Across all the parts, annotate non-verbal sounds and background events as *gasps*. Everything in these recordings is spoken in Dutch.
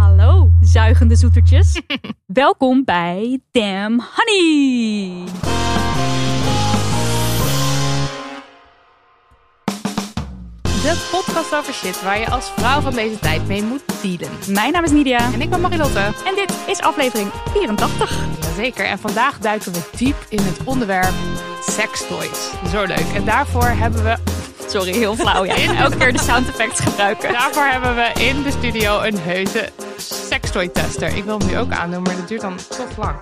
Hallo, zuigende zoetertjes. *laughs* Welkom bij Damn Honey. De podcast over shit waar je als vrouw van deze tijd mee moet dealen. Mijn naam is Nidia. En ik ben Marilotte. En dit is aflevering 84. Jazeker, en vandaag duiken we diep in het onderwerp sextoys. Zo leuk. En daarvoor hebben we Sorry, heel flauw. Ja. Elke keer de sound effects gebruiken. Daarvoor hebben we in de studio een heuse sextoy tester. Ik wil hem nu ook aandoen, maar dat duurt dan toch lang.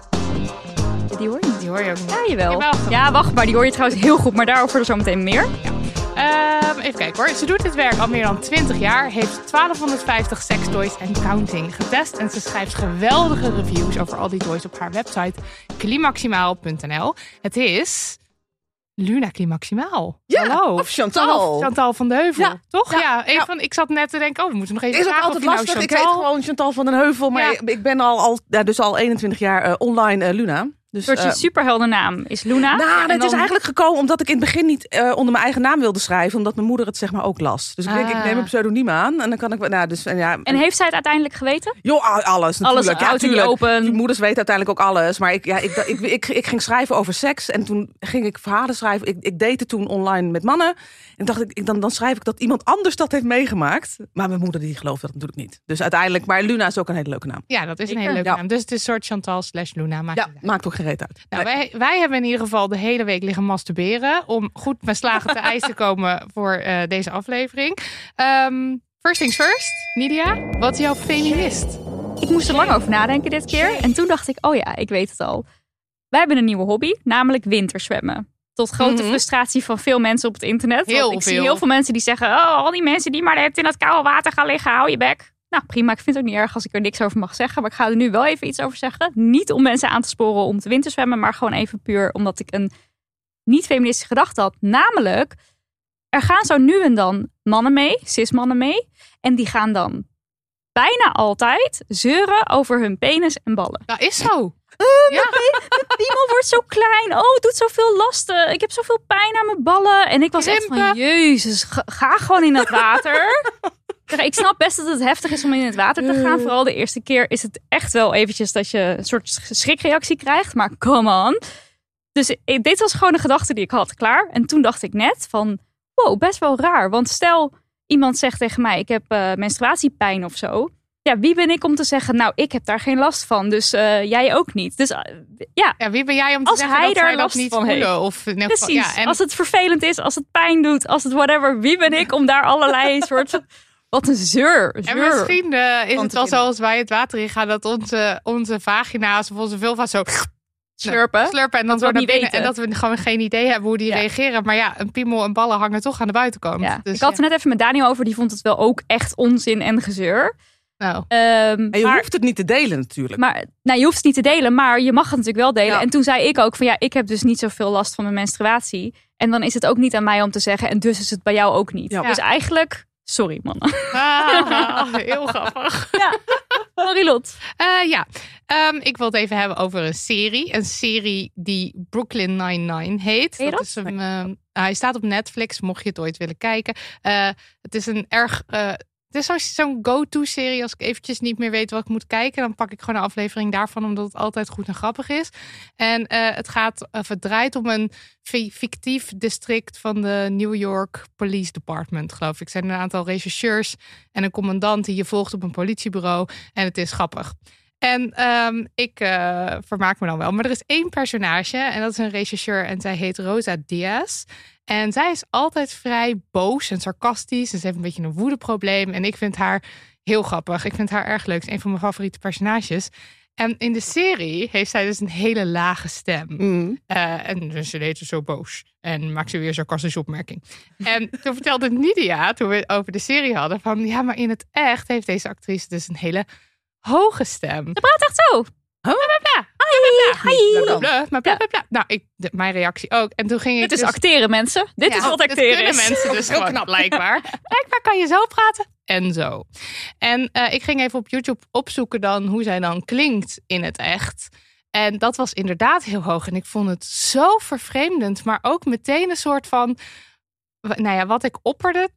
Die hoor je niet. Die hoor je ook niet. Ja, jawel. Ja, wacht maar. Die hoor je trouwens heel goed. Maar daarover zo meteen meer. Ja. Um, even kijken hoor. Ze doet dit werk al meer dan 20 jaar. Heeft 1250 sextoys en counting getest. En ze schrijft geweldige reviews over al die toys op haar website klimaximaal.nl. Het is Luna Climaximaal. Ja, Hallo. of Chantal. Chantal van de Heuvel, ja, toch? Ja, ja. Van, ik zat net te denken, oh, we moeten nog even is vragen altijd of lastig. nou Ik heet gewoon Chantal van den Heuvel, maar ik ben al, al, dus al 21 jaar eh, online eh, Luna. Dus, Een soort eh, superheldennaam is Luna. nou, het is eigenlijk gekomen omdat ik in het begin niet eh, onder mijn eigen naam wilde schrijven, omdat mijn moeder het zeg maar ook las. Dus ik denk, ik Ah. neem een pseudoniem aan en dan kan ik, nou, dus en ja. En heeft zij het uiteindelijk geweten? joh, alles natuurlijk. Alles ja, open. Je moeders weten uiteindelijk ook alles, maar ik, ja, ik, ik, ik, ik, ging schrijven over seks en toen ging ik verhalen schrijven. Ik, ik deed het toen online met mannen en dacht ik, ik dan, dan schrijf ik dat iemand anders dat heeft meegemaakt. Maar mijn moeder die gelooft dat natuurlijk niet. Dus uiteindelijk, maar Luna is ook een hele leuke naam. Ja, dat is een hele leuke Ja. naam. Dus het is een soort Chantal slash Luna. Maakt Ja, maakt ook uit. Nou, Nee. wij, wij hebben in ieder geval de hele week liggen masturberen. Om goed met slagen te *laughs* ijs te komen voor eh, deze aflevering. Ehm, first things first. Nidia, wat is jouw feminist? Ik moest er lang over nadenken dit keer. En toen dacht ik, oh ja, ik weet het al. Wij hebben een nieuwe hobby, namelijk winterzwemmen. Tot grote Mhm. frustratie van veel mensen op het internet. Heel Want ik zie heel veel mensen die zeggen... oh, al die mensen die maar tijd in dat koude water gaan liggen, hou je bek. Nou, prima. Ik vind het ook niet erg als ik er niks over mag zeggen. Maar ik ga er nu wel even iets over zeggen. Niet om mensen aan te sporen om te winterzwemmen... maar gewoon even puur omdat ik een niet-feministische gedachte had. Namelijk, er gaan zo nu en dan mannen mee, cis-mannen mee... en die gaan dan bijna altijd zeuren over hun penis en ballen. Dat is zo. Ja. Piemel wordt zo klein. Oh, het doet zoveel lasten. Ik heb zoveel pijn aan mijn ballen. En ik was echt van, jezus, ga, ga gewoon in het water. *laughs* Ik snap best dat het heftig is om in het water te gaan. Vooral de eerste keer is het echt wel eventjes dat je een soort schrikreactie krijgt. Maar come on. Dus ik- dit was gewoon de gedachte die ik had, klaar. En toen dacht ik net van, wow, best wel raar. Want stel, iemand zegt tegen mij, ik heb eh, menstruatiepijn of zo. Ja, wie ben ik om te zeggen, nou, ik heb daar geen last van. Dus eh, jij ook niet. Dus eh, ja, Ja, wie ben jij om te Als zeggen hij dat daar dat last niet van voelen? heeft. Of in ieder geval- Precies. Ja, en Als het vervelend is, als het pijn doet, als het whatever. Wie ben ik om daar allerlei *laughs* soort... Wat een zeur. En zeur. misschien eh, is het wel vinden. zoals wij het water in gaan, dat onze, onze vagina's of onze vulva zo slurpen. slurpen en Dat dat, we we het niet naar binnen, weten. en dat we gewoon geen idee hebben hoe die Ja. reageren. Maar ja, een piemel en ballen hangen toch aan de buitenkant. Ja. Dus, ik had het net even met Daniel over. Die vond het wel ook echt onzin en gezeur. nou, Ehm, En je maar, hoeft het niet te delen natuurlijk. maar nou, je hoeft het niet te delen, maar je mag het natuurlijk wel delen. Ja. En toen zei ik ook van ja, ik heb dus niet zoveel last van mijn menstruatie. En dan is het ook niet aan mij om te zeggen. En dus is het bij jou ook niet. Ja. Dus eigenlijk, sorry mannen. ah, heel *laughs* grappig. Marilot. Eh, ja, Ehm, ik wil het even hebben over een serie. Een serie die Brooklyn Nine-Nine heet. Dat? is een, ehm, hij staat op Netflix, mocht je het ooit willen kijken. Eh, het is een erg eh, Het is zo- zo'n go-to-serie. Als ik eventjes niet meer weet wat ik moet kijken, dan pak ik gewoon een aflevering daarvan, omdat het altijd goed en grappig is. En eh, het gaat, het draait om een fi- fictief district van de New York Police Department, geloof ik. Er zijn een aantal rechercheurs en een commandant die je volgt op een politiebureau. En het is grappig. En ehm, ik eh, vermaak me dan wel. Maar er is één personage en dat is een rechercheur en zij heet Rosa Diaz. En zij is altijd vrij boos en sarcastisch. En ze heeft een beetje een woedeprobleem. En ik vind haar heel grappig. Ik vind haar erg leuk. Het is een van mijn favoriete personages. En in de serie heeft zij dus een hele lage stem. Mm. Eh, en dus ze deed ze zo boos. En maakt ze weer een sarcastische opmerking. En *laughs* toen vertelde Nidia, toen we het over de serie hadden, van ja, maar in het echt heeft deze actrice dus een hele hoge stem. Ze praat echt zo. Bla, bla, bla, maar bla, bla, bla. Nou, ik, de- mijn reactie ook. En toen ging ik Dit is dus- acteren, mensen. Dit Ja, is wat dit acteren kunnen is. mensen dus *laughs* Heel knap. blijkbaar. *laughs* Blijkbaar kan je zo praten en zo. En eh, ik ging even op YouTube opzoeken dan hoe zij dan klinkt in het echt. En dat was inderdaad heel hoog. En ik vond het zo vervreemdend. Maar ook meteen een soort van... Nou ja, wat ik opperde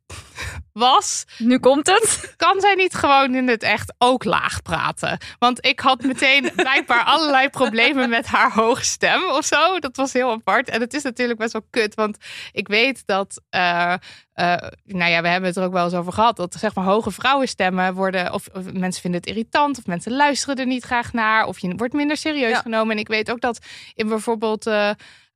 was... Nu komt het. Kan zij niet gewoon in het echt ook laag praten? Want ik had meteen blijkbaar allerlei problemen met haar hoge stem of zo. Dat was heel apart. En het is natuurlijk best wel kut. Want ik weet dat. eh, eh, nou ja, we hebben het er ook wel eens over gehad. Dat zeg maar hoge vrouwenstemmen worden. Of, of mensen vinden het irritant. Of mensen luisteren er niet graag naar. Of je wordt minder serieus Ja. genomen. En ik weet ook dat in bijvoorbeeld. eh,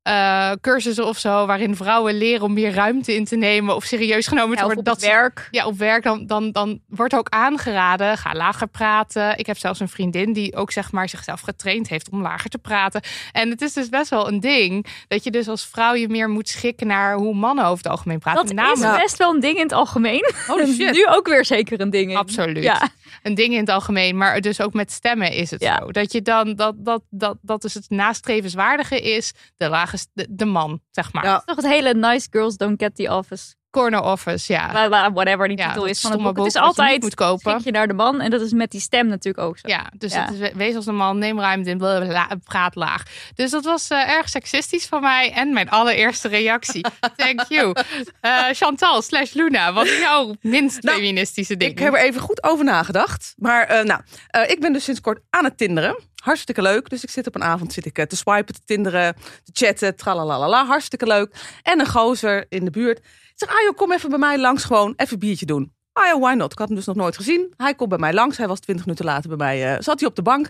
eh, cursussen of zo, waarin vrouwen leren om meer ruimte in te nemen of serieus genomen te Ja, worden. op dat werk. ja, op werk dan, dan, dan wordt ook aangeraden, ga lager praten. Ik heb zelfs een vriendin die ook zeg maar zichzelf getraind heeft om lager te praten. En het is dus best wel een ding dat je dus als vrouw je meer moet schikken naar hoe mannen over het algemeen praten. Dat is best wel een ding in het algemeen. Holy shit. *laughs* Nu ook weer zeker een ding in. Absoluut. Ja. Een ding in het algemeen, maar dus ook met stemmen is het Ja. zo. Dat je dan, dat, dat, dat, dat dus het nastrevenswaardige is, de lage, de, de man, zeg maar. Ja. Toch het hele nice girls don't get the office. Corner office, ja. Bla, bla, Whatever die titel is van het boek. Het is niet altijd moet kopen. schik je naar de man. En dat is met die stem natuurlijk ook zo. Ja, dus Ja. Het is, wees als een man, neem ruimte in, bla, praat laag. Dus dat was eh, erg seksistisch van mij. En mijn allereerste reactie. *laughs* Thank you. Eh, Chantal slash Luna, wat is jouw minst Nou, feministische ding? Ik heb er even goed over nagedacht. Maar eh, nou, eh, ik ben dus sinds kort aan het tinderen. Hartstikke leuk. Dus ik zit op een avond zit ik, te swipen, te tinderen, te chatten, tralalala. Hartstikke leuk. En een gozer in de buurt. Ik zeg, ah joh, kom even bij mij langs gewoon even een biertje doen. Ah ja, why not? Ik had hem dus nog nooit gezien. Hij komt bij mij langs. Hij was twintig minuten later bij mij. eh, zat hij op de bank.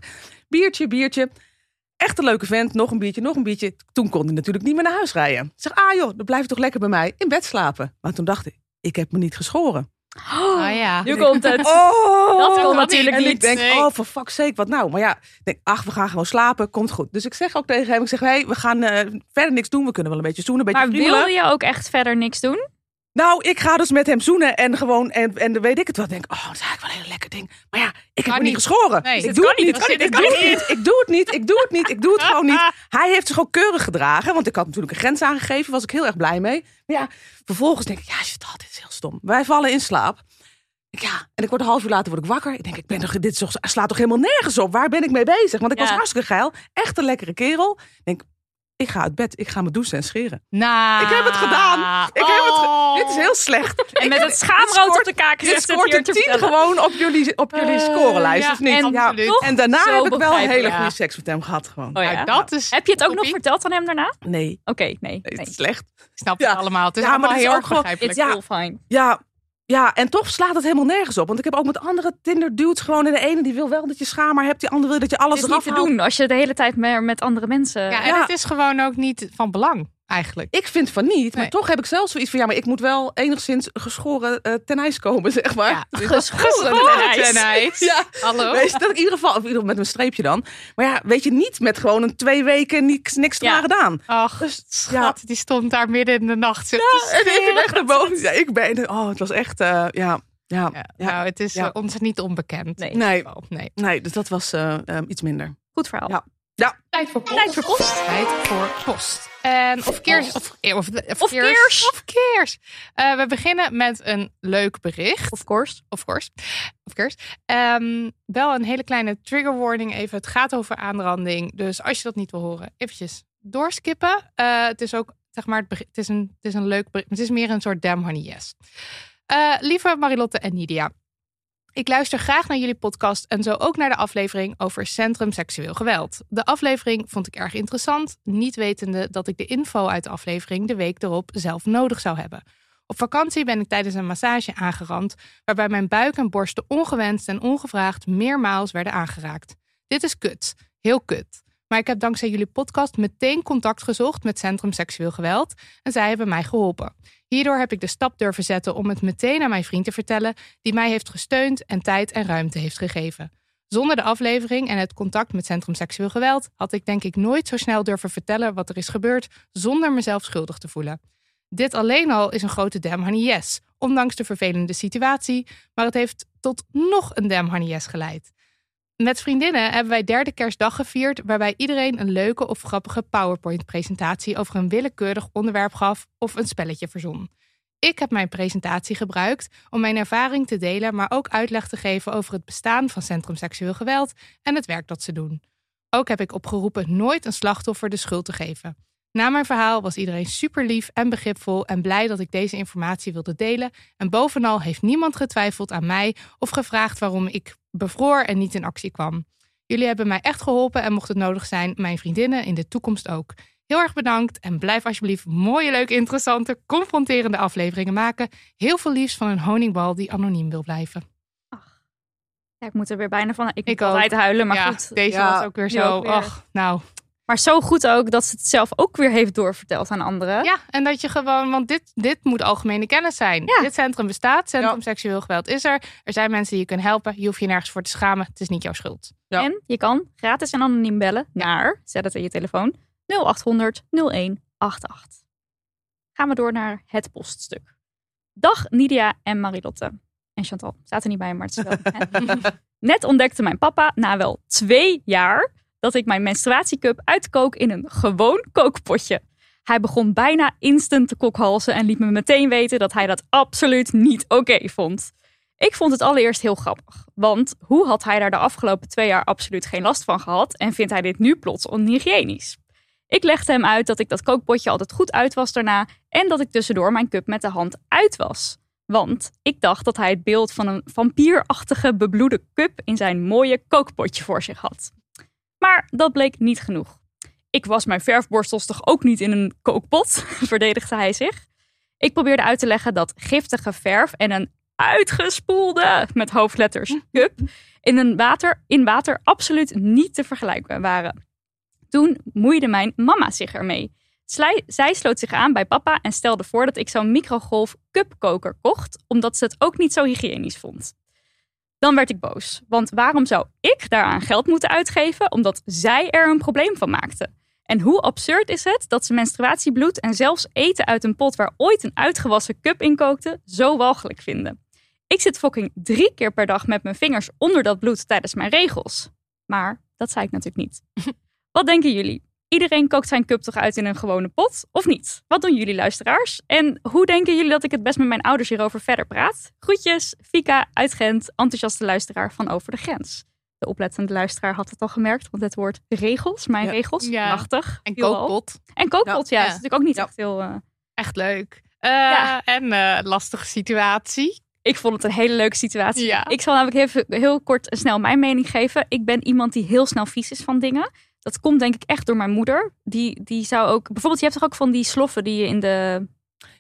Biertje, biertje. Echt een leuke vent. Nog een biertje, nog een biertje. Toen kon hij natuurlijk niet meer naar huis rijden. Ik zeg, ah joh, dan blijf je toch lekker bij mij in bed slapen. Maar toen dacht ik, ik heb me niet geschoren. Oh ja. Nu komt het. *laughs* Oh, Dat kon natuurlijk en niet. ik denk, Nee. oh, for fuck's sake, wat nou? Maar ja, ik denk, ach, we gaan gewoon slapen, komt goed. Dus ik zeg ook tegen hem, ik zeg, hey, we gaan eh, verder niks doen. We kunnen wel een beetje zoenen, een beetje Maar wilde je ook echt verder niks doen? Nou, ik ga dus met hem zoenen en gewoon, en, en weet ik het wel. Denk, oh, dat is eigenlijk wel een heel lekker ding. Maar ja, ik heb me niet niet. geschoren. Nee, ik doe het niet, Ik doe het niet. Ik doe het niet. Ik doe het niet. Ik doe het gewoon niet. *laughs* Hij heeft zich ook keurig gedragen, want ik had natuurlijk een grens aangegeven. Was ik heel erg blij mee. Maar ja, vervolgens denk ik, ja, shit, dit is heel stom. Wij vallen in slaap. Ik, ja, en ik word een half uur later word ik wakker. Ik denk, ik ben toch, dit slaat toch helemaal nergens op? Waar ben ik mee bezig? Want ik was hartstikke geil. Echt een lekkere kerel. Ik denk, ik ga uit bed. Ik ga me douchen en scheren. Nou, Ik heb het gedaan. Ik heb het ge- oh. dit is heel slecht. En met het schaamrood op de kaak Dit scoort een te 10 vertellen. gewoon op jullie, op jullie scorelijst, ja, of niet? en ja. en daarna zo heb ik wel een hele goede seks met hem gehad. Gewoon. Oh ja. Nou, dat is Heb je het ook nog verteld aan hem daarna? Nee, Oké, nee. nee, nee. het is slecht. Ik snap Ja. het allemaal. Het is Ja, maar allemaal dat is heel ook erg begrijpelijk. Ja. Ja, en toch slaat het helemaal nergens op. Want ik heb ook met andere Tinder dudes gewoon... en de ene die wil wel dat je schaamhaar hebt... die andere wil dat je alles Het is niet te haalt. doen als je de hele tijd maar met andere mensen... Ja, en Ja. het is gewoon ook niet van belang, eigenlijk. Ik vind van niet, maar Nee. toch heb ik zelf zoiets van... ja, maar ik moet wel enigszins geschoren eh, ten ijs komen, zeg maar. Ja, *laughs* Dus geschoren ten ijs. *laughs* Ja, Hallo? Weet je, dat in ieder geval, of in ieder geval met een streepje dan. Maar ja, weet je, niet met gewoon een twee weken niks, niks Ja. gedaan. Ach, Dus, schat, die stond daar midden in de nacht. Ja, En ik ben echt naar boven. Ja, ik ben, oh, het was echt, eh, ja, ja, ja. Nou, het is Ja. eh, ons niet onbekend. Nee. Nee. nee. Nee, dus dat was iets minder. Goed verhaal. Ja. Tijd voor post. Tijd voor post. Tijd voor post. En of keers. Of, of, of, Of keers. Of keers. Eh, we beginnen met een leuk bericht. Of course. Of course. Of course. Ehm, wel een hele kleine trigger warning even. Het gaat over aanranding. Dus als je dat niet wil horen, eventjes doorskippen. Eh, het is ook, zeg maar, het, is een, het is een leuk bericht. Het is meer een soort damn honey yes. Eh, lieve Marilotte en Nidia. Ik luister graag naar jullie podcast en zo ook naar de aflevering over Centrum Seksueel Geweld. De aflevering vond ik erg interessant, niet wetende dat ik de info uit de aflevering de week erop zelf nodig zou hebben. Op vakantie ben ik tijdens een massage aangerand, waarbij mijn buik en borsten ongewenst en ongevraagd meermaals werden aangeraakt. Dit is kut, heel kut. Maar ik heb dankzij jullie podcast meteen contact gezocht met Centrum Seksueel Geweld en zij hebben mij geholpen. Hierdoor heb ik de stap durven zetten om het meteen aan mijn vriend te vertellen, die mij heeft gesteund en tijd en ruimte heeft gegeven. Zonder de aflevering en het contact met Centrum Seksueel Geweld had ik denk ik nooit zo snel durven vertellen wat er is gebeurd zonder mezelf schuldig te voelen. Dit alleen al is een grote damn honey yes, ondanks de vervelende situatie, maar het heeft tot nog een damn honey yes geleid. Met vriendinnen hebben wij derde kerstdag gevierd, waarbij iedereen een leuke of grappige PowerPoint-presentatie over een willekeurig onderwerp gaf of een spelletje verzon. Ik heb mijn presentatie gebruikt om mijn ervaring te delen, maar ook uitleg te geven over het bestaan van Centrum Seksueel Geweld en het werk dat ze doen. Ook heb ik opgeroepen nooit een slachtoffer de schuld te geven. Na mijn verhaal was iedereen super lief en begripvol en blij dat ik deze informatie wilde delen. En bovenal heeft niemand getwijfeld aan mij of gevraagd waarom ik bevroor en niet in actie kwam. Jullie hebben mij echt geholpen en mocht het nodig zijn, mijn vriendinnen in de toekomst ook. Heel erg bedankt en blijf alsjeblieft mooie, leuke, interessante, confronterende afleveringen maken. Heel veel liefs van een honingbal die anoniem wil blijven. Ja, ik moet er weer bijna van. Ik, Ik moet altijd huilen, maar ja, goed. deze Ja, was ook weer zo. ook weer. Och, nou. Maar zo goed ook dat ze het zelf ook weer heeft doorverteld aan anderen. Ja, en dat je gewoon, want dit, dit moet algemene kennis zijn. Ja. Dit centrum bestaat, Centrum Ja. Seksueel Geweld is er. Er zijn mensen die je kunnen helpen. Je hoeft je nergens voor te schamen. Het is niet jouw schuld. Ja. En je kan gratis en anoniem bellen naar, zet het in je telefoon, 0800 0188. Gaan we door naar het poststuk. Dag Nidia en Marilotte. En Chantal, staat er niet bij, maar het is wel. *laughs* Net ontdekte mijn papa na wel twee jaar dat ik mijn menstruatiecup uitkook in een gewoon kookpotje. Hij begon bijna instant te kokhalzen en liet me meteen weten dat hij dat absoluut niet oké vond. Ik vond het allereerst heel grappig, want hoe had hij daar de afgelopen twee jaar absoluut geen last van gehad en vindt hij dit nu plots onhygiënisch? Ik legde hem uit dat ik dat kookpotje altijd goed uit was daarna en dat ik tussendoor mijn cup met de hand uit was. Want ik dacht dat hij het beeld van een vampierachtige bebloede cup in zijn mooie kookpotje voor zich had. Maar dat bleek niet genoeg. Ik was mijn verfborstels toch ook niet in een kookpot, *laughs* verdedigde hij zich. Ik probeerde uit te leggen dat giftige verf en een uitgespoelde, met hoofdletters, cup in, een water, in water absoluut niet te vergelijken waren. Toen moeide mijn mama zich ermee. Zij sloot zich aan bij papa en stelde voor dat ik zo'n microgolf cupkoker kocht, omdat ze het ook niet zo hygiënisch vond. Dan werd ik boos, want waarom zou ik daaraan geld moeten uitgeven omdat zij er een probleem van maakte? En hoe absurd is het dat ze menstruatiebloed en zelfs eten uit een pot waar ooit een uitgewassen cup in kookte zo walgelijk vinden? Ik zit fucking drie keer per dag met mijn vingers onder dat bloed tijdens mijn regels. Maar dat zei ik natuurlijk niet. *laughs* Wat denken jullie? Iedereen kookt zijn cup toch uit in een gewone pot, of niet? Wat doen jullie luisteraars? En hoe denken jullie dat ik het best met mijn ouders hierover verder praat? Groetjes, Fika uit Gent, enthousiaste luisteraar van Over de Grens. De oplettende luisteraar had het al gemerkt, want het woord regels, mijn Ja. regels, Ja. machtig. En al. kookpot. En kookpot, ja, Ja. dat is natuurlijk ook niet echt heel... eh, Echt leuk. Eh. En eh, lastige situatie. Ik vond het een hele leuke situatie. Ik zal namelijk even heel kort en snel mijn mening geven. Ik ben iemand die heel snel vies is van dingen. Dat komt denk ik echt door mijn moeder. Die, die zou ook... Bijvoorbeeld, je hebt toch ook van die sloffen die je in de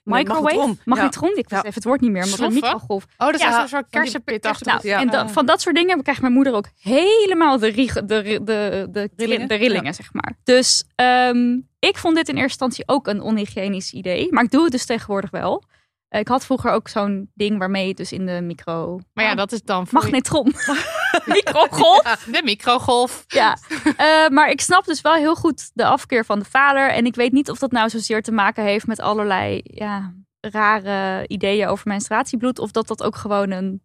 microwave... magnetron. Magnetron. Ik Ja. wist even het woord niet meer, maar een Sloffen? microgolf. Oh, dat is Ja, een soort kersenpitachtig. Nou, Ja. en da- van dat soort dingen krijgt mijn moeder ook helemaal de, rie- de, de, de, de, Rillingen? de rillingen, zeg maar. Dus ehm, ik vond dit in eerste instantie ook een onhygiënisch idee. Maar ik doe het dus tegenwoordig wel. Eh, Ik had vroeger ook zo'n ding waarmee je dus in de micro... Maar ja, dat is dan voor Magnetron. *laughs* *laughs* Microgolf. de microgolf. Ja. Eh, maar ik snap dus wel heel goed de afkeer van de vader. En ik weet niet of dat nou zozeer te maken heeft met allerlei ja, rare ideeën over menstruatiebloed. Of dat dat ook gewoon een...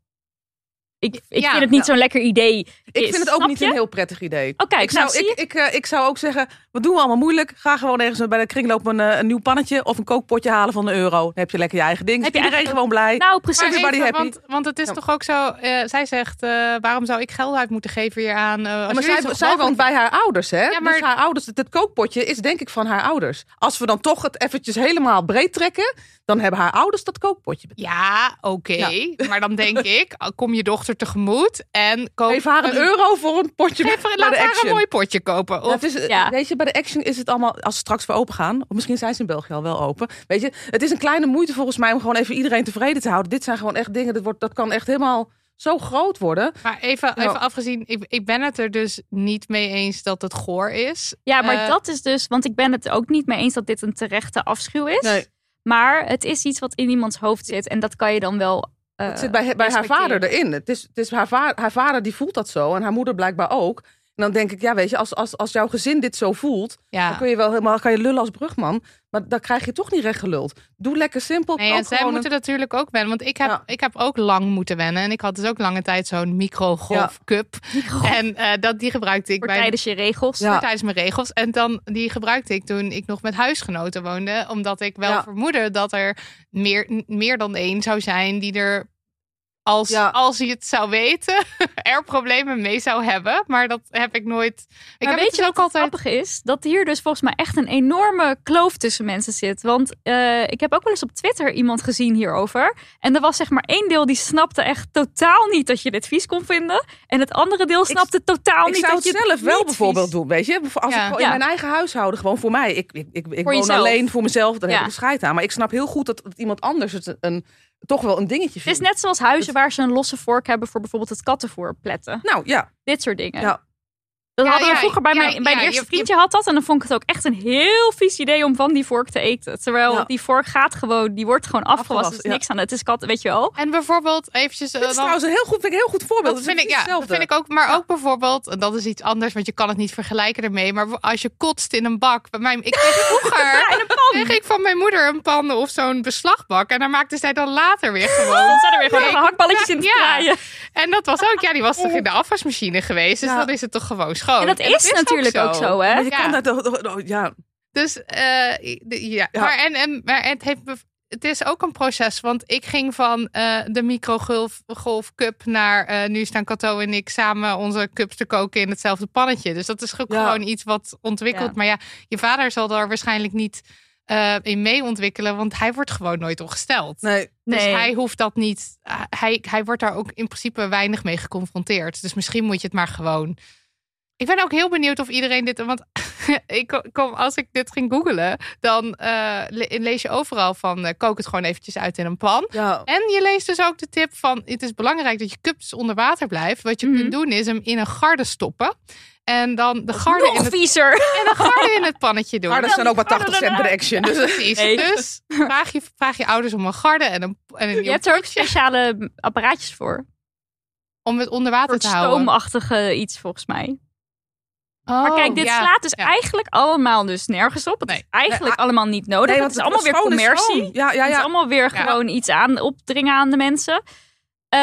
Ik, ik Ja, vind het niet ja. zo'n lekker idee Ik is, vind het ook snap niet je? een heel prettig idee. Oh, kijk, ik, zou, nou, zie ik, ik, eh, ik zou ook zeggen, wat doen we allemaal moeilijk? Ga gewoon ergens bij de kringloop een, eh, een nieuw pannetje of een kookpotje halen van een euro. Dan heb je lekker je eigen ding. Heb je Iedereen eigen- gewoon blij. Nou, precies. Maar Everybody even, happy. want, want het is Ja. toch ook zo, eh, zij zegt, eh, waarom zou ik geld uit moeten geven hier aan? eh, maar zij, zij woont bij haar ouders, hè? Ja, maar- Dus haar ouders, het, het kookpotje is denk ik van haar ouders. Als we dan toch het eventjes helemaal breed trekken, dan hebben haar ouders dat kookpotje betaald. Ja, oké. Maar dan denk *laughs* ik, kom je dochter dochter tegemoet en koop Geef haar een euro voor een potje Geef, bij laat de haar een Action. mooi potje kopen. Ja, Of, het is, Ja. Weet je, bij de Action is het allemaal, als ze straks weer open gaan, of misschien zijn ze in België al wel open. Weet je, het is een kleine moeite volgens mij om gewoon even iedereen tevreden te houden. Dit zijn gewoon echt dingen, dat, wordt, dat kan echt helemaal zo groot worden. maar even, Ja. even afgezien, ik, ik ben het er dus niet mee eens dat het goor is. Ja, maar Eh, dat is dus, want ik ben het ook niet mee eens dat dit een terechte afschuw is. Nee. Maar het is iets wat in iemands hoofd zit en dat kan je dan wel. Eh, Het zit bij, bij haar vader erin. Het is, het is haar, va- haar vader die voelt dat zo en haar moeder blijkbaar ook. En dan denk ik, ja, weet je, als, als, als jouw gezin dit zo voelt, Ja. dan kun je wel helemaal kan je lullen als brugman. Maar dan krijg je toch niet recht geluld. Doe lekker simpel. Nee, en zij moeten een- natuurlijk ook wennen. Want ik heb, Ja. ik heb ook lang moeten wennen. En ik had dus ook lange tijd zo'n microgolfcup. En eh, dat, die gebruikte ik voor bij tijdens je regels. Ja. voor tijdens mijn regels. En dan die gebruikte ik toen ik nog met huisgenoten woonde. Omdat ik wel Ja. vermoedde dat er meer, meer dan één zou zijn die er. Als, Ja. als hij het zou weten, *laughs* er problemen mee zou hebben. Maar dat heb ik nooit. Ik maar heb weet het je dus wat ook het altijd. grappig is? Dat hier dus volgens mij echt een enorme kloof tussen mensen zit. Want eh, ik heb ook wel eens op Twitter iemand gezien hierover. En er was zeg maar één deel die snapte echt totaal niet dat je dit vies kon vinden. En het andere deel snapte totaal Ik niet zou dat het je zelf wel bijvoorbeeld vies- doen, weet je. Als Ja. ik gewoon Ja. in mijn eigen huishouden, gewoon voor mij. Ik, ik, ik, ik Voor woon jezelf. alleen voor mezelf, dan Ja. heb ik er scheid aan. Maar ik snap heel goed dat, dat iemand anders het een, toch wel een dingetje Het vindt. is net zoals huizen waar ze een losse vork hebben voor bijvoorbeeld het kattenvoer pletten. Nou ja, Dit soort dingen. Ja. Dat Ja, hadden we ja, vroeger bij ja, mijn, bij ja, een eerste je- vriendje had dat. En dan vond ik het ook echt een heel vies idee om van die vork te eten. Terwijl Ja. die vork gaat gewoon, die wordt gewoon afgewassen. Er ja. niks aan. Het is kat, weet je wel. En bijvoorbeeld eventjes. eh, dit is dan- trouwens een heel goed, vind ik een heel goed voorbeeld. Dat vind ik, ja, dat vind ik ook. Maar ook bijvoorbeeld, en dat is iets anders, want je kan het niet vergelijken ermee. Maar als je kotst in een bak. Bij mij, ik kreeg vroeger *laughs* kreeg ik van mijn moeder een pan of zo'n beslagbak. En daar maakte zij dan later weer gewoon. *laughs* Dan zijn er weer gewoon Ik- gehaktballetjes in te Ja. draaien. En dat was ook, ja, die was toch in de afwasmachine geweest. Dus Ja. dan is het toch gewoon En dat is, natuurlijk ook zo, hè? Maar je Ja. kan dat toch, toch- toch- ja. Dus eh, de- ja, Ja. maar, en, en, maar het, heeft, het is ook een proces. Want ik ging van eh, de microgolf golf cup naar eh, nu staan Cato en ik samen onze cups te koken in hetzelfde pannetje. Dus dat is ook Ja. gewoon iets wat ontwikkelt. Ja. Maar ja, je vader zal daar waarschijnlijk niet eh, in mee ontwikkelen, want hij wordt gewoon nooit ongesteld. Nee. Dus Nee. hij hoeft dat niet. Hij, hij wordt daar ook in principe weinig mee geconfronteerd. Dus misschien moet je het maar gewoon. Ik ben ook heel benieuwd of iedereen dit. Want *laughs* ik kom, als ik dit ging googelen, dan eh, le- lees je overal van eh, kook het gewoon eventjes uit in een pan. Ja. En je leest dus ook de tip van het is belangrijk dat je cups onder water blijft. Wat je Mhm. kunt doen is hem in een garde stoppen. En dan de garde, in het, viezer. *laughs* en de garde in het pannetje doen. Maar dat zijn ook maar 80 cent per action. Dus, Precies. Nee. Dus vraag je, vraag je ouders om een garde en een, en een Je hebt er ook speciale apparaatjes voor. om het onder water te houden. stoomachtige iets volgens mij. Oh, Maar kijk, dit ja. slaat dus ja. eigenlijk allemaal dus nergens op. Het Nee. is eigenlijk Nee, allemaal niet nodig. Nee, het is allemaal weer schoon is commercie. schoon. Ja, ja, Het is ja. allemaal weer Ja. gewoon iets aan opdringen aan de mensen. Eh,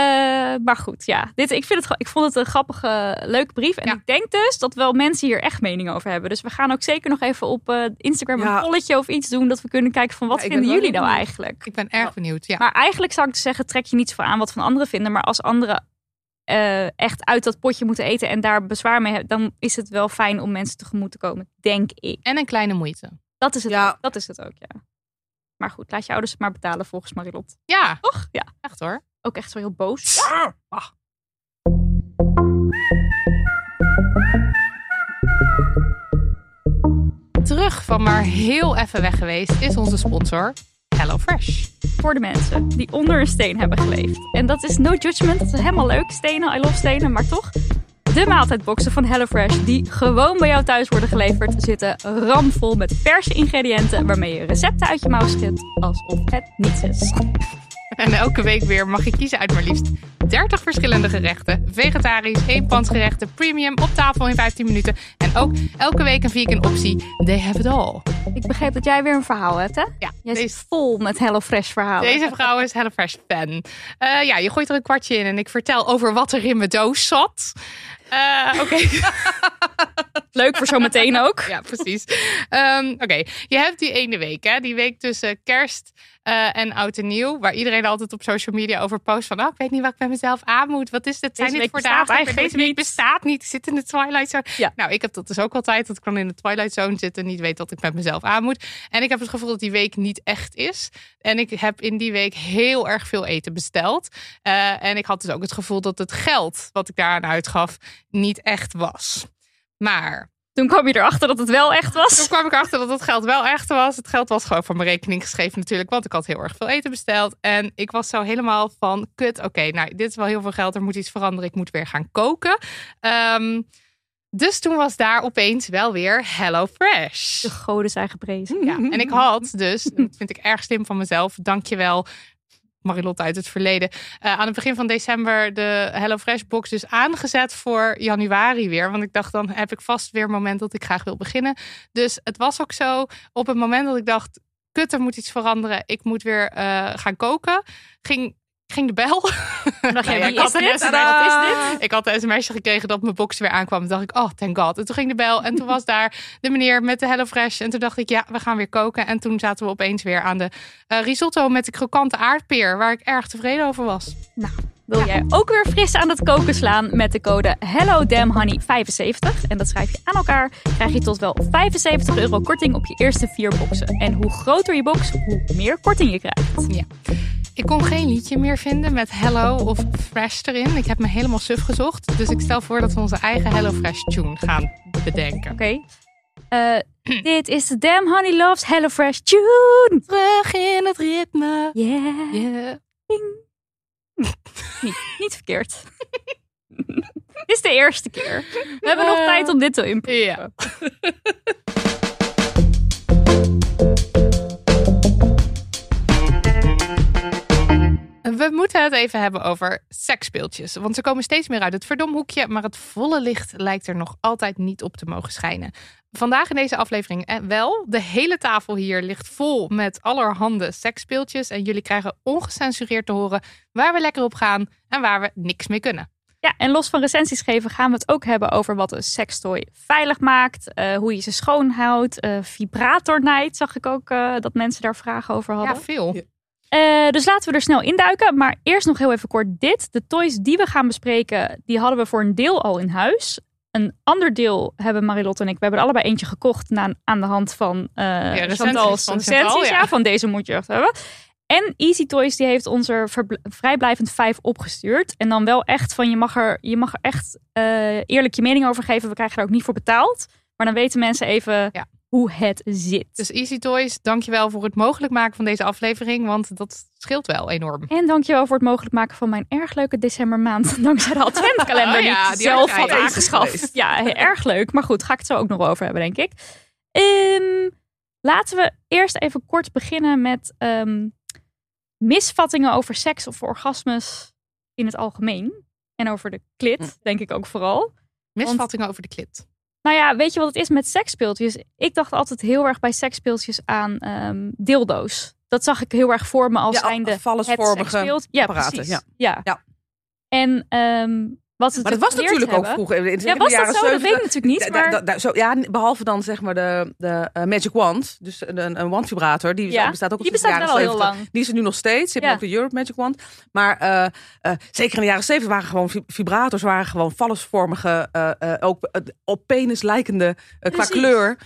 maar goed, ja. Dit, ik, vind het, ik vond het een grappige, leuke brief. En Ja. ik denk dus dat wel mensen hier echt mening over hebben. Dus we gaan ook zeker nog even op eh, Instagram Ja. een polletje of iets doen. Dat we kunnen kijken van wat Ja, vinden jullie nou eigenlijk. Ik ben erg benieuwd. Ja. Maar eigenlijk zou ik dus zeggen, trek je niet voor aan wat van anderen vinden. Maar als anderen eh, echt uit dat potje moeten eten en daar bezwaar mee hebben, dan is het wel fijn om mensen tegemoet te komen, denk ik. En een kleine moeite. Dat is het, Ja. ook, dat is het ook, ja. Maar goed, laat je ouders het maar betalen volgens Marilot. Ja, Toch? Ja. echt hoor. Ook echt zo heel boos. Terug van maar heel even weg geweest is onze sponsor HelloFresh. Voor de mensen die onder een steen hebben geleefd. En dat is no judgment. Dat is helemaal leuk, stenen. I love stenen, maar toch. De maaltijdboxen van HelloFresh, die gewoon bij jou thuis worden geleverd, zitten ramvol met verse ingrediënten waarmee je recepten uit je mouw schiet alsof het niets is. En elke week weer mag je kiezen uit maar liefst 30 verschillende gerechten. Vegetarisch, eenpansgerechten, premium, op tafel in 15 minuten. En ook elke week een vegan optie. They have it all. Ik begreep dat jij weer een verhaal hebt, hè? Ja, Jij deze, zit vol met HelloFresh verhalen. deze vrouw is HelloFresh fan. Eh, ja, je gooit er een kwartje in en ik vertel over wat er in mijn doos zat. Eh, Oké. *laughs* Leuk voor zometeen ook. Ja, precies. Ehm, Oké, je hebt die ene week, hè? die week tussen kerst eh, en oud en nieuw. Waar iedereen altijd op social media over post van... oh, ik weet niet wat ik met mezelf aan moet. Wat is dit? Zijn dit voor bestaat dagen? eigenlijk Deze week niet. bestaat niet. Ik zit in de Twilight Zone. Ja. Nou, ik heb dat dus ook altijd. Dat ik dan in de Twilight Zone zit en niet weet wat ik met mezelf aan moet. En ik heb het gevoel dat die week niet echt is. En ik heb in die week heel erg veel eten besteld. Eh, en ik had dus ook het gevoel dat het geld wat ik daaraan uitgaf niet echt was. Maar Toen kwam je erachter dat het wel echt toen was. kwam ik achter dat het geld wel echt was. Het geld was gewoon van mijn rekening geschreven natuurlijk. Want ik had heel erg veel eten besteld. En ik was zo helemaal van, kut, oké, nou, dit is wel heel veel geld. Er moet iets veranderen. Ik moet weer gaan koken. Ehm, dus toen was daar opeens wel weer Hello Fresh. De goden zijn geprezen. Ja, en ik had dus, dat vind ik erg slim van mezelf, dankjewel Marilotte uit het verleden, eh, aan het begin van december de HelloFresh box dus aangezet voor januari weer. Want ik dacht, dan heb ik vast weer moment dat ik graag wil beginnen. Dus het was ook zo, op het moment dat ik dacht, kut, er moet iets veranderen, ik moet weer eh, gaan koken, ging, ging de bel. Dacht Nou jij, *laughs* ja, is dit? Wat is dit? Ik had een sms'je gekregen dat mijn box weer aankwam. Toen dacht ik, oh, thank god. En toen ging de bel en toen was *laughs* daar de meneer met de HelloFresh. En toen dacht ik, ja, we gaan weer koken. En toen zaten we opeens weer aan de eh, risotto met de krokante aardpeer. Waar ik erg tevreden over was. Wil jij ook weer fris aan het koken slaan met de code HelloDamnHoney75? En dat schrijf je aan elkaar. Krijg je tot wel 75 euro korting op je eerste vier boxen. En hoe groter je box, hoe meer korting je krijgt. Ik kon geen liedje meer vinden met Hello of Fresh erin. Ik heb me helemaal suf gezocht. Dus ik stel voor dat we onze eigen HelloFresh tune gaan bedenken. Oké. Eh, *clears throat* dit is de Damn Honey Loves HelloFresh tune. Terug in het ritme. Yeah. Yeah. *laughs* Niet, niet verkeerd. *laughs* dit is de eerste keer. We hebben nog tijd om dit te improven. Ja. *laughs* We moeten het even hebben over seksspeeltjes. Want ze komen steeds meer uit het verdomhoekje. Maar het volle licht lijkt er nog altijd niet op te mogen schijnen. Vandaag in deze aflevering eh, wel. De hele tafel hier ligt vol met allerhande seksspeeltjes. En jullie krijgen ongecensureerd te horen waar we lekker op gaan en waar we niks mee kunnen. Ja, en los van recensies geven gaan we het ook hebben over wat een sextoy veilig maakt. eh, hoe je ze schoonhoudt. eh vibratornijd zag ik ook eh, dat mensen daar vragen over hadden. Ja, veel. Ja. Eh, dus laten we er snel induiken. Maar eerst nog heel even kort dit. De toys die we gaan bespreken, die hadden we voor een deel al in huis. Een ander deel hebben Marilotte en ik, we hebben er allebei eentje gekocht na, aan de hand van recensies Chantal's van. Chantal, ja. ja, van deze moet je echt hebben. En Easy Toys die heeft ons er vrijblijvend vijf opgestuurd. En dan wel echt van, je mag er, je mag er echt eh, eerlijk je mening over geven. We krijgen er ook niet voor betaald. Maar dan weten mensen even Ja. Hoe het zit. Dus Easy Toys, dankjewel voor het mogelijk maken van deze aflevering. Want dat scheelt wel enorm. En dankjewel voor het mogelijk maken van mijn erg leuke decembermaand. *laughs* Dankzij de adventkalender Oh *laughs* ja, die ik die zelf had aangeschaft. Ja, erg leuk. Maar goed, ga ik het zo ook nog over hebben, denk ik. Ehm, laten we eerst even kort beginnen met ehm, misvattingen over seks of orgasmes in het algemeen. En over de klit, Hm. denk ik ook vooral. Misvattingen over de klit. Nou ja, weet je wat het is met seksspeeltjes? Ik dacht altijd heel erg bij seksspeeltjes aan ehm, dildo's. Dat zag ik heel erg voor me als Ja, zijnde het seksspeelt. Ja, precies. ja. Ja. Ja. En ehm, wat ze Maar dat was natuurlijk ook vroeger. In, Ja, was dat zo? Dat weet 70. ik natuurlijk niet. Maar... da- da- zo, ja, behalve dan zeg maar de, de eh, Magic Wand. Dus een, een wandvibrator. Die Ja, bestaat ook al die bestaat jaren wel heel 70. lang. Die is er nu nog steeds. Je hebt Ja. ook de Europe Magic Wand. Maar eh, eh, zeker in de jaren 70 waren gewoon vi- vibrators. Waren gewoon vallesvormige, eh, ook op penis lijkende qua kleur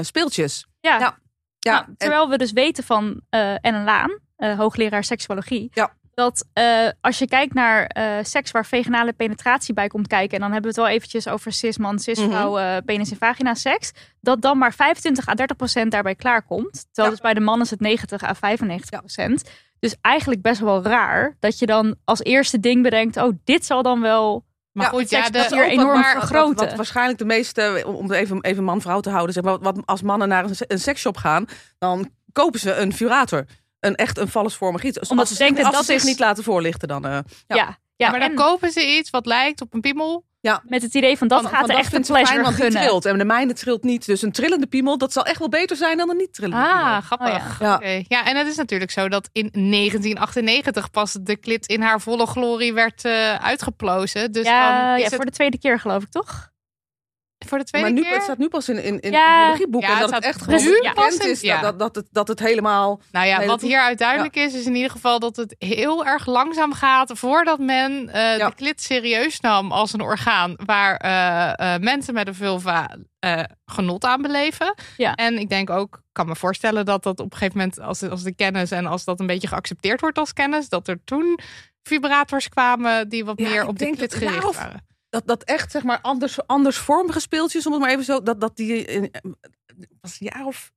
speeltjes. ja. Ja. Ja, Nou, en- terwijl we dus weten van Ellen Laan, hoogleraar seksuologie, Ja. Dat eh, als je kijkt naar eh, seks waar vaginale penetratie bij komt kijken, en dan hebben we het wel eventjes over cis-man, cis-vrouw, eh, penis en vagina seks, dat dan maar 25 à 30 procent daarbij klaarkomt. Terwijl Ja. dus bij de mannen is het 90 à 95 procent. Dus eigenlijk best wel raar dat je dan als eerste ding bedenkt, oh, dit zal dan wel... Maar Ja, goed, ja, dat hier enorm maar- wat- vergroten. Wat, waarschijnlijk de meeste, om het even, even man-vrouw te houden, zeg maar, wat, als mannen naar een, een seksshop gaan, dan kopen ze een vibrator. Een echt een vallesvormig iets. Omdat als ze denken als dat ze zich is- niet laten voorlichten, dan. eh, Ja, ja. ja, maar dan en kopen ze iets wat lijkt op een piemel. met het idee van dat van- gaat van de dat echte vindt ze fijn, pleasure want gunnen. trilt. En de mijne trilt niet. Dus een trillende piemel, dat zal echt wel beter zijn dan een niet trillende piemel. Ah, grappig. Oh ja. Ja. Oké. ja, en het is natuurlijk zo dat in 1998 pas de klit in haar volle glorie werd eh, uitgeplozen. Dus ja, dan is ja het voor de tweede keer geloof ik toch? Voor de tweede maar nu, keer? het staat nu pas in, in, in Ja. biologieboeken. Ja, en het dat het staat echt gewoon nu bekend pas in- is ja. dat, dat, het, dat het helemaal... Nou ja, wat hier duidelijk is, is in ieder geval dat het heel erg langzaam gaat voordat men eh, Ja. de klit serieus nam als een orgaan waar eh, eh, mensen met een vulva eh, genot aan beleven. Ja. En ik denk ook, kan me voorstellen dat dat op een gegeven moment, als, als de kennis en als dat een beetje geaccepteerd wordt als kennis, dat er toen vibrators kwamen die wat Ja, meer op de klit gericht of- waren. Dat, dat echt, zeg maar, anders, andersvormige speeltjes, om het maar even zo... Dat, dat die... In, was een jaar of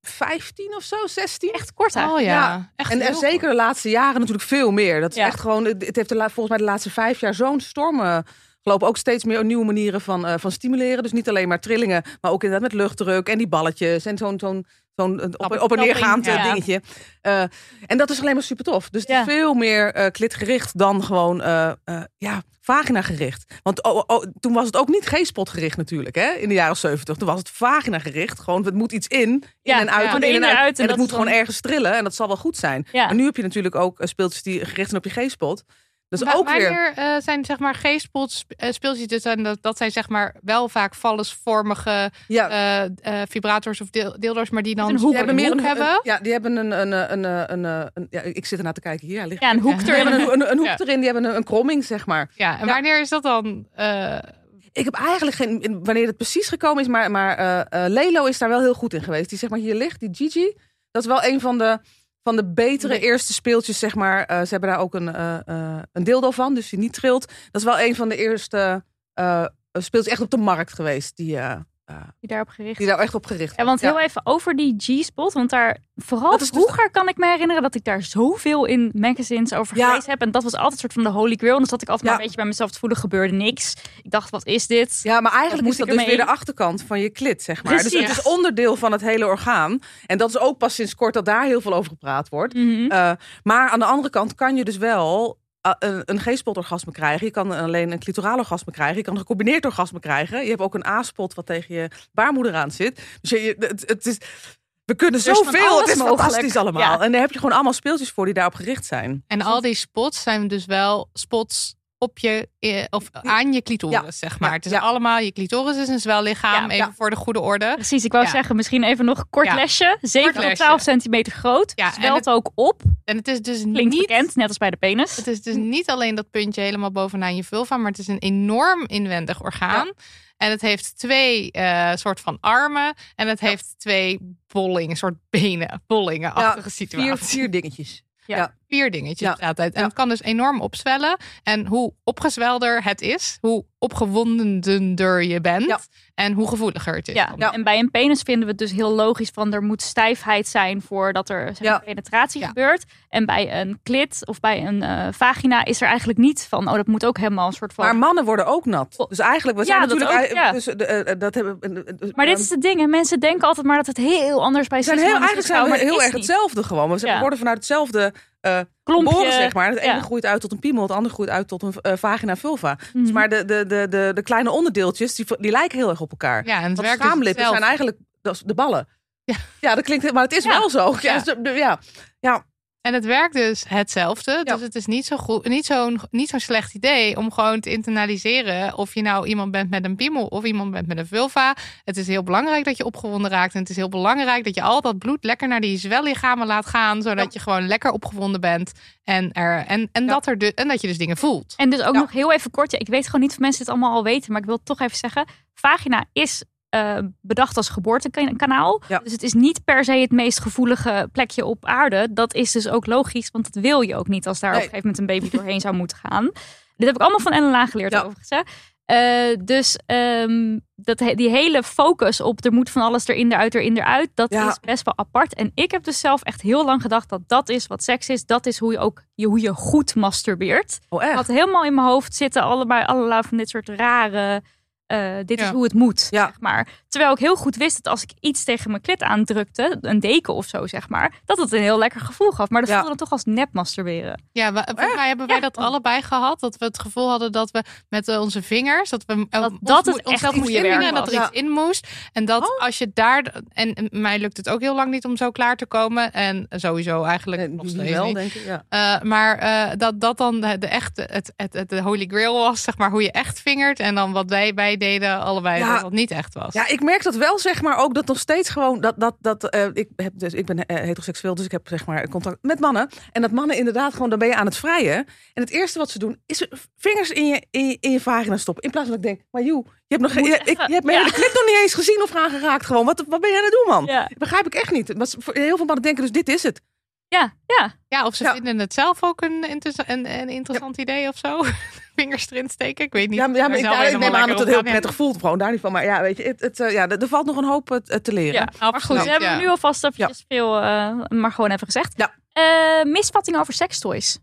15 of zo, 16? Echt kort Oh ja, eigenlijk. Ja. echt En, zeker de laatste jaren natuurlijk veel meer. Dat is Ja. echt gewoon, het heeft de, volgens mij de laatste vijf jaar zo'n storm eh, gelopen. Ook steeds meer nieuwe manieren van, eh, van stimuleren. Dus niet alleen maar trillingen, maar ook inderdaad met luchtdruk en die balletjes en zo'n zo'n zo'n eh, op, op en neergaand eh, Ja. dingetje. Eh, en dat is alleen maar super tof. Dus Ja. veel meer eh klitgericht dan gewoon eh, ja, vagina gericht. Want oh, oh, toen was het ook niet G-spot gericht natuurlijk, hè? In de jaren 70. Toen was het vagina gericht. Gewoon, het moet iets in, in Ja, en uit, en In in en uit. en En dat het moet gewoon ergens trillen en dat zal wel goed zijn. Maar nu heb je natuurlijk ook speeltjes die gericht zijn op je G-spot. Dus Wa- ook weer... Wanneer eh, zijn zeg maar G-spot eh, speeltjes dus en dat, dat zijn zeg maar wel vaak vallesvormige Ja, eh, eh, vibrators of deel, dildo's, maar die dan Een hoek. die hebben meer een, hebben. een- ja, die hebben een, een, een, een, ja, ik zit ernaar te kijken hier. Ja, ligt Ja, een hoek Ja. Die hebben erin. een, een, een hoek *laughs* Ja. erin, die hebben een, een kromming, zeg maar. Ja, en Ja. wanneer is dat dan? eh, Ik heb eigenlijk geen, wanneer het precies gekomen is, maar, maar eh, eh, Lelo is daar wel heel goed in geweest. Die zeg maar hier ligt, die Gigi. Dat is wel een van de, van de betere Nee. eerste speeltjes, zeg maar. Eh, ze hebben daar ook een, eh een dildo van, dus die niet trilt. Dat is wel een van de eerste speeltjes echt op de markt geweest, die, eh, eh, Die daarop gericht die daar echt op gericht Ja, want heel even over die G-spot. Want daar, vooral dus- vroeger kan ik me herinneren dat ik daar zoveel in magazines over Ja. gelezen heb. En dat was altijd een soort van de holy grail. En dan zat ik altijd maar een beetje bij mezelf te voelen, gebeurde niks. Ik dacht, wat is dit? Ja, maar eigenlijk moet is dat ik dus weer de achterkant van je klit, zeg maar. Dus het is onderdeel van het hele orgaan. En dat is ook pas sinds kort dat daar heel veel over gepraat wordt. Mhm. Eh, maar aan de andere kant kan je dus wel eh, een, een G-spot-orgasme krijgen. Je kan alleen een clitoraal orgasme krijgen. Je kan een gecombineerd orgasme krijgen. Je hebt ook een A-spot wat tegen je baarmoeder aan zit. Dus je, het, het is... We kunnen zoveel. Het is mogelijk. fantastisch allemaal. Ja. En daar heb je gewoon allemaal speeltjes voor die daarop gericht zijn. en al die spots zijn dus wel spots op je eh, of aan je clitoris, Ja. zeg maar. Ja. Het is Ja. allemaal je clitoris is een zwellichaam, Ja. even Ja. voor de goede orde. Precies, ik wou Ja. zeggen, misschien even nog een kort Ja. lesje. 7 Kort tot lesje. 12 centimeter groot. Ja, Zwelt ook op. En het is dus Klinkt niet bekend, net als bij de penis. Het is dus niet alleen dat puntje helemaal bovenaan je vulva, maar het is een enorm inwendig orgaan. En het heeft twee eh, soort van armen en het heeft twee bollingen, een soort benen, bollingenachtige Vier, situatie. vier dingetjes. Vier dingetjes Ja. Bestaat uit. En Ja. het kan dus enorm opzwellen. En hoe opgezwelder het is, hoe opgewondener je bent Ja. en hoe gevoeliger het is. Ja. Ja. en bij een penis vinden we het dus heel logisch van er moet stijfheid zijn voordat er zeg maar, Ja. penetratie Ja. gebeurt. En bij een klit of bij een eh, vagina is er eigenlijk niet van, oh dat moet ook helemaal een soort van... Maar mannen worden ook nat. Dus eigenlijk, we Ja, zijn dat natuurlijk... ook, ja. dus, de, eh, dat hebben, eh, Maar dit is het ding, hè. mensen denken altijd maar dat het heel anders bij zijn heel, eigenlijk is, zijn we heel erg niet. hetzelfde gewoon. We, zijn- Ja. we worden vanuit hetzelfde Klompje, geboren, zeg maar. Het ene ja. groeit uit tot een piemel, het andere groeit uit tot een eh, vagina vulva. Dus Mhm. maar de, de, de, de, de kleine onderdeeltjes, die, die lijken heel erg op elkaar. Ja, en het Want werkt dus schaamlippen zijn eigenlijk de ballen. Ja. ja, dat klinkt, maar het is Ja. wel zo. Ja, Ja. Dus. En het werkt dus hetzelfde. Ja. Dus het is niet zo'n goed, niet zo'n niet zo'n slecht idee om gewoon te internaliseren of je nou iemand bent met een piemel of iemand bent met een vulva. Het is heel belangrijk dat je opgewonden raakt en het is heel belangrijk dat je al dat bloed lekker naar die zwellichamen laat gaan, zodat je gewoon lekker opgewonden bent en er en, en Ja. dat er de, en dat je dus dingen voelt. En dus ook Ja. nog heel even kort, ja, ik weet gewoon niet of mensen dit allemaal al weten, maar ik wil het toch even zeggen. Vagina is eh, bedacht als geboortekanaal. Ja. Dus het is niet per se het meest gevoelige plekje op aarde. Dat is dus ook logisch, want dat wil je ook niet als daar Nee. op een gegeven moment een baby doorheen zou moeten gaan. *laughs* Dit heb ik allemaal van Ellen geleerd Ja. overigens. Hè. Eh, dus ehm, dat, die hele focus op er moet van alles erin, eruit, erin, eruit, dat Ja. is best wel apart. En ik heb dus zelf echt heel lang gedacht dat dat is wat seks is. Dat is hoe je ook je, hoe je goed masturbeert. Oh, echt? had helemaal in mijn hoofd zitten allebei allerlei van dit soort rare. Eh, dit is hoe het moet, Ja. zeg maar. Terwijl ik heel goed wist dat als ik iets tegen mijn klit aandrukte, een deken of zo, zeg maar, dat het een heel lekker gevoel gaf. Maar dat Ja. voelde dan toch als nep masturberen. Ja, we, volgens mij hebben wij Ja. dat allebei gehad. Dat we het gevoel hadden dat we met eh, onze vingers, dat we Dat- ons dat het echt onszelf moesten inbrengen en dat er iets in moest. En dat Oh. als je daar, en, mij lukt het ook heel lang niet om zo klaar te komen. En sowieso eigenlijk Nee, nog steeds wel, niet. denk ik. Ja. Eh, maar eh, dat dat dan de, de echte, het, het, het, de holy grail was, zeg maar, hoe je echt vingert. En dan wat wij, wij deden allebei Ja. dat het niet echt was. Ja, ik merk dat wel, zeg maar, ook dat nog steeds gewoon dat dat dat eh, ik heb dus ik ben eh, heteroseksueel, dus ik heb zeg maar contact met mannen en dat mannen inderdaad gewoon dan ben je aan het vrijen en het eerste wat ze doen is er vingers in je in je, in je vagina stoppen in plaats van dat ik denk, maar joe, je hebt nog geen, je, ik, je hebt mijn ja. hele clip nog niet eens gezien of aangeraakt gewoon. Wat wat ben jij aan het doen, man? Ja, Begrijp ik echt niet. Maar voor heel veel mannen denken dus dit is het. Ja, ja. Ja, of ze Ja. vinden het zelf ook een, een, een interessant idee of zo. *laughs* Vingers erin steken, ik weet niet. Ja, maar- ja, maar ik, helemaal neem aan dat het heel prettig voelt, gewoon daar niet van. Maar ja, weet je, het, het, eh, ja, er valt nog een hoop eh, te leren. ja. Maar goed, Absoluut, we hebben ja. nu alvast eventjes veel, eh, maar gewoon even gezegd. Ja. Eh, misvattingen over sekstoys.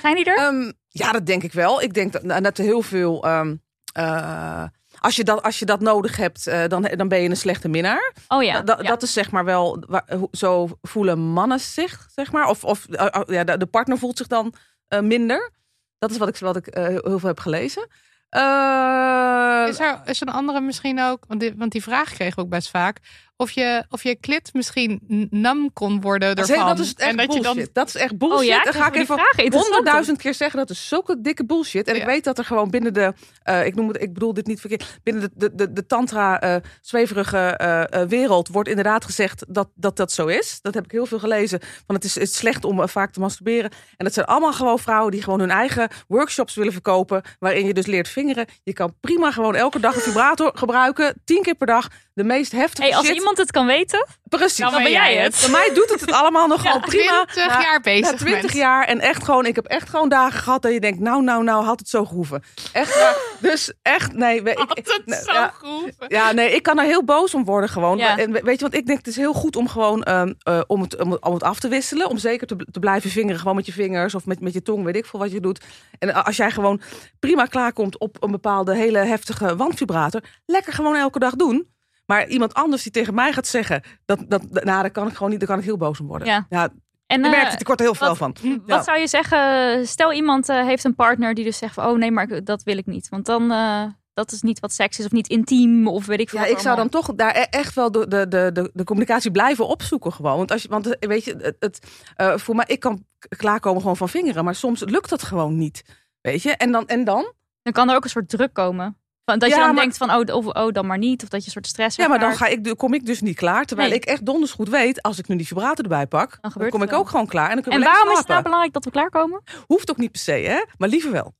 Zijn die er? Ehm, ja, dat denk ik wel. Ik denk dat, dat er heel veel. ehm, eh, als, je dat, als je dat nodig hebt, eh, dan, dan ben je een slechte minnaar. oh ja. Da- ja. Dat is zeg maar wel. waar- zo voelen mannen zich, zeg maar. Of, of eh, eh, ja, de, de partner voelt zich dan eh, minder. Dat is wat ik, wat ik eh, heel veel heb gelezen. Eh, Is er, is er een andere misschien ook, want die, want die vraag kreeg ik ook best vaak, of je, of je klit misschien nam kon worden dat is- ervan. dat is echt en dat bullshit. je dan Dat is echt bullshit. oh ja, Dan ga ik even vragen. honderdduizend keer zeggen dat is zulke dikke bullshit. En ik weet dat er gewoon binnen de, eh, ik noem het, ik bedoel dit niet verkeerd, binnen de, de, de, de tantra eh, zweverige eh, wereld wordt inderdaad gezegd dat, dat dat zo is. Dat heb ik heel veel gelezen. Want het is, het is slecht om vaak te masturberen. En dat zijn allemaal gewoon vrouwen die gewoon hun eigen workshops willen verkopen, waarin je dus leert vingeren. Je kan prima gewoon elke dag een vibrator gebruiken, tien keer per dag. De meest heftige Hey, als shit. Iemand het kan weten, Precies. dan ben jij het. Bij mij doet het het allemaal nog gewoon prima. 20 Na- jaar bezig na 20 bent. jaar en echt gewoon, ik heb echt gewoon dagen gehad dat je denkt, nou, nou, nou, had het zo gehoeven. Echt waar. Dus echt, nee. Ik, Had het nee, zo ja, goed. ja, nee, ik kan er heel boos om worden gewoon. Ja. En weet je, want ik denk het is heel goed om gewoon ehm, eh, om, het, om, het, om het af te wisselen. Om zeker te, te blijven vingeren, gewoon met je vingers of met, met je tong, weet ik veel wat je doet. En als jij gewoon prima klaarkomt op een bepaalde hele heftige wandvibrator, lekker gewoon elke dag doen. Maar iemand anders die tegen mij gaat zeggen, dat, dat, nou, daar kan ik gewoon niet, daar kan ik heel boos om worden. Ja. ja En, je eh, merkt het, ik word er heel veel wat- van. Wat Ja. zou je zeggen? Stel iemand eh, heeft een partner die dus zegt van, oh nee, maar dat wil ik niet. Want dan, eh, dat is niet wat seks is of niet intiem of weet ik veel. Ja, wat ik zou dan toch daar e- echt wel de, de, de, de, communicatie blijven opzoeken gewoon. Want, als je, want eh, weet je, het, het, eh, voor mij, ik kan klaarkomen gewoon van vingeren, maar soms lukt dat gewoon niet. Weet je, en dan, en dan? Dan kan er ook een soort druk komen. Van, dat Ja, je dan maar- denkt van, oh, of, oh, dan maar niet. Of dat je een soort stress Ja, maar dan ga ik, kom ik dus niet klaar. Terwijl Nee. ik echt donders goed weet, als ik nu die vibrator erbij pak, dan, kom ik wel. ook gewoon klaar. En, dan En kunnen we waarom is het nou belangrijk dat we klaarkomen? Hoeft ook niet per se, hè? Maar liever wel.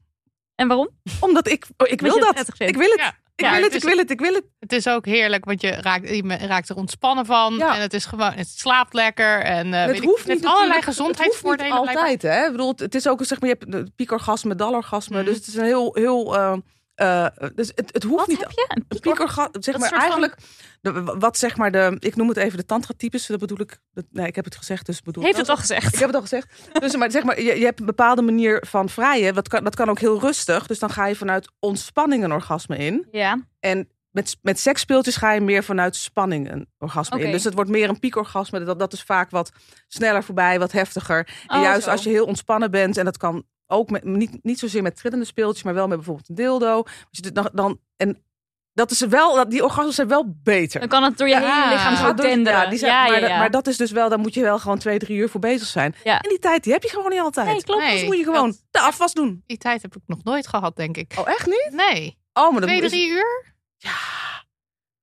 En waarom? Omdat ik, oh, ik wil dat. Ik wil het. Ja. Ik Ja, wil het het, ik is- wil het, ik wil het. Het is ook heerlijk, want je raakt, je raakt er ontspannen van. Ja. En het is gewoon, het slaapt lekker. En, eh, weet het ik, hoeft het niet heeft allerlei gezondheidsvoordelen. Het hoeft niet blijkbaar. altijd, hè? Ik bedoel, het- is ook, zeg maar, je hebt piekorgasme, dalorgasme. Mhm. Dus het is een heel, heel... eh, eh, dus het, het hoeft Wat niet heb je? Een piekorgasme, zeg maar van- eigenlijk, de, wat zeg maar de, ik noem het even de tantra-types, dat bedoel ik, dat, nee, ik heb het gezegd, dus bedoel Heeft het al gezegd? Ik heb het al gezegd. Dus maar zeg maar, je, je hebt een bepaalde manier van vrijen, dat kan, dat kan ook heel rustig, dus dan ga je vanuit ontspanning een orgasme in. Ja. En met, met seksspeeltjes ga je meer vanuit spanning een orgasme in. Dus het wordt meer een piekorgasme, dat, dat is vaak wat sneller voorbij, wat heftiger. En Oh, juist zo. als je heel ontspannen bent, en dat kan ook met, niet, niet zozeer met trillende speeltjes, maar wel met bijvoorbeeld een dildo. Dit dan, dan, en dat is wel, dat- die orgasmes zijn wel beter. Dan kan het door je Ja, hele lichaam zo doen- denderen. ja, die zijn, ja, maar, ja, maar dat is dus wel, daar moet je wel gewoon twee, drie uur voor bezig zijn. Ja. En die tijd, die heb je gewoon niet altijd. Nee, klopt. Nee, Dus moet je gewoon dat- de afwas doen. Die tijd heb ik nog nooit gehad, denk ik. Oh, echt niet? Nee. Oh, maar dat Twee, is- drie uur? Ja.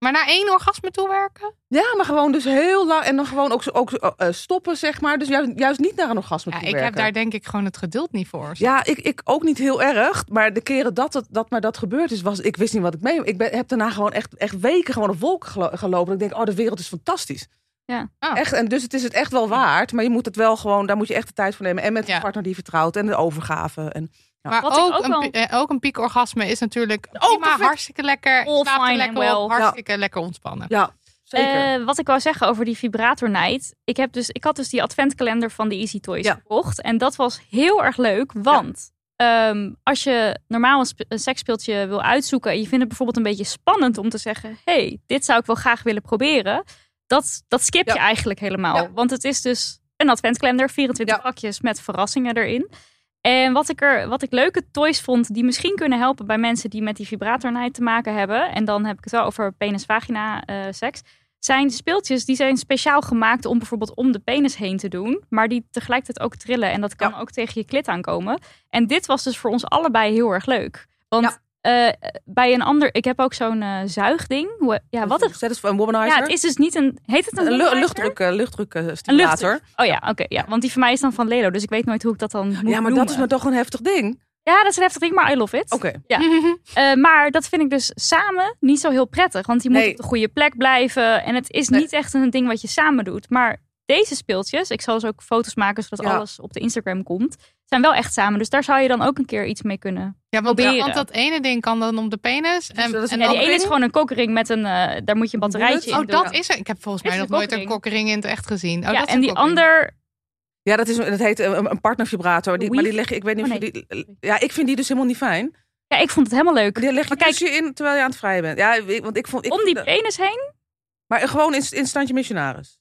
Maar naar één orgasme toewerken? Ja, maar gewoon dus heel lang. En dan gewoon ook, ook eh, stoppen, zeg maar. Dus juist, juist niet naar een orgasme Ja, toe ik heb daar denk ik gewoon het geduld niet voor. Ja, ik, ik ook niet heel erg. Maar de keren dat, het, dat maar dat gebeurd is, was, ik wist niet wat ik mee... Ik ben, heb daarna gewoon echt, echt weken gewoon op wolken gelo- gelopen. Ik denk, oh, de wereld is fantastisch. Ja. Oh. Echt, en dus het is het echt wel waard. Maar je moet het wel gewoon, daar moet je echt de tijd voor nemen. En met Ja. een partner die vertrouwt. En de overgave. En, Maar Wat ik ook, ook een, wel- eh, ook een piekorgasme is natuurlijk Oh, prima, hartstikke lekker. All fine lekker and op, well. hartstikke lekker ontspannen. ja, zeker. Eh, wat ik wou zeggen over die vibratornight. Ik, heb dus, ik had dus die adventkalender van de Easy Toys Ja. gekocht. En dat was heel erg leuk. Want ehm, als je normaal een, een seksspeeltje wil uitzoeken... en je vindt het bijvoorbeeld een beetje spannend om te zeggen... hey, dit zou ik wel graag willen proberen. Dat, dat skip je eigenlijk helemaal. Ja. Want het is dus een adventkalender, 24 Ja. vakjes met verrassingen erin. En wat ik, er, wat ik leuke toys vond, die misschien kunnen helpen bij mensen die met die vibratornijd te maken hebben. En dan heb ik het wel over penis-vagina eh, seks. Zijn speeltjes die zijn speciaal gemaakt om bijvoorbeeld om de penis heen te doen. Maar die tegelijkertijd ook trillen. En dat kan Ja. ook tegen je klit aankomen. En dit was dus voor ons allebei heel erg leuk. Want eh, bij een ander, ik heb ook zo'n eh, zuigding. Ja, wat het, Dat is een womanizer. ja, het is dus niet een, heet het een, luchtdruk, eh, luchtdruk Een stimulator. luchtdruk. Oh ja, oké. ja, want die van mij is dan van Lelo, dus ik weet nooit hoe ik dat dan moet Ja, maar dat is maar toch een heftig ding. Ja, dat is een heftig ding, maar I love it. Oké. *laughs* Eh, maar dat vind ik dus samen niet zo heel prettig. Want je moet Nee. op de goede plek blijven. En het is Nee. niet echt een ding wat je samen doet. Maar deze speeltjes, ik zal dus ook foto's maken zodat Ja. alles op de Instagram komt. Zijn wel echt samen. Dus daar zou je dan ook een keer iets mee kunnen. Ja, want, Proberen. want dat ene ding kan dan om de penis. En, is en Ja, die ene is gewoon een kokering met een, eh, daar moet je een batterijtje in Oh, doen. dat is er. Ik heb volgens mij nog een nooit een kokkering. kokkering in het echt gezien. Oh, ja, dat is en een die ander, Ja, dat, is, dat heet een, een partnervibrator. Die, maar die leg je, ik weet niet of Oh, je die... Ja, ik vind die dus helemaal niet fijn. ja, ik vond het helemaal leuk. Die leg je Maar kijk- je in terwijl je aan het vrijen bent. Ja, ik- want ik vond... Ik, Om die penis heen. Maar gewoon in, in standje missionaris.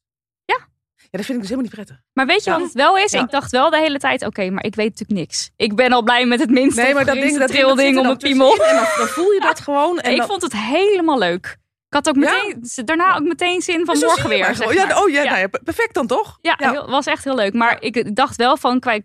Ja. Dat vind ik dus helemaal niet prettig. Maar weet je Ja. wat het wel is? Ja. Ik dacht wel de hele tijd, oké, maar ik weet natuurlijk niks. Ik ben al blij met het minste Nee, maar dat ding, dat ding, om een piemel. En dan, dan voel je dat *laughs* gewoon. En ik dan, vond het helemaal leuk. Ik had ook Ja? meteen, daarna ook meteen zin van morgen weer. zeg maar. Ja, oh ja, Ja. Nou ja, perfect dan toch? Ja, Ja. heel- was echt heel leuk. Maar ik dacht wel van qua,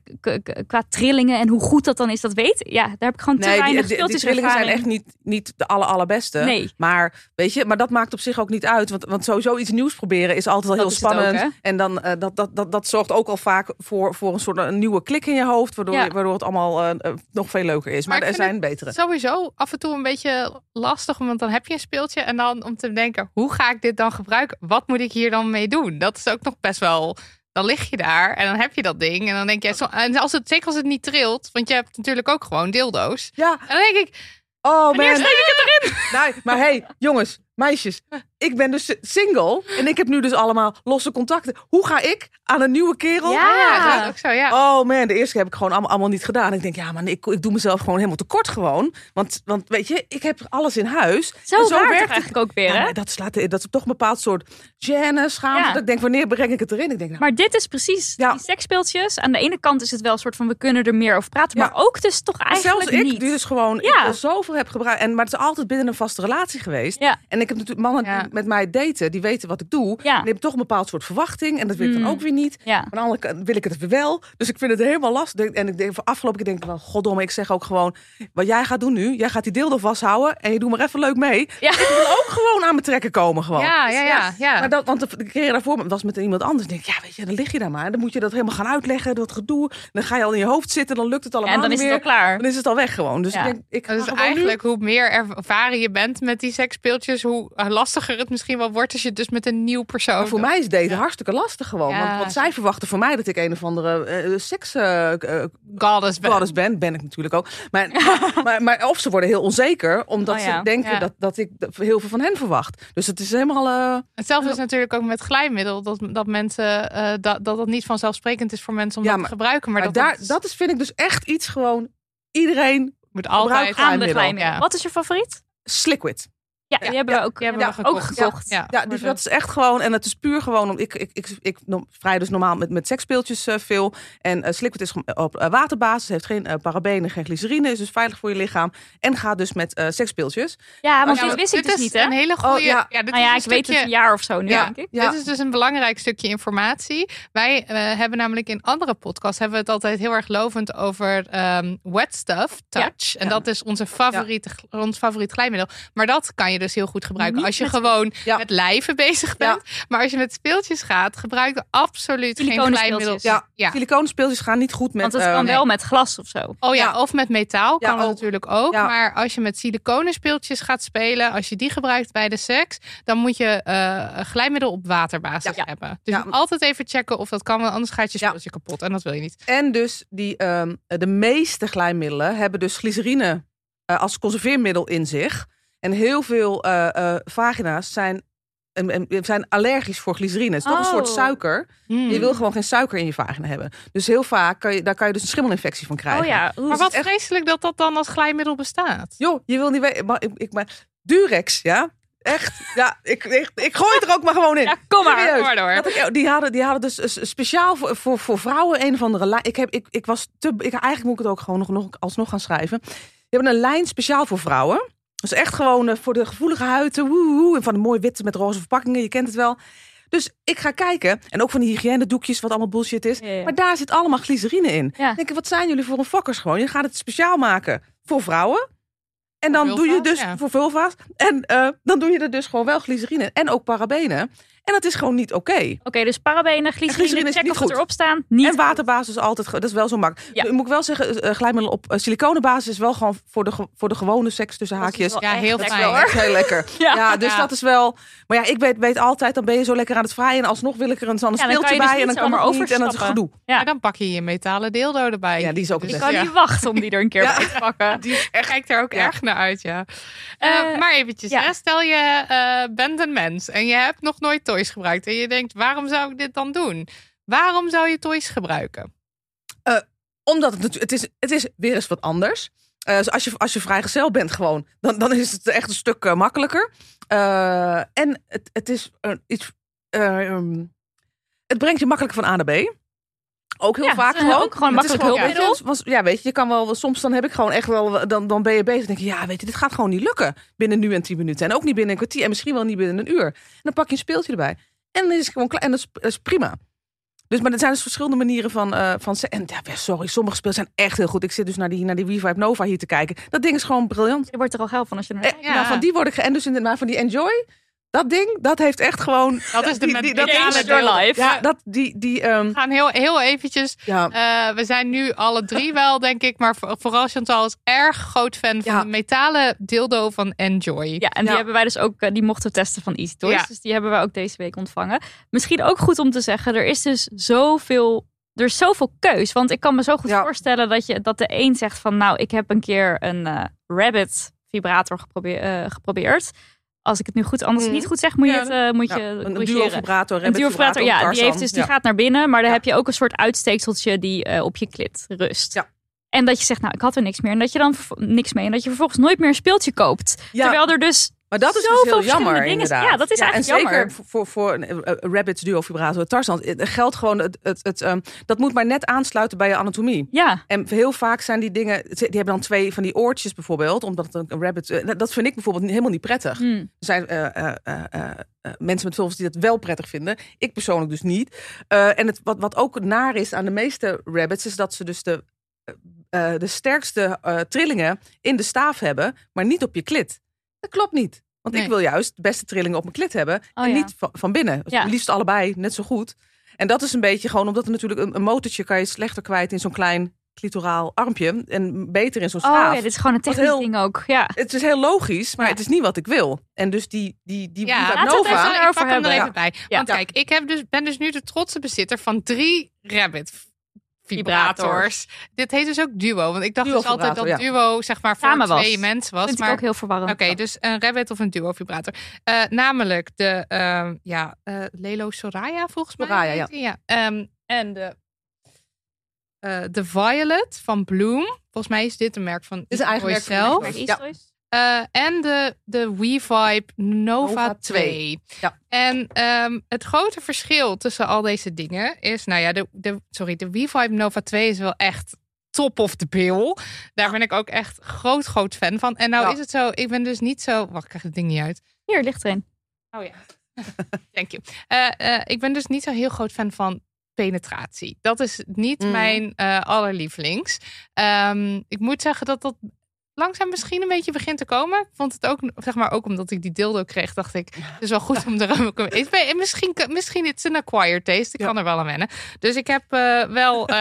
qua trillingen en hoe goed dat dan is, dat weet Ja, daar heb ik gewoon te Nee, die, weinig die, die speeltjes trillingen zijn echt niet, niet de aller, allerbeste. Nee. Maar weet je, maar dat maakt op zich ook niet uit. Want, want sowieso iets nieuws proberen is altijd al Dat heel ook, spannend. en dan, eh, dat, dat, dat, dat zorgt ook al vaak voor, voor een soort een nieuwe klik in je hoofd. Waardoor, Ja. je- waardoor het allemaal eh, eh, nog veel leuker is. Maar, Maar er zijn betere. Sowieso af en toe een beetje lastig, want dan heb je een speeltje en dan om te denken, hoe ga ik dit dan gebruiken? Wat moet ik hier dan mee doen? Dat is ook nog best wel. Dan lig je daar en dan heb je dat ding en dan denk je, en als het zeker als het niet trilt, want je hebt natuurlijk ook gewoon dildo's. Ja, En dan denk ik, oh wanneer man. steek ik het erin? Nee, maar hey, jongens, meisjes. Ik ben dus single. En ik heb nu dus allemaal losse contacten. Hoe ga ik aan een nieuwe kerel? Ja. Ja, dat is ook zo, ja. Oh man, de eerste keer heb ik gewoon allemaal, allemaal niet gedaan. Ik denk, ja, maar ik, ik doe mezelf gewoon helemaal tekort gewoon. Want, want weet je, ik heb alles in huis. Zo, En zo werkt het eigenlijk ook weer, Ja, hè? maar dat, slaat, dat is toch een bepaald soort gêne, schaamte. Ja. Dat ik denk, wanneer breng ik het erin? Ik denk, nou, Maar dit is precies Ja. die seksspeeltjes. Aan de ene kant is het wel een soort van we kunnen er meer over praten, Ja. maar ook dus toch eigenlijk zelfs ik, niet. die dus gewoon Ja. ik zoveel heb gebruikt. En, maar het is altijd binnen een vaste relatie geweest. Ja. En ik heb natuurlijk mannen Ja. Met mij daten, die weten wat ik doe. Ja. Die hebben toch een bepaald soort verwachting. En dat wil ik Mm. dan ook weer niet. Ja. Aan de andere kant wil ik het weer wel. Dus ik vind het helemaal lastig. En ik denk van afgelopen keer denk ik wel, goddomme, ik zeg ook gewoon, wat jij gaat doen nu, jij gaat die dildo vasthouden en je doet maar even leuk mee. Ja. Ik wil ook gewoon aan mijn trekken komen gewoon. Ja, ja, ja, ja. Maar dat, want de, keer daarvoor was met iemand anders. denk ik, ja, weet je, dan lig je daar maar. Dan moet je dat helemaal gaan uitleggen, dat gedoe. Dan ga je al in je hoofd zitten, dan lukt het allemaal en dan niet is het meer. al klaar. Dan is het al weg gewoon. Dus Ja. ik denk, ik ga Dus gewoon nu- eigenlijk, hoe meer ervaren je bent met die seksspeeltjes, hoe lastiger het misschien wel wordt als je het dus met een nieuw persoon. Maar voor mij is daten hartstikke lastig gewoon. Ja, want, want zij verwachten van mij dat ik een of andere eh, seks eh, eh, goddess bent. goddess ben. Ben ik natuurlijk ook. Maar, *laughs* maar, maar of ze worden heel onzeker, omdat Oh ja. ze denken Ja. dat, dat ik heel veel van hen verwacht. Dus het is helemaal... eh, Hetzelfde is natuurlijk ook met glijmiddel. Dat, dat mensen eh, dat, dat het niet vanzelfsprekend is voor mensen om Ja, dat maar- te gebruiken. Maar, maar dat, daar, dat is, vind ik dus echt iets gewoon... Iedereen moet altijd Aan de glijmiddel. glijmiddel. Ja. Wat is je favoriet? sliquid. Ja, Ja, die hebben ja, we ook, die hebben we ook gekocht. gekocht. Ja, dus dat is echt gewoon, en het is puur gewoon, om- ik, ik, ik, ik vrij dus normaal met, met seksspeeltjes eh, veel. En eh Sliquid is op eh, waterbasis, heeft geen parabenen, geen glycerine, is dus veilig voor je lichaam. En gaat dus met eh seksspeeltjes. Ja, want Ja, dit wist ik dit dus is niet, hè? een hele goede. ja. ja, dit Nou ja, is ik een weet het stukje- een jaar of zo nu, Ja. denk ik. Ja. Dit is dus een belangrijk stukje informatie. Wij eh, hebben namelijk in andere podcasts hebben we het altijd heel erg lovend over ehm, wet stuff, touch. En Ja. dat is onze favoriete, ons favoriet glijmiddel. Maar dat kan je dus heel goed gebruiken Niet als je met- gewoon Ja. met lijven bezig bent. Maar als je met speeltjes gaat, gebruik absoluut geen glijmiddel. Ja, Ja. siliconen speeltjes gaan niet goed met... Want het eh, kan nee. wel met glas of zo. Oh ja, Ja. of met metaal Ja, kan dat ook. natuurlijk ook. Ja. Maar als je met siliconen speeltjes gaat spelen, als je die gebruikt bij de seks, dan moet je eh, glijmiddel op waterbasis Ja. hebben. Dus altijd even checken of dat kan, want anders gaat je Ja. speeltje kapot en dat wil je niet. En dus die, ehm, de meeste glijmiddelen hebben dus glycerine eh, als conserveermiddel in zich. En heel veel eh, eh, vagina's zijn, en- en- zijn allergisch voor glycerine. Het is toch een soort Oh. suiker. Je wil gewoon geen suiker in je vagina hebben. Dus heel vaak kan je, daar kan je dus een schimmelinfectie van krijgen. Oh ja, oeh, Maar wat echt- vreselijk dat dat dan als glijmiddel bestaat. Joh, je wil niet weten. Maar, ik, ik, maar Durex, ja? Echt? Ja, ik, ik, ik gooi het er ook maar gewoon in. Ja, kom maar. Kom maar door. Ik- die, hadden, die hadden dus speciaal voor, voor, voor vrouwen een of andere lijn. Ik, heb, ik, ik was te. Ik, eigenlijk moet ik het ook gewoon nog, nog alsnog gaan schrijven. Die hebben een lijn speciaal voor vrouwen. Dus echt gewoon eh, voor de gevoelige huiden. Woe, woe, en van de mooie witte met roze verpakkingen. Je kent het wel. Dus ik ga kijken. En ook van die hygiënedoekjes, wat allemaal bullshit is. Ja, ja. Maar daar zit allemaal glycerine in. Ja. Denk ik, wat zijn jullie voor een fokkers gewoon? Je gaat het speciaal maken voor vrouwen. En dan doe je dus voor vulva's. En eh, dan doe je er dus gewoon wel glycerine in. En ook parabenen. En dat is gewoon niet oké. Oké, dus parabenen, glycerine glycerine, check of het goed. erop staan. Niet En waterbasis is altijd, dat is wel zo makkelijk. Ja. Ik moet wel zeggen, eh, glijmiddel op uh, siliconenbasis is wel gewoon voor de, voor de gewone seks tussen Dat is haakjes. wel Ja, heel lekker, fijn. hoor. Heel lekker. *laughs* Ja. Ja, dus Ja. dat is wel. Maar ja, ik weet, weet altijd, dan ben je zo lekker aan het vraaien. En alsnog wil ik er een, kan speeltje je dus bij. En dan kan het niet. En dat is gedoe. Ja. Maar dan pak je je metalen dildo erbij. Ja, die is ook Dus Ik kan niet wachten om die er een keer Ja. bij te pakken. *laughs* Die kijkt er ook Ja. erg naar uit, ja. Eh, Eh, maar eventjes, ja. hè, stel je eh, bent een mens en je hebt nog nooit toys gebruikt. En je denkt, waarom zou ik dit dan doen? Waarom zou je toys gebruiken? Omdat het, het, is, het is weer eens wat anders. Eh, dus als, je, als je vrijgezel bent gewoon, dan, dan is het echt een stuk eh, makkelijker. Eh, en het, het is eh, iets... eh, ehm, het brengt je makkelijk van A naar B. Ook heel Ja, vaak gewoon. ook gewoon een Het is makkelijk weet je, hulpmiddel. want- Ja, weet je, je kan wel... Soms dan heb ik gewoon echt wel... Dan, dan ben je bezig en denk je, ja, weet je, dit gaat gewoon niet lukken. Binnen nu en tien minuten. En ook niet binnen een kwartier. En misschien wel niet binnen een uur. En dan pak je een speeltje erbij. En dan is het gewoon klaar. En dat is, dat is prima. Dus, maar er zijn dus verschillende manieren van... eh van en ja, sorry, sommige spelen zijn echt heel goed. Ik zit dus naar die, naar die WeVibe Nova hier te kijken. Dat ding is gewoon briljant. Je wordt er al geil van als je er naar Eh, kijkt. Ja. nou, van die word ik... En dus inderdaad van die Enjoy... Dat ding, dat heeft echt gewoon... *laughs* Dat is de die, dat life. Ja, dat, die, die, ehm, We gaan heel, heel eventjes. ja. eh, we zijn nu alle drie *laughs* wel, denk ik. Maar voor- vooral Chantal is erg groot fan van Ja. de metalen dildo van Enjoy. Ja, en die Ja. hebben wij dus ook, eh, die mochten we testen van Easy Toys. Ja. Dus die hebben wij ook deze week ontvangen. Misschien ook goed om te zeggen, er is dus zoveel, er is zoveel keus. Want ik kan me zo goed Ja. voorstellen dat, je, dat de een zegt van, nou, ik heb een keer een eh, Rabbit vibrator geprobeer- eh, geprobeerd. Als ik het nu goed, anders Mhm. niet goed zeg, moet je het eh, moet Ja, je een, duo-vibrator. Een duovibrator, ja, die, heeft dus, die Ja. gaat naar binnen, maar dan Ja. heb je ook een soort uitsteekseltje die eh, op je klit rust. Ja. En dat je zegt, nou, ik had er niks meer. En dat je dan niks mee. En dat je vervolgens nooit meer een speeltje koopt. Terwijl er dus Maar dat is dus heel jammer, inderdaad. Ja, dat is en eigenlijk zeker jammer. voor, voor, eh, eh, Rabbits duo vibrator Tarzan eh, geldt gewoon het, het, het, ehm, dat moet maar net aansluiten bij je anatomie. Ja, En heel vaak zijn die dingen, die hebben dan twee van die oortjes bijvoorbeeld, omdat een, rabbit, dat vind ik bijvoorbeeld helemaal niet prettig. Hm. Er zijn mensen met vulvas die dat wel prettig vinden. Ik persoonlijk dus niet. En het, wat, wat ook naar is aan de meeste rabbits, is dat ze dus de, de sterkste trillingen in de staaf hebben, maar niet op je klit. Dat klopt niet. Want ik wil juist de beste trillingen op mijn klit hebben Oh, en ja. niet van, van binnen. Ja. Liefst allebei, net zo goed. En dat is een beetje gewoon omdat er natuurlijk een, een motortje kan je slechter kwijt in zo'n klein clitoraal armpje en beter in zo'n oh staaf. ja, dit is gewoon een technisch heel- ding ook. Ja. Het is heel logisch, maar Ja. het is niet wat ik wil. En dus die, die, die Ja, Viva Nova... even ik pak hem er hebben. even bij. Ja. Want kijk, ik heb dus, ben dus nu de trotse bezitter van drie Rabbit vibrators. Dit heet dus ook duo. Want ik dacht dus altijd dat duo zeg maar voor Samen was. twee mensen was. vind maar ik ook heel verwarrend. Oké, dus een rabbit of een duo vibrator. Eh, namelijk de ehm, ja, eh, Lelo Soraya volgens mij. Soraya, ja. die, ja. Ehm, en de, eh, de Violet van Bloom. Volgens mij is dit een merk van is een eigen merk van zelf. Ja. Eh, en de, de WeVibe Nova, Nova 2. 2. Ja. En ehm, het grote verschil tussen al deze dingen is, nou ja, de, de, sorry, de WeVibe Nova 2 is wel echt top of the bill. Daar ben ik ook echt groot, groot fan van. En nou Ja. is het zo, ik ben dus niet zo, wacht, ik krijg het ding niet uit. Hier ligt er een. Oh ja. *laughs* Thank you. Eh, eh, ik ben dus niet zo heel groot fan van penetratie. Dat is niet Mm. mijn eh, allerlievelings. Ehm, ik moet zeggen dat dat langzaam misschien een beetje begint te komen. Ik vond het ook, zeg maar, ook omdat ik die dildo kreeg, dacht ik, het is wel goed om er ben, misschien, misschien it's een acquired taste. Ik Ja. kan er wel aan wennen. Dus ik heb eh, wel. *laughs*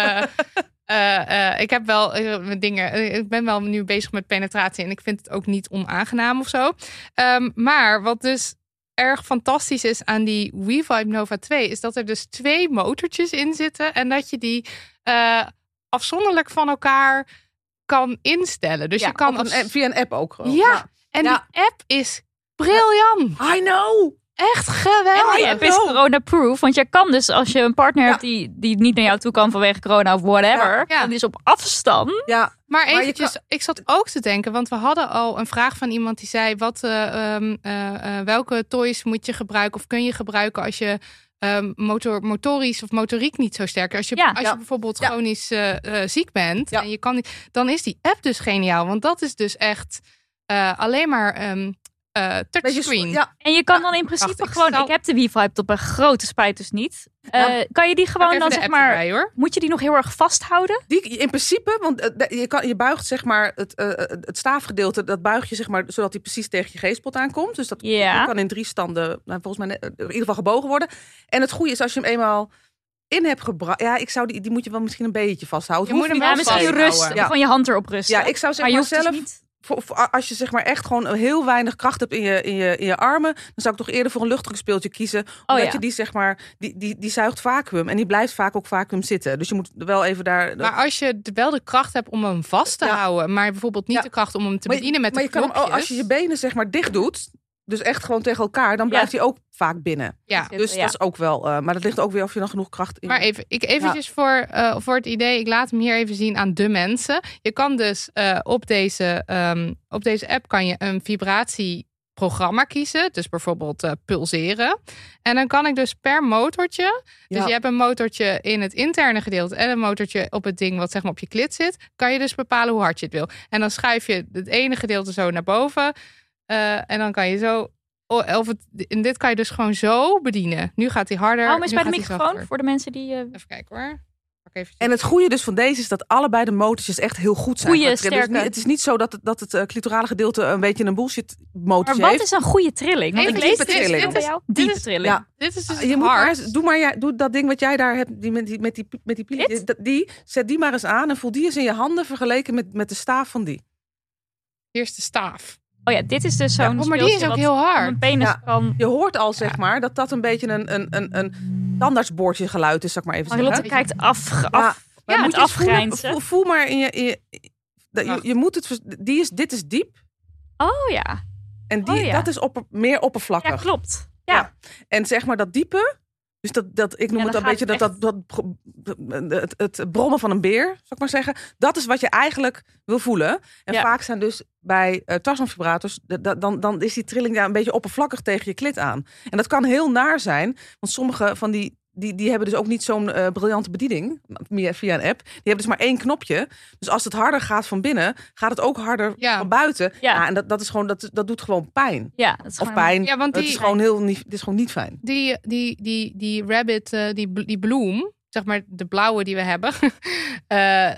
eh, ik heb wel mijn dingen. ik ben wel nu bezig met penetratie en ik vind het ook niet onaangenaam of zo. Ehm, maar wat dus erg fantastisch is aan die WeVibe Nova 2 is dat er dus twee motortjes in zitten en dat je die afzonderlijk van elkaar kan instellen. Dus Ja, je kan een app- via een app ook. gewoon. ja, en Ja. die app is briljant. I know! Echt En geweldig. die app is corona-proof. Want je kan dus, als je een partner Ja. hebt die, die niet naar jou toe kan vanwege corona of whatever. Ja, ja. Dan is op afstand. Ja, Maar je eventjes, ik zat ook te denken, want we hadden al een vraag van iemand die zei: wat, eh, ehm, eh, eh, welke toys moet je gebruiken of kun je gebruiken als je ehm, motor, motorisch of motoriek niet zo sterk? Als je, Ja. als je bijvoorbeeld Ja. chronisch eh, eh, ziek bent Ja. en je kan niet, dan is die app dus geniaal, want dat is dus echt eh, alleen maar ehm, eh Beetje touchscreen. En je kan Ja, dan in principe wacht, ik gewoon... zal- Ik heb de Wii-Vibe op een grote spijt dus niet. Eh, Ja. kan je die gewoon dan zeg maar... erbij, hoor. Moet je die nog heel erg vasthouden? die, in principe, want eh, je, kan, je buigt zeg maar het, eh, het staafgedeelte, dat buig je zeg maar zodat hij precies tegen je G-spot aankomt. Dus dat, kan in drie standen, nou, volgens mij in ieder geval gebogen worden. En het goede is als je hem eenmaal in hebt gebracht, ja, ik zou die, die moet je wel misschien een beetje vasthouden. Je moet hem wel Ja, misschien vasthouden. rust. Ja. Gewoon je hand erop rusten. Ja, ik zou zeg maar dus als je zeg maar echt gewoon heel weinig kracht hebt in je, in je, in je armen, dan zou ik toch eerder voor een luchtdrukspeeltje kiezen. Omdat ja. je die zeg maar, die, die, die zuigt vacuüm en die blijft vaak ook vacuüm zitten. Dus je moet wel even daar. Maar als je wel de kracht hebt om hem vast te Ja. houden, maar bijvoorbeeld niet Ja. de kracht om hem te bedienen met maar de je kan als je je benen zeg maar dicht doet, dus echt gewoon tegen elkaar, dan Ja. blijft hij ook vaak binnen. ja. Dus ja. dat is ook wel. eh, maar dat ligt ook weer of je dan genoeg kracht in. Maar even, ik eventjes voor, eh, voor het idee, ik laat hem hier even zien aan de mensen. Je kan dus eh, op, deze, ehm, op deze app kan je een vibratieprogramma kiezen. Dus bijvoorbeeld pulseren. En dan kan ik dus per motortje. Dus Ja. je hebt een motortje in het interne gedeelte en een motortje op het ding wat zeg maar op je klit zit. Kan je dus bepalen hoe hard je het wil. En dan schuif je het ene gedeelte zo naar boven. Eh, en dan kan je zo. oh, Of het, en dit kan je dus gewoon zo bedienen. Nu gaat hij harder. Hou hem eens nu bij de microfoon voor de mensen die... eh, Even kijken hoor. Pak even En het goede dus van deze is dat allebei de motortjes echt heel goed zijn. Goeie, trillen. Dus het is niet zo dat het, dat het eh, clitorale gedeelte een beetje een bullshit Maar motortje wat heeft. is een goede trilling? Want ik lees diepe dit trilling. Dit is- jou. dit Diepe is- trilling. Ja. Dit is dus Je moet hard. maar eens, doe maar jij, doe dat ding wat jij daar hebt, die met die, met die, met die, die, zet die maar eens aan en voel die eens in je handen vergeleken met, met de staaf van die. Eerst de staaf. Oh ja, dit is dus zo'n Oh, maar die is ook heel hard. Mijn penis Ja. kan... Je hoort al, zeg maar, dat dat een beetje een, een, een, een tandartsboordje geluid is, zal ik maar even Marilotte zeggen. kijkt af, af, Maar ja, moet het je afgrijnzen. Voel, voel maar in je... In je, moet het... Die is, dit is diep Oh ja, en die, Oh ja. dat is opper, meer oppervlakkig. ja klopt. Ja. Ja. En zeg maar dat diepe, dus dat, dat ik noem Ja, het dan een beetje dat, dat, dat, het, het brommen van een beer, zal ik maar zeggen. Dat is wat je eigenlijk wil voelen. En Ja. vaak zijn dus bij uh, tarsonvibrators, d- d- dan, dan is die trilling daar een beetje oppervlakkig tegen je klit aan. En dat kan heel naar zijn, want sommige van die die, die hebben dus ook niet zo'n eh, briljante bediening via, via een app. Die hebben dus maar één knopje. Dus als het harder gaat van binnen, gaat het ook harder Ja. van buiten. Ja. Ja. en dat, dat, is gewoon, dat, dat doet gewoon pijn. Ja, dat is Of gewoon- pijn. Ja, want het die- is gewoon heel niet, het is gewoon niet fijn. Die, die, die, die rabbit, eh, die, die bloem, zeg maar de blauwe die we hebben. *laughs* Eh,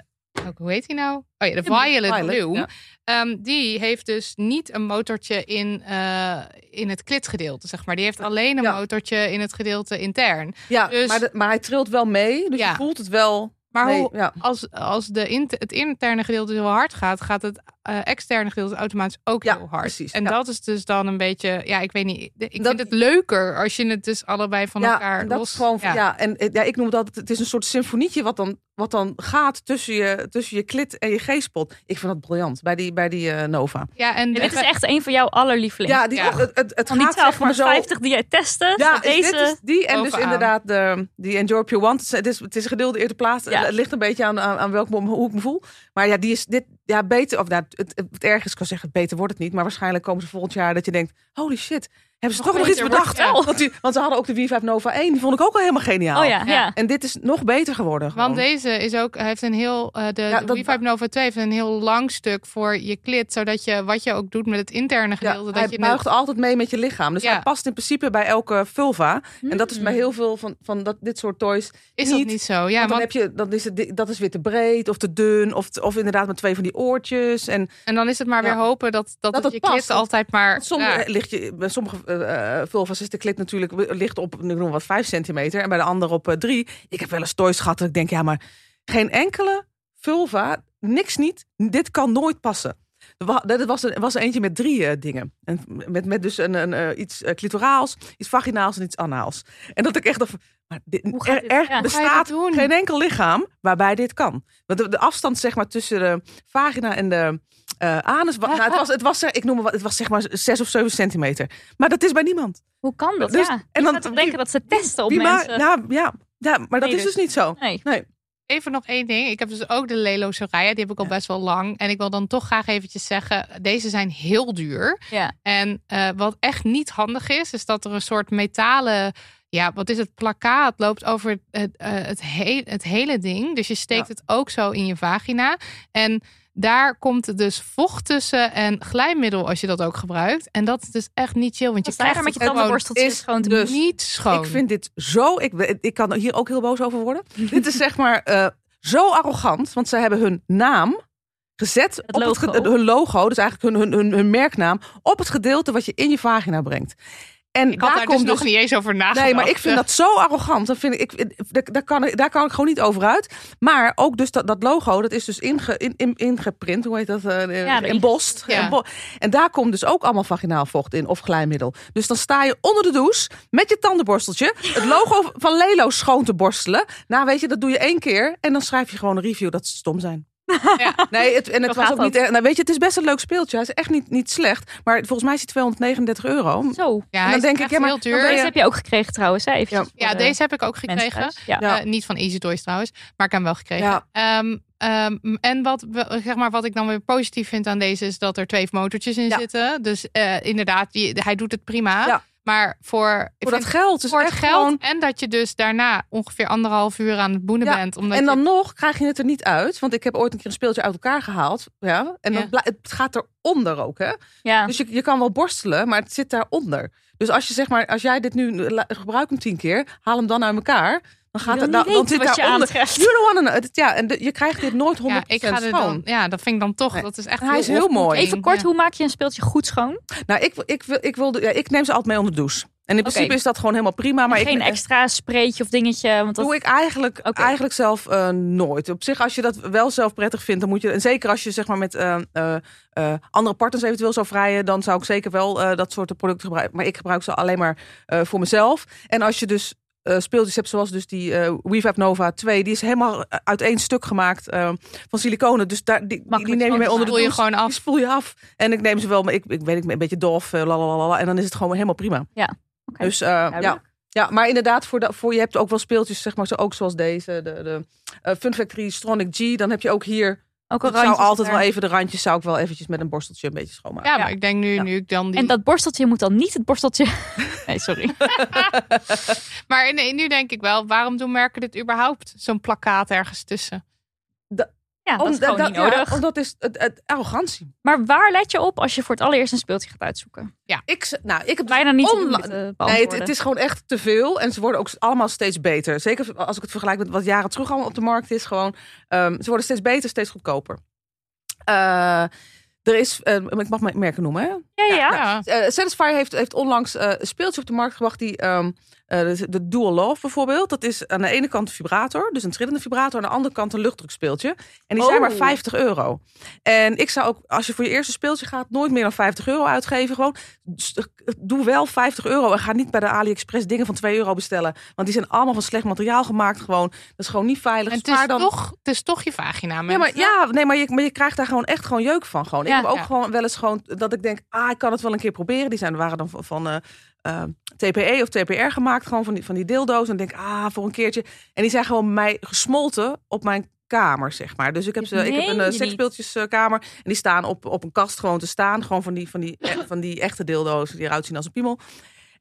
ook, hoe heet die nou? Oh ja, de violet, ja. Ehm, die heeft dus niet een motortje in, eh, in het klitgedeelte, zeg maar. Die heeft alleen een Ja. motortje in het gedeelte intern. Ja, Dus- maar, de- maar hij trilt wel mee. Dus Ja. je voelt het wel. Maar hoe, als, als de int- het interne gedeelte heel hard gaat, gaat het eh, externe gedeelte automatisch ook Ja, heel hard. precies, En ja. dat is dus dan een beetje, ja, ik weet niet. Ik Dat- vind het leuker als je het dus allebei van ja, elkaar en dat los. is gewoon, ja. en eh, ja, ik noem dat, het is een soort symfonietje wat dan, wat dan gaat tussen je, tussen je klit en je G-spot. Ik vind dat briljant bij die, bij die eh, Nova. Ja, en Ja, dit is echt een van jouw allerlievelingen. Ja, die, Ja. Het, het, het Van die gaat zeg maar zo... 1250 die jij testte. Ja, deze... dit is die en dus inderdaad de, die Enjoy Pure Want. Het is, het is, het is een gedeelde eerste plaats. Ja. Het ligt een beetje aan, aan, aan welk, hoe ik me voel. Maar ja, die is dit, ja, beter, of nou, het, het, het erg is, ik kan zeggen, beter wordt het niet. Maar waarschijnlijk komen ze volgend jaar dat je denkt, holy shit, hebben ze Nog toch nog iets bedacht? Want, die, want ze hadden ook de Wii 5 Nova 1, die vond ik ook al helemaal geniaal. Oh ja. En dit is nog beter geworden. Want deze is ook, heeft een heel, eh, de, Ja, de dat- Wii 5 Nova 2 heeft een heel lang stuk voor je klit. Zodat je, wat je ook doet met het interne ja, gedeelte, hij dat je buigt het, altijd mee met je lichaam. Dus Ja. hij past in principe bij elke vulva. En dat is Hmm. bij heel veel van, van dat, dit soort toys is dat niet. niet zo. Ja, want dan want, heb je, dan is het, dat is weer te breed of te dun. Of, te- of inderdaad met twee van die oortjes. En en dan is het maar weer hopen dat, dat, Dat het het je past, altijd maar... Sommige, ja. ligt je, bij sommige eh, eh, vulva's is de klit natuurlijk ligt op ik noem wat 5 centimeter en bij de andere op 3. ik heb wel eens toys gehad dat ik denk, ja, maar geen enkele vulva, niks niet, dit kan nooit passen. Er wa- was er was eentje met drie eh, dingen. En met, met dus een, een, eh, iets eh, clitoraals, iets vaginaals en iets anaals. En dat ik echt dacht, maar dit, er, dit? er Ja. Bestaat geen enkel lichaam waarbij dit kan. Want de, de afstand zeg maar tussen de vagina en de eh, anus, nou, het was, het was, ik noem het, wat- het was zeg maar zes of zeven centimeter. Maar dat is bij niemand. Hoe kan dat? Dus- ja. en dan- denken dat ze testen op mensen. nou, ja, ja, maar dat Nee, is dus dus. niet zo. nee. Even nog één ding. Ik heb dus ook de Lelo Soraya. Die heb ik al Ja. best wel lang. En ik wil dan toch graag eventjes zeggen. Deze zijn heel duur. Ja. En eh, wat echt niet handig is. Is dat er een soort metalen... Ja, wat is het? Plakkaat loopt over het, eh, het, he- het hele ding. Dus je steekt Ja. het ook zo in je vagina. En daar komt dus vocht tussen en glijmiddel als je dat ook gebruikt. En dat is dus echt niet chill, want je krijgt er met je tandenborsteltjes is gewoon dus- niet schoon. Ik vind dit zo. Ik, ik kan hier ook heel boos over worden. *laughs* dit is zeg maar eh, zo arrogant. Want ze hebben hun naam gezet op logo. Het, hun logo, dus eigenlijk hun, hun, hun, hun merknaam, op het gedeelte wat je in je vagina brengt. En ik had daar daar dus komt nog niet eens over nagedacht. Nee, maar ik vind dat zo arrogant. Dan vind ik, ik, daar, kan ik, daar kan ik gewoon niet over uit. Maar ook dus dat, dat logo, dat is dus inge, in, in, ingeprint. Hoe heet dat? Uh, Ja. Embo- En daar komt dus ook allemaal vaginaal vocht in. Of glijmiddel. Dus dan sta je onder de douche met je tandenborsteltje. Het logo van Lelo schoon te borstelen. Nou weet je, dat doe je één keer. En dan schrijf je gewoon een review dat ze stom zijn. *laughs* Ja. Nee, het, en het Zo was ook niet. dat. Nou, weet je, het is best een leuk speeltje. Hij is echt niet, niet slecht. Maar volgens mij is hij 239 euro. Zo. Ja, En dan is denk ik, ja, maar Deze je- heb je ook gekregen trouwens, hè? Ja, de deze heb ik ook gekregen. Ja. Eh, niet van Easy Toys trouwens, maar ik heb hem wel gekregen. Ja. Ehm, ehm, en wat, zeg maar, wat ik dan weer positief vind aan deze is dat er twee motortjes in Ja. zitten. Dus eh, inderdaad, hij doet het prima. Maar voor, Voor dat geld. Dus voor het echt geld gewoon- en dat je dus daarna ongeveer anderhalf uur aan het boenen Ja, bent. Omdat En dan je, nog krijg je het er niet uit. Want ik heb ooit een keer een speeltje uit elkaar gehaald. Ja, en dan Ja. het gaat eronder ook. Hè? Ja. Dus je, je kan wel borstelen, maar het zit daaronder. Dus als je zeg maar, als jij dit nu gebruikt hem tien keer, haal hem dan uit elkaar. Dan gaat wil het dan, dan weten zit wat je daaronder. aantreft. You don't wanna know. Het- Ja, en de- je krijgt dit nooit 100% ja, ik ga er schoon. dan, ja, dat vind ik dan toch. Nee. Dat is echt En hij is heel mooi. Even kort, Ja. hoe maak je een speeltje goed schoon? Nou, ik, ik, wil, ik, wilde, ja, ik neem ze altijd mee onder de douche. En in principe is dat gewoon helemaal prima. Maar Geen ik, extra spreetje of dingetje. Want dat... doe ik eigenlijk, Oké. eigenlijk zelf eh, nooit. Op zich, als je dat wel zelf prettig vindt, dan moet je. En zeker als je zeg maar met eh, eh, andere partners eventueel zou vrijen, dan zou ik zeker wel eh, dat soort producten gebruiken. Maar ik gebruik ze alleen maar eh, voor mezelf. En als je dus eh, speeltjes hebt zoals dus die WeVap Nova 2, die is helemaal uit één stuk gemaakt eh, van siliconen. Dus daar, die, die, neem je mee onder de Spoel je gewoon af. Die spoel je af. En ik neem ze wel, maar ik, ik weet niet, een beetje dof, lalalala, en dan is het gewoon helemaal prima. Oké, Dus ja. Ja, maar inderdaad, voor, de, voor je hebt ook wel speeltjes, zeg maar, zo, ook zoals deze, de, de Fun Factory Stronic G. Dan heb je ook hier, Ook een ik zou altijd wel even de randjes, zou ik wel eventjes met een borsteltje een beetje schoonmaken. Ja, maar ik denk nu, Ja. nu ik dan die... En dat borsteltje moet dan niet het borsteltje... *laughs* Nee, sorry. *laughs* Maar nee, nu denk ik wel, waarom doen merken dit überhaupt? Zo'n plakkaat ergens tussen. Ja, dat is niet ja, nodig. omdat is het, het arrogantie. Maar waar let je op als je voor het allereerst een speeltje gaat uitzoeken? Ik, z- nou, ik heb Bijna niet onla- te Nee, het, is gewoon echt te veel. En ze worden ook allemaal steeds beter. Zeker als ik het vergelijk met wat jaren terug allemaal op de markt is. Gewoon, ehm, ze worden steeds beter, steeds goedkoper. Eh, er is, eh, ik mag mijn merken noemen, hè? Ja, ja, ja. Ja. Eh, Satisfyer heeft, heeft onlangs eh, een speeltje op de markt gebracht die ehm, eh, de, de Dual Love bijvoorbeeld. Dat is aan de ene kant een vibrator, dus een trillende vibrator. Aan de andere kant een luchtdrukspeeltje. En die zijn maar 50 euro. En ik zou ook, als je voor je eerste speeltje gaat, nooit meer dan 50 euro uitgeven. Gewoon, s- doe wel 50 euro en ga niet bij de AliExpress dingen van 2 euro bestellen. Want die zijn allemaal van slecht materiaal gemaakt. Gewoon, dat is gewoon niet veilig. En het is, dan... toch, het is toch je vagina, Ja, maar, ja, nee, maar je, maar je krijgt daar gewoon echt gewoon jeuk van. Gewoon. Ja. ik heb ook Ja. gewoon wel eens gewoon dat ik denk, ah, ik kan het wel een keer proberen. Die zijn, waren dan van, van eh, eh, TPE of TPR gemaakt, gewoon van die, van die dildo's. En denk, ah, voor een keertje. En die zijn gewoon bij mij gesmolten op mijn kamer, zeg maar. Dus ik heb, ze, ik heb een niet. seksspeeltjeskamer. En die staan op, op een kast gewoon te staan. Gewoon van die, van, die, eh, *laughs* van die echte dildo's die eruit zien als een piemel.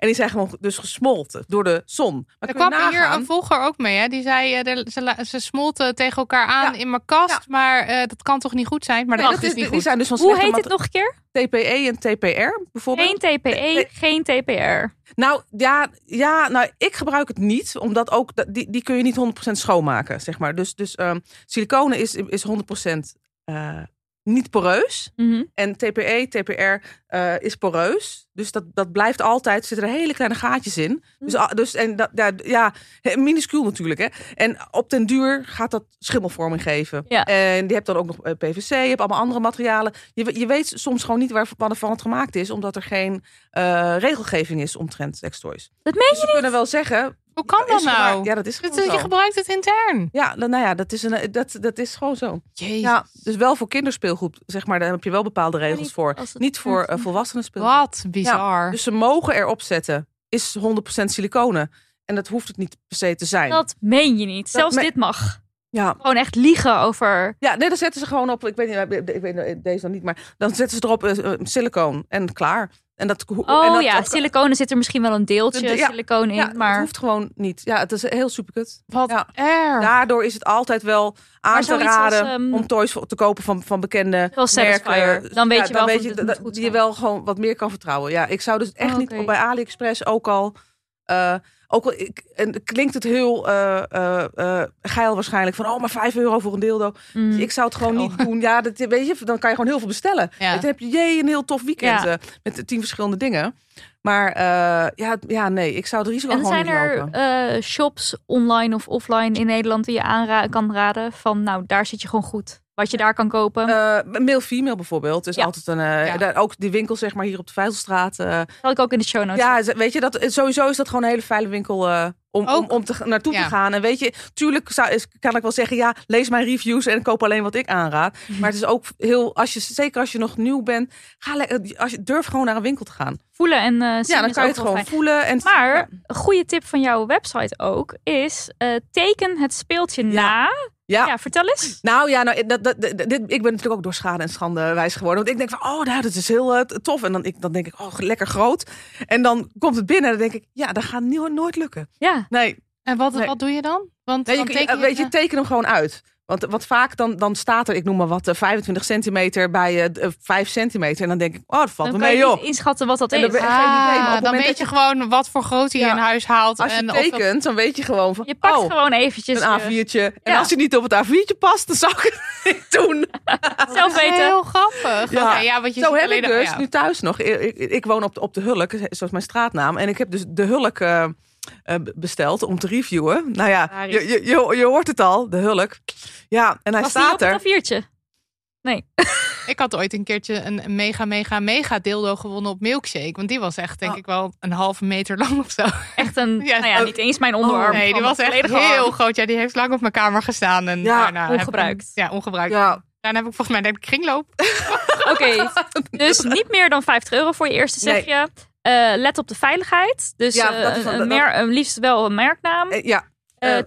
En die zijn gewoon dus gesmolten door de zon. Maar Er kwam hier een volger ook mee. Hè? Die zei, eh, de- ze, ze smolten tegen elkaar aan Ja. in mijn kast. Ja. Maar eh, dat kan toch niet goed zijn? Maar Nee, dat is is, niet die goed. zijn dus van Hoe heet het nog een keer? TPE en TPR bijvoorbeeld. Geen TPE, Nee. geen TPR. Nou ja, ja, nou ik gebruik het niet, omdat ook dat- die, die kun je niet 100% schoonmaken, zeg maar. Dus, dus ehm siliconen is, is 100% eh, niet poreus. Mhm. En TPE, TPR eh, is poreus. Dus dat, dat blijft altijd, er zitten er hele kleine gaatjes in. Dus, ah, dus en dat, ja, ja, minuscuul natuurlijk. Hè. En op den duur gaat dat schimmelvorming geven. Ja. En je hebt dan ook nog eh, PVC, je hebt allemaal andere materialen. Je, we- je weet soms gewoon niet waar, waarvan het gemaakt is, omdat er geen eh, regelgeving is omtrent sextoys. Dat meen Dus ze kunnen wel zeggen. Hoe kan dat nou? Ja, dat is is- je zo. gebruikt het intern. Ja, nou ja, dat is, een, dat, dat is gewoon zo. Jezus. Ja, dus wel voor kinderspeelgoed, zeg maar, daar heb je wel bepaalde regels niet voor. het- Niet voor volwassenen. Wat bizar. Dus ze mogen erop zetten, is 100% siliconen. En dat hoeft het niet per se te zijn. Dat meen je niet. Zelfs me- dit mag. Ja. Gewoon echt liegen over... ja, nee, dan zetten ze gewoon op, ik weet, niet, ik weet deze dan niet, maar dan zetten ze erop eh, eh, silicoon en klaar. En dat, en Oh dat, ja, dat- siliconen zit er misschien wel een deeltje De- ja, in. ja, het maar hoeft gewoon niet. Ja, het is heel superkut. Wat Ja. erg. Daardoor is het altijd wel aan Maar te als, raden ehm, om toys te kopen van, van bekende merken. Dan weet je wel weet je, dat, je wel gewoon wat meer kan vertrouwen. Ja, ik zou dus echt Oh, niet oké. bij AliExpress ook al. eh, ook al ik, en klinkt het heel eh, eh, eh, geil waarschijnlijk van oh maar 5 euro voor een dildo. Mm. Ik zou het gewoon niet doen. Ja, dat, weet je, dan kan je gewoon heel veel bestellen. Ja. Dan heb je jee, een heel tof weekend Ja. met tien verschillende dingen. Maar ja, ja, nee, ik zou het risico En gewoon zijn niet er lopen. eh, shops online of offline in Nederland die je aanra kan raden van nou daar zit je gewoon goed. Wat je daar kan kopen. Eh male female bijvoorbeeld is Ja. altijd een eh, Ja. ook die winkel zeg maar hier op de Vijzelstraat. eh, Zal ik ook in de show notes. ja, weet je dat sowieso is dat gewoon een hele fijne winkel eh, om, om, Ook. om te, naartoe Ja. te gaan. En weet je, tuurlijk zou, is, kan ik wel zeggen ja, lees mijn reviews en koop alleen wat ik aanraad. Mhm. Maar het is ook heel als je zeker als je nog nieuw bent, ga le- als je durf gewoon naar een winkel te gaan. Voelen en eh zien ja, dan kan je het gewoon fijn. voelen en Maar een goede tip van jouw website ook is eh, teken het speeltje na. ja. Ja, vertel eens. Nou ja, nou, dat, dat, dit, ik ben natuurlijk ook door schade en schande wijs geworden. Want ik denk van, oh, nou, dat is heel eh, tof. En dan, ik, dan denk ik, oh, lekker groot. En dan komt het binnen en dan denk ik, ja, dat gaat nooit lukken. Ja, Nee, En wat, Nee. wat doe je dan? Want nee je, dan je- teken weet je, teken hem gewoon uit. Want wat vaak dan, dan staat er, ik noem maar wat, eh, 25 centimeter bij eh, 5 centimeter. En dan denk ik, oh, dat valt dan me mee je op. niet inschatten wat dat En is. dan Ah, weet dat je gewoon wat voor grootte je Ja. in huis haalt. Als je en of dat- tekent, dan weet je gewoon van, Je pakt oh, gewoon eventjes een je- A4'tje. En als hij niet op het A4'tje past, dan zou ik het *laughs* niet doen. *laughs* zelf Dat is weten. Heel grappig. Ja. Oké, ja, want je Zo heb ik dus nu thuis nog. Ik, ik, ik woon op de, op de Hulk, zoals mijn straatnaam. En ik heb dus de Hulk eh, eh, besteld om te reviewen. Nou ja, je, je, je, je hoort het al, de Hulk. Ja, en hij Was die staat op er. A4'tje? Nee. *laughs* Ik had ooit een keertje een mega, mega, mega dildo gewonnen op Milkshake. Want die was echt, denk Oh. ik wel, een halve meter lang of zo. Echt een, *laughs* Ja, nou ja, oh. niet eens mijn onderarm. nee, die was echt heel arm. groot. Ja, die heeft lang op mijn kamer gestaan. En Ja, daarna heb ik ongebruikt. hem- ja, ongebruikt. Ja, Daarna heb ik volgens mij denk ik kringloop. *laughs* Oké, dus niet meer dan 50 euro voor je eerste zeg je. Eh, let op de veiligheid. Dus Ja, eh, dat is- een mer- liefst wel een merknaam. eh, ja.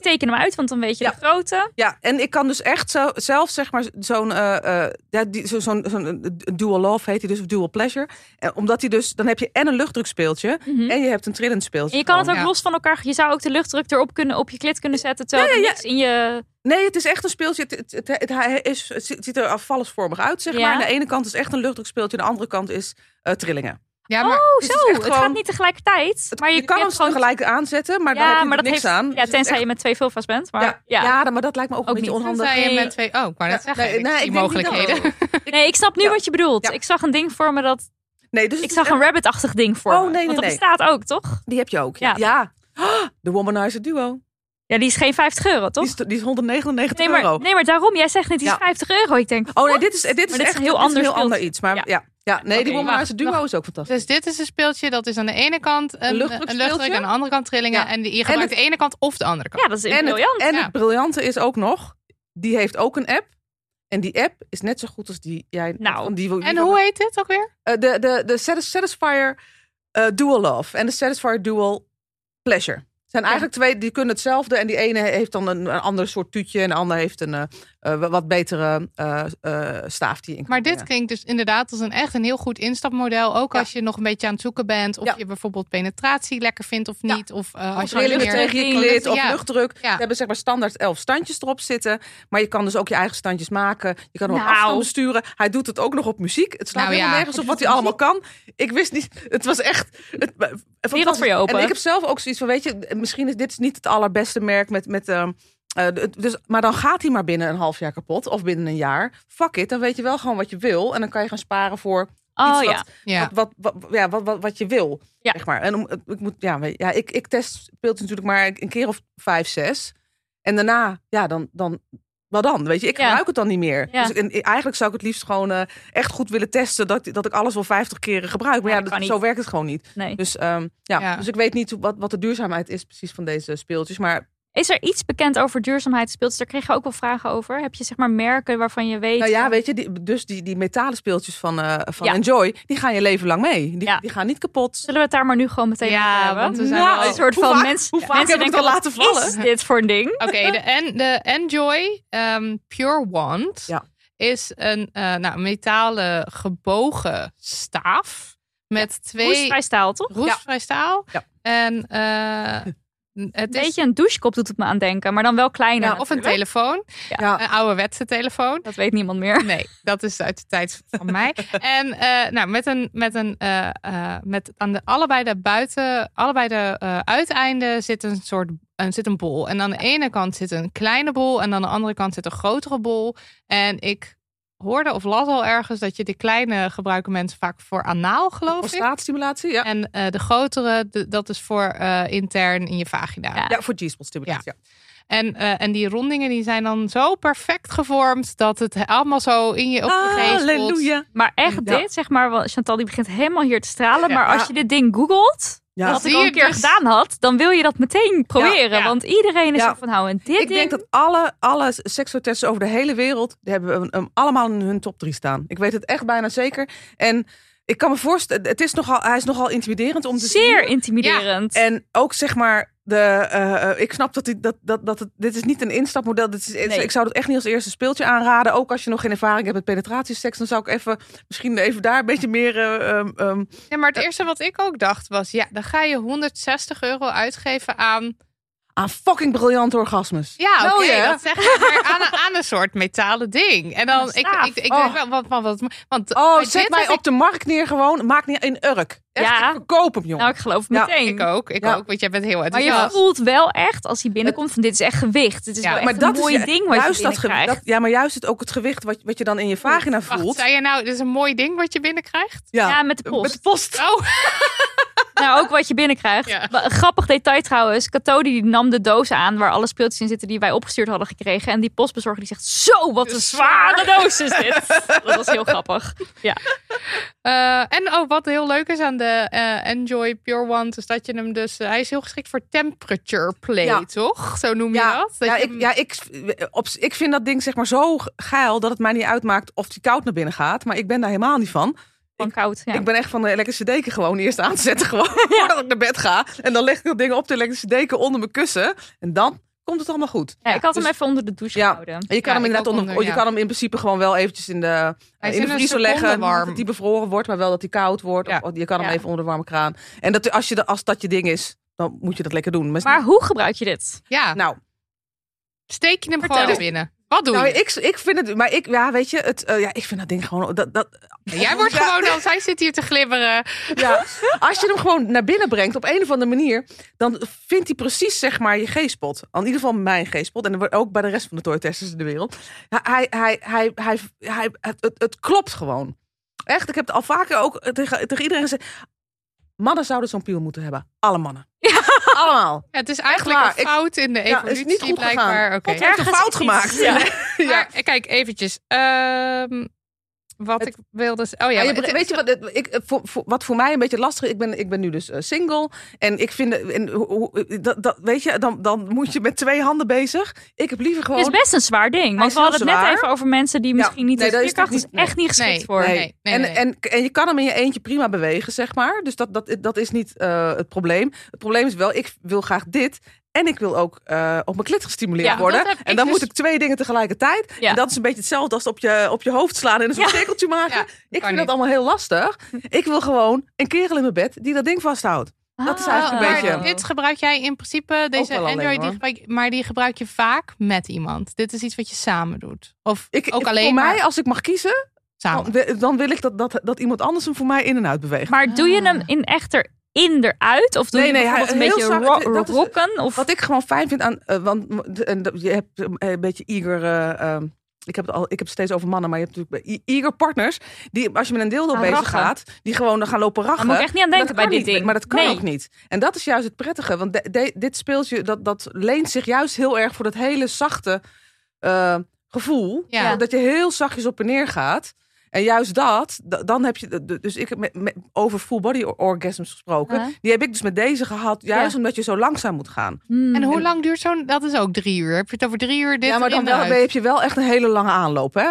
Teken hem uit, want dan weet je ja. de grootte. Ja, en ik kan dus echt zo, zelf zeg maar zo'n eh, eh, zo- zo'n zo'n dual love heet hij dus, of dual pleasure. En omdat hij dus, dan heb je en een luchtdrukspeeltje Mhm. en je hebt een trillend speeltje. En je kan het ook Ja. los van elkaar. Je zou ook de luchtdruk erop kunnen op je klit kunnen zetten. Terwijl Ja, ja, niks in je. Nee, het is echt een speeltje. Het, het, het, het- hij is, het ziet er afvallersvormig uit, zeg Ja. maar. Aan de ene kant is echt een luchtdrukspeeltje, aan de andere kant is eh, trillingen. Ja, maar Oh, het is zo. Het gewoon- gaat niet tegelijkertijd. Het- maar je, je kan hem gewoon. tegelijk aanzetten, maar ja, daar heb je maar dat niks heeft, aan. Ja, Dus tenzij echt- je met twee vulva's bent. Maar ja, ja. ja. maar dat lijkt me ook, Ook een beetje niet. onhandig. Tenzij je Nee. met twee... Oh, ik wou net Ja, zeggen. nee, niet mogelijkheden. *laughs* Nee, ik snap nu Ja. wat je bedoelt. Ja. Ik zag een ding voor me dat. Nee, dus Ik zag een rabbit-achtig ding voor Oh, me. nee, nee, Want dat bestaat ook, toch? Die heb je ook. Ja. Ja. *gasps* ja. De Womanizer Duo. Ja, die is geen 50 euro, toch? Die is, die is 199 Nee maar, euro. nee, maar daarom. Jij zegt net die is Ja. 50 euro. Ik denk, Oh nee, dit is, dit is dit is echt een heel dit is ander heel ander iets. Maar Ja. ja, ja. nee, die wacht, Duo wacht. is ook fantastisch. Dus dit is een speeltje, dat is aan de ene kant een, een luchtdruk, aan de andere kant trillingen. Ja. En die, je gebruikt het- de ene kant of de andere kant. Ja, dat is en het, briljant. en Ja. het briljante is ook nog, die heeft ook een app. En die app is net zo goed als die jij. Nou. van die, die En van- hoe heet dit ook weer? Eh, de, de, de Satis- Satisfier eh, Dual Love en de Satisfier Dual Pleasure. Het zijn eigenlijk twee, die kunnen hetzelfde. En die ene heeft dan een, een ander soort tuutje. En de ander heeft een eh, wat betere eh, staaf die in Maar dit klinkt dus inderdaad als een echt een heel goed instapmodel. Ook Ja. als je nog een beetje aan het zoeken bent. Of Ja. je bijvoorbeeld penetratie lekker vindt of Ja. niet. Of Als je meer- klit of luchtdruk. We hebben zeg maar standaard elf standjes erop zitten. Maar je kan dus ook je eigen standjes maken. Je kan hem op Nou. afstand besturen. Hij doet het ook nog op muziek. Het slaat Nou helemaal nergens op wat hij allemaal kan. Ik wist niet. Het was echt... Het, Wereld voor je open. En ik heb zelf ook zoiets van, weet je, misschien is dit niet het allerbeste merk met... met ehm, eh, dus, maar dan gaat hij maar binnen een half jaar kapot. Of binnen een jaar. Fuck it, dan weet je wel gewoon wat je wil. En dan kan je gaan sparen voor Oh iets ja. wat, Ja. wat, wat, wat, ja, wat, wat, wat je wil. Ja. Zeg maar. En om, ik, moet, ja, ja, ik, ik test speelt natuurlijk maar een keer of vijf, zes. En daarna, ja, dan, dan wat dan? Weet je, ik Ja. gebruik het dan niet meer. Ja. Dus ik, en eigenlijk zou ik het liefst gewoon eh, echt goed willen testen dat, dat ik alles wel 50 keren gebruik. Maar Ja, ja, dat zo werkt het gewoon niet. Nee. Dus, ehm, ja. Ja. dus ik weet niet wat, wat de duurzaamheid is precies van deze speeltjes. Maar Is er iets bekend over duurzaamheidsspeeltjes? Daar kreeg je ook wel vragen over. Heb je zeg maar merken waarvan je weet... nou ja, weet je, die, dus die, die metalen speeltjes van, eh, van Ja. Enjoy, die gaan je leven lang mee. Die, Ja. die gaan niet kapot. Zullen we het daar maar nu gewoon meteen Ja, over hebben? want we zijn Nou, wel- een soort hoe van vaak- mensen, hoe vaak mensen heb ik het denken, al laten wat vallen? is dit voor een ding? Oké, de, *laughs* en, de Enjoy ehm, Pure Wand Ja. is een eh, nou, metalen gebogen staaf. Met twee Roestvrij staal, toch? roestvrij staal. Ja. En eh, het Een is beetje een douchekop doet het me aan denken, maar dan wel kleiner. ja, of een telefoon. Ja. Een ouderwetse telefoon. Dat weet niemand meer. Nee, dat is uit de tijd van mij. *laughs* En eh, nou, met een, met een, eh, eh, met aan de allebei de buiten, allebei de uiteinden zit een soort, een zit een bol. En aan de ene kant zit een kleine bol en aan de andere kant zit een grotere bol. En ik hoorde of las al ergens dat je de kleine gebruiken mensen vaak voor anaal, geloof ik. Prostaatstimulatie, ja. En eh, de grotere, de- dat is voor eh, intern in je vagina. Ja. Ja, voor G-spot stimulatie. Ja. En, eh, en die rondingen die zijn dan zo perfect gevormd dat het allemaal zo in je op je geest voelt. Halleluja. Maar echt Ja. dit, zeg maar, wel, Chantal die begint helemaal hier te stralen. Ja. maar als Ja. je dit ding googelt, Ja. zie ik al je een keer dus. gedaan had, dan wil je dat meteen proberen. Ja. Want iedereen is Ja. zo van, nou, en dit Ik ding... denk dat alle, alle seksotesten over de hele wereld, die hebben hem allemaal in hun top 3 staan. Ik weet het echt bijna zeker. En ik kan me voorstellen, het is nogal, hij is nogal intimiderend om te zeer zien. intimiderend. En ook zeg maar, de, eh, eh, ik snap dat, dit, dat, dat, dat het, dit is niet een instapmodel. Dit is, Nee. Ik zou het echt niet als eerste speeltje aanraden. Ook als je nog geen ervaring hebt met penetratieseks, dan zou ik even, misschien even daar een beetje meer... eh, ehm, ehm, Ja, maar het eerste wat ik ook dacht was, ja, dan ga je 160 euro uitgeven aan. Aan fucking briljante orgasmes. Ja, oké, dat zeg je maar aan, een- aan een soort metalen ding. En dan, ik, staaf. ik, ik Oh. denk wel, wat, wat, wat, want Oh, zet mij op de markt neer gewoon. Maak niet in Urk. Echt, Ja. ik verkoop hem, jongen. nou, ik geloof het Ja, meteen. Ik ook, ik Ja. ook, want jij bent heel Maar je enthousiast. voelt wel echt, als hij binnenkomt, van dit is echt gewicht. Dit is Ja, wel echt maar een mooi ding wat juist je binnenkrijgt. dat Ja, maar juist het, ook het gewicht wat, wat je dan in je vagina Wacht, voelt. zei je nou, dit is een mooi ding wat je binnenkrijgt? Ja, met de post. Met de post. Oh, *laughs* Nou, ook wat je binnenkrijgt. Ja. Grappig detail trouwens. Cato die nam de doos aan waar alle speeltjes in zitten die wij opgestuurd hadden gekregen. En die postbezorger die zegt, zo, wat een zware doos is dit. Dat was heel grappig. Ja. *laughs* Eh, en oh, wat heel leuk is aan de eh, Enjoy Pure One, is dat je hem dus, eh, hij is heel geschikt voor temperature play, Ja. toch? Zo noem je Ja, dat? dat ja, je ik, hem- ja ik, op, ik vind dat ding zeg maar zo geil dat het mij niet uitmaakt of die koud naar binnen gaat. Maar ik ben daar helemaal niet van. Van koud. Ja. Ik ben echt van de elektrische deken gewoon eerst aan te zetten. *laughs* Gewoon voordat ik naar bed ga. En dan leg ik dat ding op de elektrische deken onder mijn kussen. En dan komt het allemaal goed. Ja, ik had hem dus- even onder de douche Ja. gehouden. En je kan, Ja, hem inderdaad onder, onder, je kan hem in principe gewoon wel eventjes in de, Hij is in de vriezer leggen. warm. Niet dat hij bevroren wordt, maar wel dat hij koud wordt. Ja. Of, je kan hem Ja. even onder de warme kraan. En dat, als, je, de- als dat je ding is, dan moet je dat lekker doen. Maar, Maar hoe gebruik je dit? ja, nou, steek je hem Vertel. gewoon naar binnen. Wat doe nou je? ik, ik vind het, maar ik, ja, weet je, het, eh, ja, ik vind dat ding gewoon, dat, dat, Jij wordt Ja. gewoon, als hij zit hier te glibberen. Ja, als je hem gewoon naar binnen brengt op een of andere manier, dan vindt hij precies zeg maar je G-spot. In ieder geval mijn G-spot en ook bij de rest van de toy-testers in de wereld. Hij, hij, hij, hij, hij, het, het, het klopt gewoon. Echt, ik heb het al vaker ook tegen, tegen iedereen gezegd. Mannen zouden zo'n piel moeten hebben. Alle mannen. *laughs* Allemaal. Ja, het is eigenlijk een fout in de Ja, evolutie is niet goed blijkbaar. gegaan. Oké. God heeft een Ergens fout gemaakt. *laughs* ja. Maar kijk, eventjes. Ehm, wat Het- ik wilde... Oh ja, je het- weet je wat, het- ik, voor, voor, wat voor mij een beetje lastig is? Ik ben, ik ben nu dus eh, single. En ik vind, en, hoe- hoe- dat, dat, weet je, dan, dan moet je met twee handen bezig. Ik heb liever gewoon. Het is best een zwaar ding. Want we hadden het net even over mensen die misschien niet... nee, de dat is echt niet geschikt Nee. voor. Nee. Nee. nee, en, nee. En, en je kan hem in je eentje prima bewegen, zeg maar. Dus dat, dat, dat is niet eh, het probleem. Het probleem is wel, ik wil graag dit. En ik wil ook eh, op mijn klit gestimuleerd Ja, worden. En dan dus- moet ik twee dingen tegelijkertijd. Ja. En dat is een beetje hetzelfde als op je, op je hoofd slaan en een soort Ja. cirkeltje maken. Ja, ik vind dat allemaal heel lastig. Ik wil gewoon een kerel in mijn bed die dat ding vasthoudt. Dat is eigenlijk een beetje- dit gebruik jij in principe, deze Android, die gebruik, maar die gebruik je vaak met iemand. Dit is iets wat je samen doet. Of Ik, ook alleen voor maar mij, als ik mag kiezen, samen. dan, wil- dan wil ik dat, dat, dat iemand anders hem voor mij in en uit beweegt. Maar doe je hem in echter in eruit? Of doe Nee, je nee, bijvoorbeeld hij- een beetje zacht- ro- dat is- rocken? Of... Wat ik gewoon fijn vind aan. eh, want de- en de- je hebt eh, een beetje eager. eh, ehm, ik heb, het al, ik heb het steeds over mannen, maar je hebt natuurlijk bij- e- eager partners. Die, als je met een dildo bezig rachen. gaat, die gewoon dan gaan lopen rachen. Daar moet echt niet aan denken bij dit niet, ding. Maar dat kan Nee. ook niet. En dat is juist het prettige. Want de- de- dit speeltje, dat, dat leent zich juist heel erg voor dat hele zachte gevoel. Ja. Dat je heel zachtjes op en neer gaat. En juist dat, da- dan heb je, dus ik heb met, met- over full body orgasms gesproken. Huh? Die heb ik dus met deze gehad, juist Ja. omdat je zo langzaam moet gaan. Hmm. En hoe lang duurt zo'n... Dat is ook drie uur. Heb je het over drie uur dit ja, maar dan wel, heb je wel echt een hele lange aanloop, hè?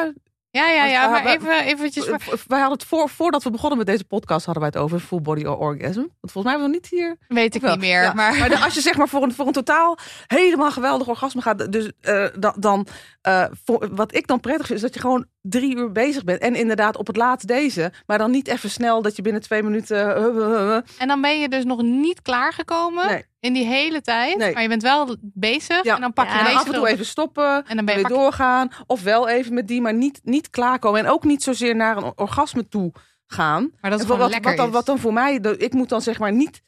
Ja, ja, ja. Want, Maar even eventjes... Wij hadden het voor, voordat we begonnen met deze podcast hadden wij het over full body orgasm. Want volgens mij hebben we nog niet hier. Weet ik Wel, niet meer. ja. Maar, de- als je zeg maar voor een, voor een totaal helemaal geweldig orgasme gaat, dus eh, dan, dan eh, voor, wat ik dan prettig vind, is dat je gewoon drie uur bezig bent. En inderdaad op het laatst deze. Maar dan niet even snel dat je binnen twee minuten... eh. En dan ben je dus nog niet klaargekomen Nee. in die hele tijd. Nee. Maar je bent wel bezig. Ja. En dan pak Ja, je deze af en toe erop. even stoppen. En dan ben je weer pak- doorgaan. Of wel even met die, maar niet, niet klaarkomen. En ook niet zozeer naar een orgasme toe gaan. Maar dat is wat, lekker wat, dan, wat dan voor mij, ik moet dan zeg maar niet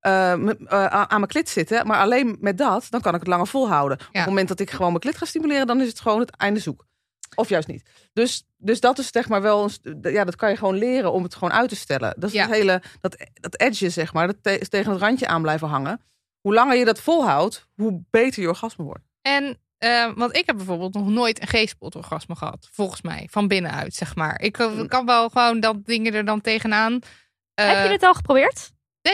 eh, eh, aan aan mijn klit zitten. Maar alleen met dat, dan kan ik het langer volhouden. Op het moment dat ik gewoon mijn klit ga stimuleren, dan is het gewoon het einde zoek. Of juist niet. Dus, dus dat is zeg maar wel, een, ja, dat kan je gewoon leren om het gewoon uit te stellen. Dat is Ja. het hele, dat, dat edge zeg maar, dat te- tegen het randje aan blijven hangen. Hoe langer je dat volhoudt, hoe beter je orgasme wordt. En, eh, want ik heb bijvoorbeeld nog nooit een G-spot-orgasme gehad. Volgens mij. Van binnenuit, zeg maar. Ik eh, Hm. kan wel gewoon dat dingen er dan tegenaan. Eh, Heb je dit al geprobeerd?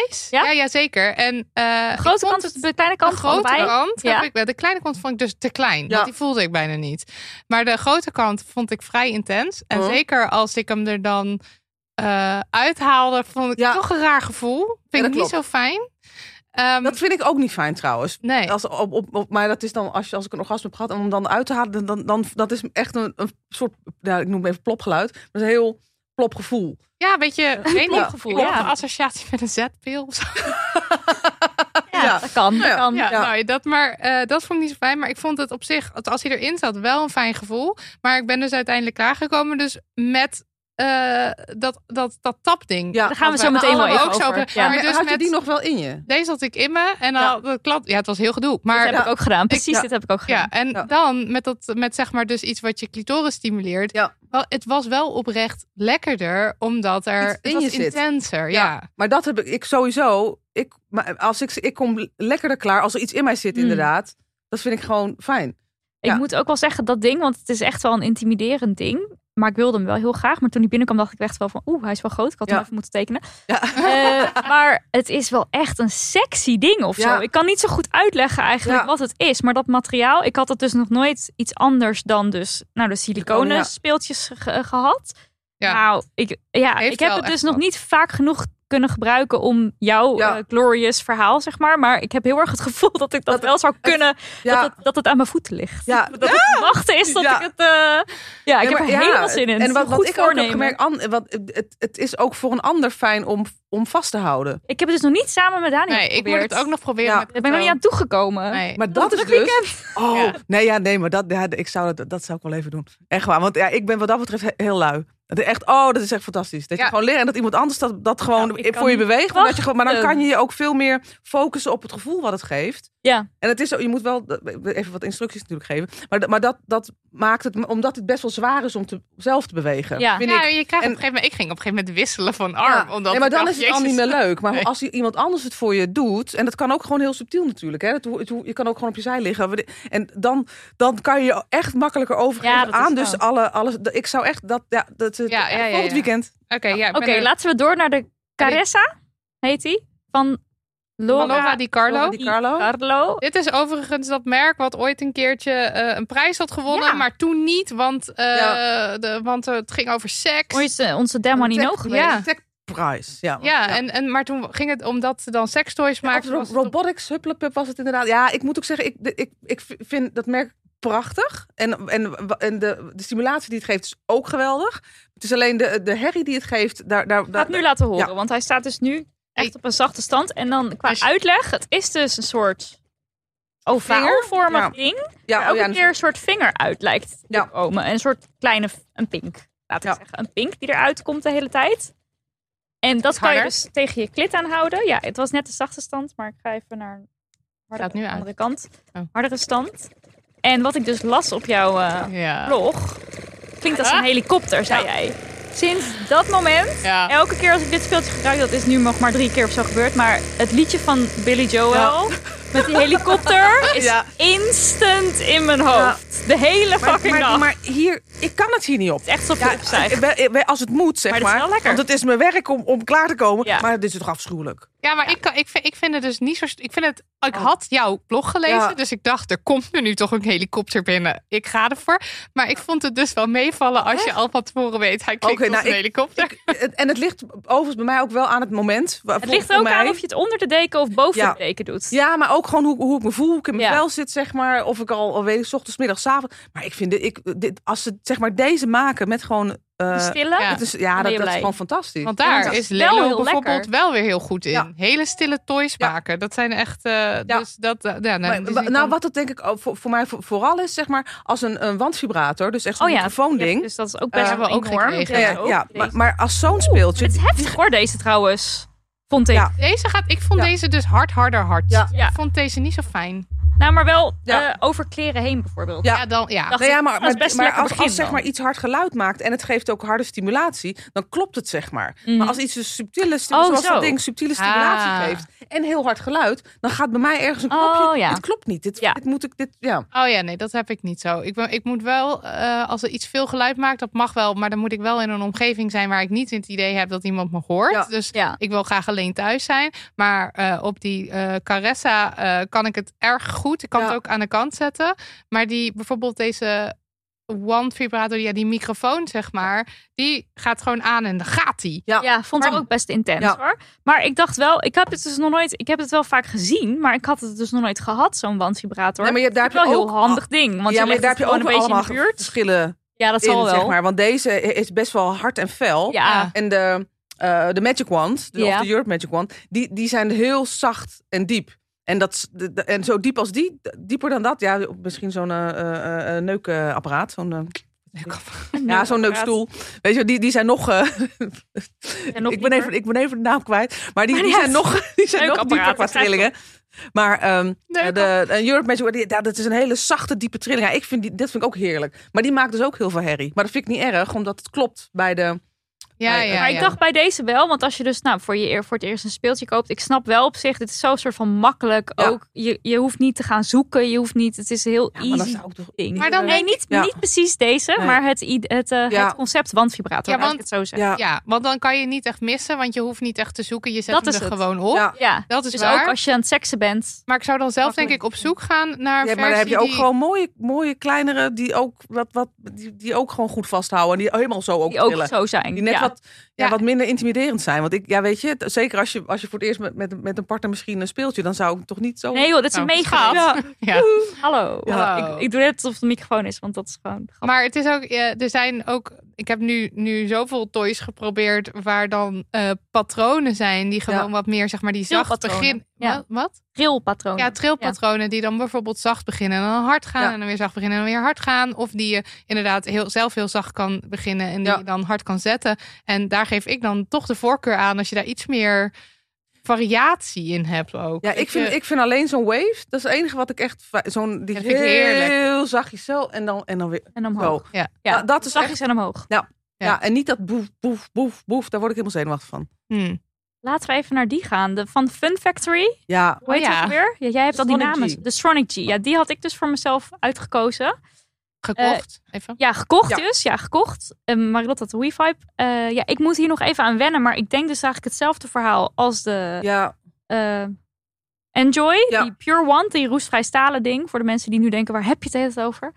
Deze? Ja? Ja, zeker. En, De ik grote kant, het- de kleine kant, de grote allebei? kant Ja. ik. De kleine kant vond ik dus te klein. Ja. Want die voelde ik bijna niet. Maar de grote kant vond ik vrij intens. En Oh. zeker als ik hem er dan eh, uithaalde, vond ik Ja. toch een raar gevoel. Vind ik niet zo fijn. Ehm, Dat vind ik ook niet fijn trouwens. nee. Als, op, op, op, maar dat is dan, als, je, als ik een orgasme heb gehad, om hem dan uit te halen, dan, dan, dan dat is echt een, een soort, nou, ik noem het even plopgeluid. Dat is heel plop gevoel. Ja, weet je, ik weet niet. plopgevoel, ja. een associatie met een zetpil. *laughs* Ja, Ja. dat kan. Dat Ja. kan. Ja, Ja. Nou, dat, maar eh, dat vond ik niet zo fijn. Maar ik vond het op zich, als hij erin zat, wel een fijn gevoel. Maar ik ben dus uiteindelijk klaargekomen dus met eh, dat, dat, dat tapding. Ja. Daar gaan we zo meteen wel even ook over. over- Ja. Maar dus had je met- die nog wel in je? Deze had ik in me en dan Ja. dat klap. Ja, het was heel gedoe. Dat Maar heb ik ook gedaan. Precies, ja. dit heb ik ook gedaan. ja, en Ja. dan met dat met zeg maar dus iets wat je clitoris stimuleert. Ja. Wel, het was wel oprecht lekkerder, omdat er Iets in was je zit. intenser. Ja. Maar dat heb ik, ik sowieso. Ik, maar als ik, ik kom lekkerder klaar als er iets in mij zit, Hmm. inderdaad. Dat vind ik gewoon fijn. Ik Ja. moet ook wel zeggen, dat ding, want het is echt wel een intimiderend ding. Maar ik wilde hem wel heel graag. Maar toen hij binnenkwam, dacht ik echt wel van... Oeh, hij is wel groot. Ik had hem even moeten tekenen. Ja. Eh, maar het is wel echt een sexy ding of Ja. zo. Ik kan niet zo goed uitleggen eigenlijk wat het is. Maar dat materiaal, ik had het dus nog nooit iets anders dan dus... Nou, de Siliconen, speeltjes ge- gehad. Ja. Nou, ik, ja, Heeft ik heb het dus nog wat. niet vaak genoeg kunnen gebruiken om jouw Ja. eh, glorious verhaal, zeg maar. Maar ik heb heel erg het gevoel dat ik dat, Dat wel zou kunnen, Ja, dat, het, dat het aan mijn voeten ligt. ja. *laughs* Dat het wachten is Ja. ik het... eh, ja, ik Ja, heb er ja, helemaal zin in. Het En is wat, wat goed ik ook heb gemerkt, an, wat, het, het is ook voor een ander fijn om, om vast te houden. Ik heb het dus nog niet samen met Daniel Nee, ik moet het ook nog proberen. Daar ben ik nog niet aan toegekomen. Nee. Maar dat is druk dus. Oh, Ja. nee, ja, nee, maar dat, ja, ik zou dat, dat zou ik wel even doen. Echt waar. Want ja, ik ben wat dat betreft he- heel lui. Dat is echt, oh, dat is echt fantastisch. Dat je Ja. gewoon leren en dat iemand anders dat, dat gewoon Nou, voor je beweegt. Je, gewoon- maar dan kan je je ook veel meer focussen op het gevoel wat het geeft. Ja. En het is zo, je moet wel even wat instructies natuurlijk geven. Maar, dat- maar dat, dat maakt het, omdat het best wel zwaar is om te, zelf te bewegen. Ja. Vind Ja, ik. je krijgt En- op een gegeven moment, ik ging op een gegeven moment wisselen van arm. Ja. Omdat nee, maar dan is het al niet meer leuk. Maar *laughs* Nee. als iemand anders het voor je doet, en dat kan ook gewoon heel subtiel natuurlijk. Hè? Dat, je kan ook gewoon op je zij liggen. En dan, dan kan je echt makkelijker overgeven Ja, dat is aan. Dus alle, alles. Ik zou echt dat. Ja, dat Ja, ja, ja, volgend ja. weekend. Oké, ja. ik Oké, ben er- laten we door naar de Caressa, heet die, van Laura, Laura Di Carlo. Laura Di Carlo. Carlo. Dit is overigens dat merk wat ooit een keertje eh, een prijs had gewonnen, Ja. maar toen niet, want, eh, Ja. de, want eh, het ging over seks. Onze, onze Demonino Tech- geweest. Ja. Tech Prize. Ja, Ja, En, en, maar toen ging het omdat ze dan sekstoys Ja, maakten. ro- robotics, Hupplepup was het inderdaad. Ja, ik moet ook zeggen, ik, ik, ik vind dat merk prachtig. En, en, en de, de stimulatie die het geeft is ook geweldig. Het is alleen de, de herrie die het geeft. Daar, daar, Ik ga daar, het nu laten horen, Ja. want hij staat dus nu echt op een zachte stand. En dan qua je- uitleg, het is dus een soort ovaalvormig Ja. ding. ja, Waar oh ook ja, een keer een soort vinger uit lijkt te Ja. komen. En een soort kleine, een pink, laat ik Ja. zeggen. Een pink die eruit komt de hele tijd. En dat kan je dus tegen je klit aanhouden. Ja, het was net de zachte stand, maar ik ga even naar een hardere, Gaat nu uit. andere kant. Oh. Hardere stand. En wat ik dus las op jouw eh, Ja. blog, klinkt als een Ah. helikopter, zei jij. Sinds dat moment Ja. Elke keer als ik dit speeltje gebruik, dat is nu nog maar drie keer of zo gebeurd. Maar het liedje van Billy Joel *laughs* met die helikopter is Ja. instant in mijn hoofd. De hele maar, fucking dag. maar, maar hier, ik kan het hier niet op. het is echt zo Ja, opstijgen. als het moet, zeg Maar maar. dat is wel lekker. Want het is mijn werk om, om klaar te komen. Ja. Maar dit is toch afschuwelijk. Ja, maar Ik, kan, ik, vind, ik vind het dus niet zo. Ik vind het. Ik Oh. had jouw blog gelezen, Ja. dus ik dacht, er komt er nu toch een helikopter binnen. Ik ga ervoor. Maar ik vond het dus wel meevallen als je al van tevoren weet, hij klinkt Oké, als nou, een ik- helikopter. Ik- het- en het ligt overigens bij mij ook wel aan het moment. het ligt ook aan of je het onder de deken of boven Ja. de deken doet. Ja, maar ook ook gewoon hoe, hoe ik me voel, hoe ik in mijn Ja. vel zit, zeg maar. Of ik al, al weet ik, 's ochtends, middags, 's avonds. Maar ik vind dit, ik, dit, als ze zeg maar deze maken met gewoon. eh, Stille. ja. het is, ja, dat, dat is gewoon fantastisch. Want daar dat is heel bijvoorbeeld lekker. wel weer heel goed in. Ja. Hele stille toys Ja. maken. Dat zijn echt... eh, Dus dat, eh, ja, nou, Maar, dus nou, wat het denk ik ook voor, voor mij voor- vooral is, zeg maar, als een, een wandvibrator, dus echt zo'n Oh ja, microfoonding. Dus dat is ook best wel we ook enorm. ja, maar als zo'n speeltje. Het is heftig hoor, deze trouwens. Vond ik. Ja. Deze gaat... Ik vond Ja. deze dus hard, harder, hard. Ja. Ja. Ik vond deze niet zo fijn. Nou, maar wel Ja. eh, over kleren heen bijvoorbeeld. Ja. Ja, dan... Ja. Nou ja, maar, maar, maar als, als zeg maar iets hard geluid maakt en het geeft ook harde stimulatie, dan klopt het zeg maar. Mhm. Maar als iets een subtiele, sti- Oh, zoals zo. dat ding subtiele stimulatie Ah. geeft en heel hard geluid, dan gaat bij mij ergens een Oh, knopje. ja. Dit klopt niet. Dit, Ja. dit moet ik dit ja. Oh ja, nee, dat heb ik niet zo. Ik, ben- ik moet wel, eh, als er iets veel geluid maakt, dat mag wel. Maar dan moet ik wel in een omgeving zijn waar ik niet het idee heb dat iemand me hoort. Ja. Dus Ja. ik wil graag alleen thuis zijn. Maar eh, op die eh Caressa eh, kan ik het erg goed. Ik kan Ja. het ook aan de kant zetten. Maar die bijvoorbeeld deze One vibrator, ja, die microfoon zeg maar, die gaat gewoon aan en dan gaat die. Ja. Ja, vond ik ook best intens Ja. hoor. Maar ik dacht wel, ik heb het dus nog nooit, ik heb het wel vaak gezien, maar ik had het dus nog nooit gehad, zo'n wandvibrator. Nee, maar je hebt- daar heb je wel een ook- heel handig ding, want ja, je maar daar heb je ook een wel beetje in allemaal de buurt. verschillen Ja, dat in, zal wel. zeg maar. Want deze is best wel hard en fel. Ja, En de, eh, de Magic Wand, de, Ja. of de Europe Magic Wand, die, die zijn heel zacht en diep. En, dat, en zo diep als die, dieper dan dat, ja, misschien zo'n eh, neukapparaat. Zo'n, ja, zo'n neukstoel. Weet je, die, die zijn nog. *laughs* ik, ben even, ik ben even de naam kwijt. Maar die, Maar die zijn nog, *laughs* die zijn nog dieper qua trillingen. Maar ehm, de, de Europe Magic Wand, die- ja, dat is een hele zachte, diepe trilling. Ja, ik vind die, dat vind ik ook heerlijk. Maar die maakt dus ook heel veel herrie. Maar dat vind ik niet erg, omdat het klopt bij de. Ja, Maar- ja, maar ja. ik dacht bij deze wel, want als je dus nou, voor, je, eer- voor het eerst een speeltje koopt, ik snap wel op zich, dit is zo soort van makkelijk. Ja. Ook, je, je hoeft niet te gaan zoeken, je hoeft niet, het is heel Ja, maar dat easy is ook toch. Maar dan nee, niet, Ja. niet precies deze, Nee. maar het, i- het, eh, Ja. het concept wandvibrator, Ja, want- ik het zo zeggen. Ja, Ja, want dan kan je niet echt missen, want je hoeft niet echt te zoeken. Je zet Dat hem is er het. gewoon op. Ja. Ja, Dat is dus waar. ook als je aan het seksen bent. Maar ik zou dan zelf denk ik op zoek gaan naar Ja, maar dan heb je ook die- gewoon mooie, mooie kleinere die ook, wat, wat, die, die ook gewoon goed vasthouden. En die helemaal zo ook Die ook zo zijn. Die net ja. wat, ja, Ja. wat minder intimiderend zijn. Want ik, ja, weet je, zeker als je, als je voor het eerst met, met, met een partner misschien een speeltje, dan zou ik toch niet zo. Nee joh, dit is Nou, een meegaat. Ja. Ja. Hallo. Ja. Ik, ik doe net alsof de microfoon is, want dat is gewoon grappig. Maar het is ook, ja, er zijn ook, ik heb nu, nu zoveel toys geprobeerd waar dan eh, patronen zijn die gewoon Ja. wat meer, zeg maar, die zacht Trilpatronen. beginnen. Ja. Wat? Grillpatroon. Ja, trilpatronen die dan bijvoorbeeld zacht beginnen en dan hard gaan en dan weer zacht beginnen en dan weer hard gaan. Of die je inderdaad heel, zelf heel zacht kan beginnen en die je dan hard kan zetten. En daar geef ik dan toch de voorkeur aan als je daar iets meer variatie in hebt ook. Ja, ik vind, je- ik vind alleen zo'n wave, dat is het enige wat ik echt, zo'n, die heerlijk. heel zachtjes zo en dan, en dan weer En omhoog. Ja. Ja, Ja, dat is zachtjes en omhoog. Ja. Ja. en niet dat boef, boef, boef, boef, daar word ik helemaal zenuwachtig van. Hmm. Laten we even naar die gaan. De, van Fun Factory. Ja, Hoe heet Oh, ja. dat weer? Ja, jij hebt al die namen. G. De Stronic G. Ja, die had ik dus voor mezelf uitgekozen. Gekocht. Even. Ja, gekocht Ja. dus. Ja, gekocht. Um, Marilotte had de WeVibe. Eh ja, ik moet hier nog even aan wennen. Maar ik denk dus eigenlijk hetzelfde verhaal als de ja, eh, Enjoy. Ja. Die Pure One, die roestvrij stalen ding. Voor de mensen die nu denken, waar heb je het over?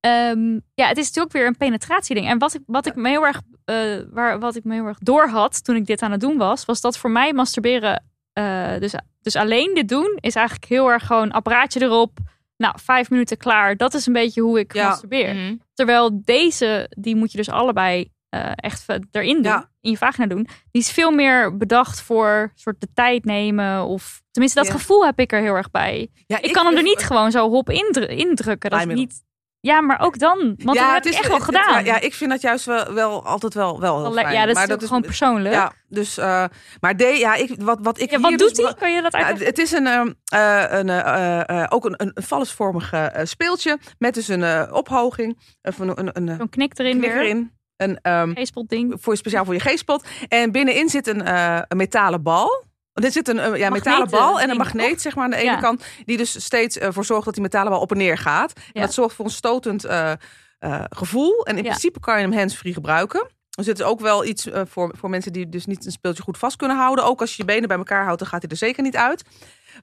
Ehm, ja, het is natuurlijk weer een penetratieding. En wat ik, wat ik me heel erg, eh, waar, wat ik me heel erg door had toen ik dit aan het doen was, was dat voor mij masturberen, eh, dus, dus alleen dit doen, is eigenlijk heel erg gewoon apparaatje erop. Nou, vijf minuten klaar. Dat is een beetje hoe ik Ja. masturbeer. Mhm. Terwijl deze, die moet je dus allebei eh, echt erin doen, Ja. in je vagina doen. Die is veel meer bedacht voor soort de tijd nemen. Of tenminste, dat Ja. gevoel heb ik er heel erg bij. ja Ik, kan hem er niet gewoon zo hop indru- indrukken. Dat is niet. Ja, maar ook dan. Want dat heb ik echt wel het- het- gedaan. Ja, ik vind dat juist wel, wel altijd wel, wel heel fijn. ja, dat is maar ook gewoon persoonlijk. Ja, Ja, dus, eh, maar de, ja, ik, wat, wat ik wat hier doet dus- hij? Kan je dat Ja, uitleggen? het is een, ehm, eh, een, eh, ook een, een, een vallesvormig speeltje met dus een ophoging, of een, een, een, een Zo'n knik erin knik weer. erin. Een, ehm, Geespot ding. voor, speciaal voor je geestpot. En binnenin zit een, een metalen bal. Er zit een, eh, ja, metalen bal en een magneet toch? zeg maar, aan de ene Ja. kant. Die dus steeds ervoor zorgt dat die metalen bal op en neer gaat. En Ja. dat zorgt voor een stotend eh, eh, gevoel. En in principe kan je hem handsfree gebruiken. Dus het is ook wel iets eh, voor, voor mensen die dus niet een speeltje goed vast kunnen houden. Ook als je je benen bij elkaar houdt, dan gaat hij er zeker niet uit.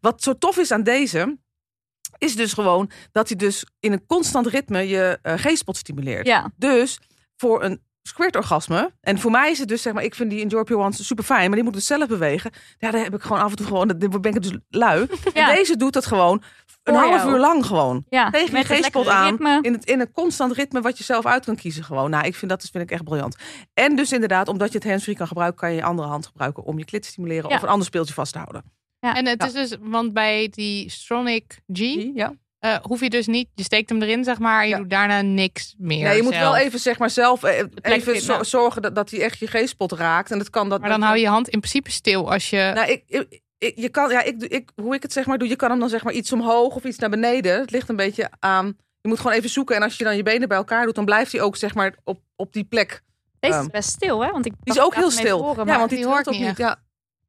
Wat zo tof is aan deze, is dus gewoon dat hij dus in een constant ritme je eh geestpot stimuleert. Ja, Dus voor een squirt orgasme. En voor mij is het dus, zeg maar, ik vind die Enjoy Pure Ones super fijn, maar die moet dus zelf bewegen. Ja, daar heb ik gewoon af en toe gewoon, dan ben ik dus lui. *laughs* Ja. En deze doet dat gewoon een half jou. uur lang gewoon. Ja, Tegen je het lekkere aan. ritme. In, het, in een constant ritme wat je zelf uit kan kiezen gewoon. Nou, ik vind dat dus, vind ik echt briljant. En dus inderdaad, omdat je het handsfree kan gebruiken, kan je je andere hand gebruiken om je klit te stimuleren Ja. of een ander speeltje vast te houden. En het Ja. is dus, want bij die Stronic G Ja. Eh, hoef je dus niet, je steekt hem erin zeg maar, en je Ja. doet daarna niks meer. Ja, je moet zelf. wel even, zeg maar, zelf eh, even zo- zorgen dat, dat hij echt je G-spot raakt. En dat kan dat. Maar dan dat- hou je je hand in principe stil als je. Nou, ik, ik, ik- je kan, ja, ik, doe- ik, hoe ik het zeg maar doe, je kan hem dan zeg maar iets omhoog of iets naar beneden. Het ligt een beetje aan. Je moet gewoon even zoeken. En als je dan je benen bij elkaar doet, dan blijft hij ook zeg maar op, op die plek. Deze is Ehm, best stil, hè? Want ik Die is ook heel stil. Horen, ja, maar, want die, die hoort ook niet niet. echt. Ja.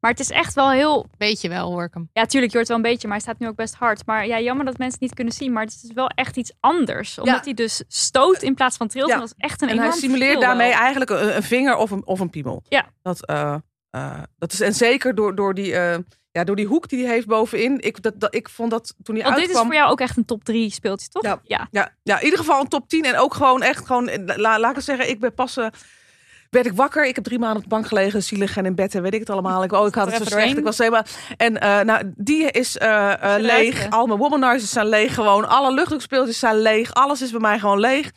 Maar het is echt wel heel... Weet je wel, hoor ik hem. Ja, tuurlijk, je hoort wel een beetje, maar hij staat nu ook best hard. Maar ja, jammer dat mensen het niet kunnen zien. Maar het is wel echt iets anders. Omdat hij dus stoot in plaats van trilt. Ja. En dat is echt een En hij verschil daarmee wel. eigenlijk een, een vinger of een, of een piemel. Ja. Dat, eh, eh, dat is, en zeker door, door, die, eh, ja, door die hoek die hij heeft bovenin. Ik, dat, dat, ik vond dat toen hij Want dit is uitkwam. voor jou ook echt een top 3 speeltje, toch? Ja. ja. Ja, ja, in ieder geval een top 10. En ook gewoon echt gewoon, la, laat ik het zeggen, ik ben pas, eh, werd ik wakker. Ik heb drie maanden op de bank gelegen, zielig en in bed en weet ik het allemaal. Ik, oh, ik had het zo slecht. Ik was helemaal... En eh, nou, die is eh, eh, leeg. Al mijn womanizers zijn leeg gewoon. Alle luchtdrukspeeltjes zijn leeg. Alles is bij mij gewoon leeg.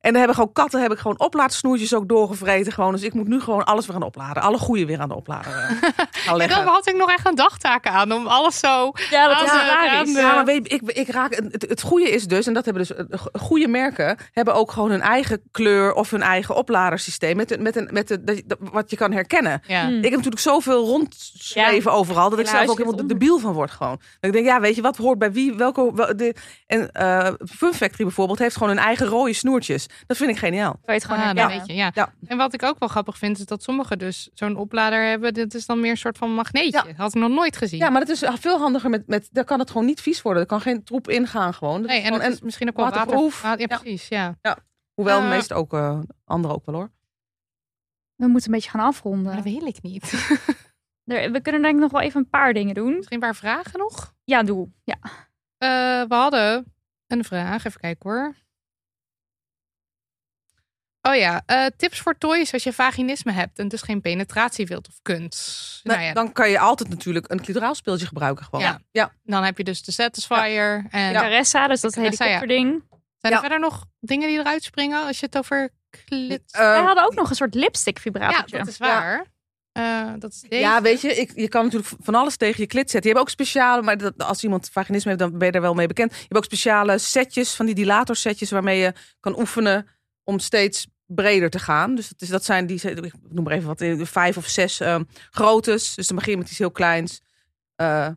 En dan hebben gewoon katten heb ik gewoon oplaadsnoertjes ook doorgevreten. Gewoon. Dus ik moet nu gewoon alles weer aan de opladen. Alle goede weer aan de oplader *laughs* Ja, leggen. dan had ik nog echt een dagtaak aan om alles zo. Ja, dat is hilarisch. ja, maar weet, je, ik, ik raak, het, het goede is dus, en dat hebben dus eh, goede merken, hebben ook gewoon hun eigen kleur of hun eigen opladersysteem. Met, een- met, een, met de, wat je kan herkennen. Ja. Mm. Ik heb natuurlijk zoveel rondschreven overal, dat ik zelf ook helemaal onder. debiel van word gewoon. Dat ik denk, ja, weet je, wat hoort bij wie, welke... Wel, de, en eh Fun Factory bijvoorbeeld heeft gewoon hun eigen rode snoertjes. Dat vind ik geniaal. Kan je het gewoon Ah, weet je, ja. Ja. En wat ik ook wel grappig vind, is dat sommigen dus zo'n oplader hebben. Dit is dan meer een soort van magneetje. Ja. Had ik nog nooit gezien. Ja, maar het is veel handiger met, met... Daar kan het gewoon niet vies worden. Er kan geen troep ingaan gewoon. Dat nee, is en gewoon- het is misschien ook wel water. waterproof. Ja, Ja. precies. Ja. hoewel de eh, meeste ook, eh anderen ook wel hoor. We moeten een beetje gaan Maar afronden. dat wil ik niet. *laughs* Er- We kunnen denk ik nog wel even een paar dingen doen. Misschien een paar vragen nog? Ja, doe. Ja. Eh, we hadden een vraag. Even kijken hoor. Oh ja, eh, tips voor toys als je vaginisme hebt en dus geen penetratie wilt of kunt. Nou, nou ja, Dan kan je altijd natuurlijk een clitoraal speeltje gebruiken gewoon. Ja. ja. dan heb je dus de Satisfier. En Caressa, dus dat ja. helikopterding. zijn er Ja. verder nog dingen die eruit springen als je het over klit... Eh, Wij hadden ook nog een soort lipstick ja, vibratortje. dat is waar. Eh, dat is deze. Ja, weet je, ik, je kan natuurlijk van alles tegen je klit zetten. Je hebt ook speciale, maar dat, als iemand vaginisme heeft, dan ben je er wel mee bekend. Je hebt ook speciale setjes, van die dilatorsetjes, waarmee je kan oefenen om steeds breder te gaan. Dus dat, is, dat zijn die, ik noem maar even wat, eh, vijf of zes ehm groottes. Dus dan begin je met iets heel kleins. Eh,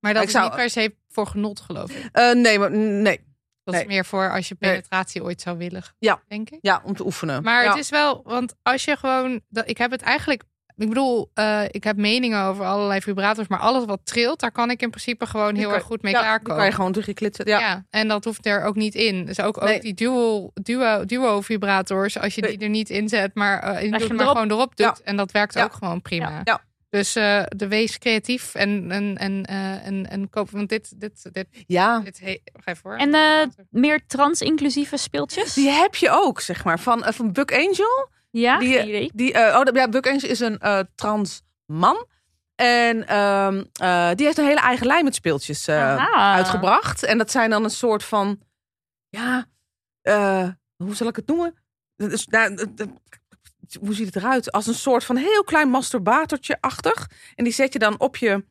maar dat ik is zou- niet per se voor genot, geloof ik. eh, nee, maar nee. Dat Nee. is meer voor als je Nee. penetratie ooit zou willen. Ja. Denk ik. Ja, om te oefenen. Maar ja. het is wel, want als je gewoon, dat, ik heb het eigenlijk, ik bedoel, eh, ik heb meningen over allerlei vibrators, maar alles wat trilt, daar kan ik in principe gewoon heel kan- erg goed mee ja, klaarkomen. kan je gewoon tegen je klit zetten. ja. Ja. en dat hoeft er ook niet in. Dus ook, ook Nee. die duo, duo, duo vibrators, als je die er niet in zet, maar, eh in doet, maar erop. gewoon erop doet. Ja. En dat werkt Ja. ook gewoon prima. Ja. Ja. Dus eh, de wees creatief en, en, en, eh, en, en koop, want dit, dit, dit, ja. dit, he, voor. En eh, meer trans-inclusieve speeltjes? Die heb je ook, zeg maar, van, van Buck Angel. Ja, die-. Die, eh, oh, ja, Buck Angel is een eh, trans man. En ehm, eh, die heeft een hele eigen lijn met speeltjes uitgebracht. En dat zijn dan een soort van, ja, hoe zal ik het noemen? Nou, hoe ziet het eruit? Als een soort van heel klein masturbatortje-achtig. En die zet je dan op je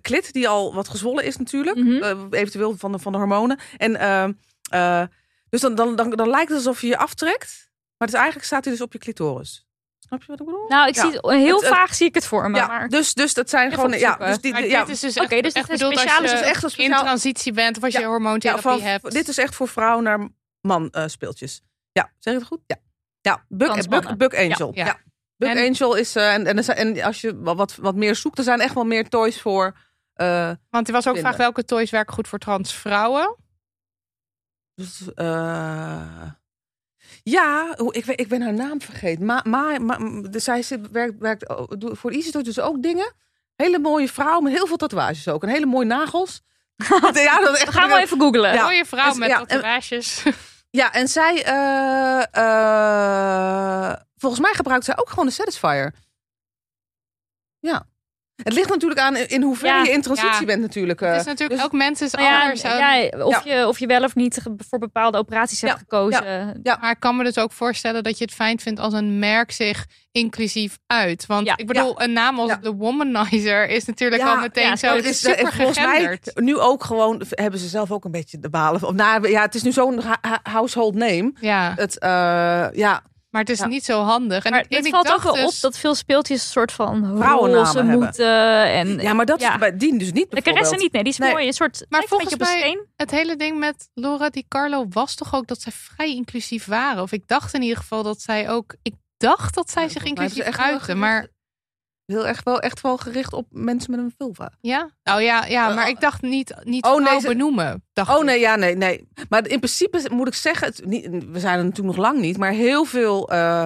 klit, die al wat gezwollen is natuurlijk. Mhm. Eventueel van de, van de hormonen. En ehm, eh, dus dan, dan, dan, dan lijkt het alsof je je aftrekt. Maar het is eigenlijk staat hij dus op je clitoris. Snap je wat ik bedoel? Nou, ik Ja. zie het, heel Het- het- vaag zie ik het voor me. ja, maar... dus, dus dat zijn gewoon. Ja, dus die, Maar ja, dit is dus Oké, echt, dus het echt is bedoeld speciaal, als je dus echt een in speciaal- transitie bent of als je hormoontherapie ja, van, hebt. dit is echt voor vrouw naar man eh, speeltjes. Ja, zeg ik het goed? Ja. Ja, Buck, Transmannen. Buck, Buck Angel. Ja, Ja, ja. Buck En- Angel is. eh, en, en, als je wat- wat, meer zoekt, er zijn echt wel meer toys voor. eh, Want er was ook vinden. vraag welke toys werken goed voor transvrouwen. dus, eh, ja, ik, ik ben haar naam vergeten. Ma, ma, ma, de, zij zit- werkt, werkt oh, voor Toys dus ook dingen. Hele mooie vrouw met heel veel tatoeages ook. En hele mooie nagels. *laughs* ja, dat echt We gaan wel even googlen. Ja. Mooie vrouw En- met ja, en- tatoeages. *laughs* Ja, en zij, eh, eh, volgens mij gebruikt zij ook gewoon de Satisfier. Ja. Het ligt natuurlijk aan in hoeverre Ja, je in transitie ja. bent natuurlijk. eh. Het is natuurlijk dus- ook mensen is Nou ja, anders. of, Je, of je wel of niet voor bepaalde operaties hebt Ja, gekozen. Maar ik kan me dus ook voorstellen dat je het fijn vindt als een merk zich inclusief uit. Want Ja. ik bedoel, een naam als Ja. de Womanizer is natuurlijk Ja, al meteen ja, zo het is is, eh, super volgens mij nu ook gewoon hebben ze zelf ook een beetje de balen. Of, nou, ja, het is nu zo'n household name. Ja, Het, eh, ja, maar het is Ja. niet zo handig. En Maar en het valt ook dacht wel dus- op dat veel speeltjes een soort van Vrouwennamen roze moeten. En, ja, maar dat Ja. is bij die dus niet de bijvoorbeeld. niet, nee, die is Nee. mooi. Een soort, Maar volgens een mij- steen. Het hele ding met Laura Di Carlo was toch ook dat zij vrij inclusief waren. Of ik dacht in ieder geval dat zij ook... Ik dacht dat zij Ja, zich inclusief uiten. Maar Heel erg wel, echt wel gericht op mensen met een vulva. ja? Oh ja, ja maar Eh, ik dacht niet, niet oh, oh, nee, ze- benoemen. Dacht Oh ik. nee, ja, nee, nee. Maar in principe moet ik zeggen, het, niet, we zijn er natuurlijk nog lang niet, maar heel veel eh,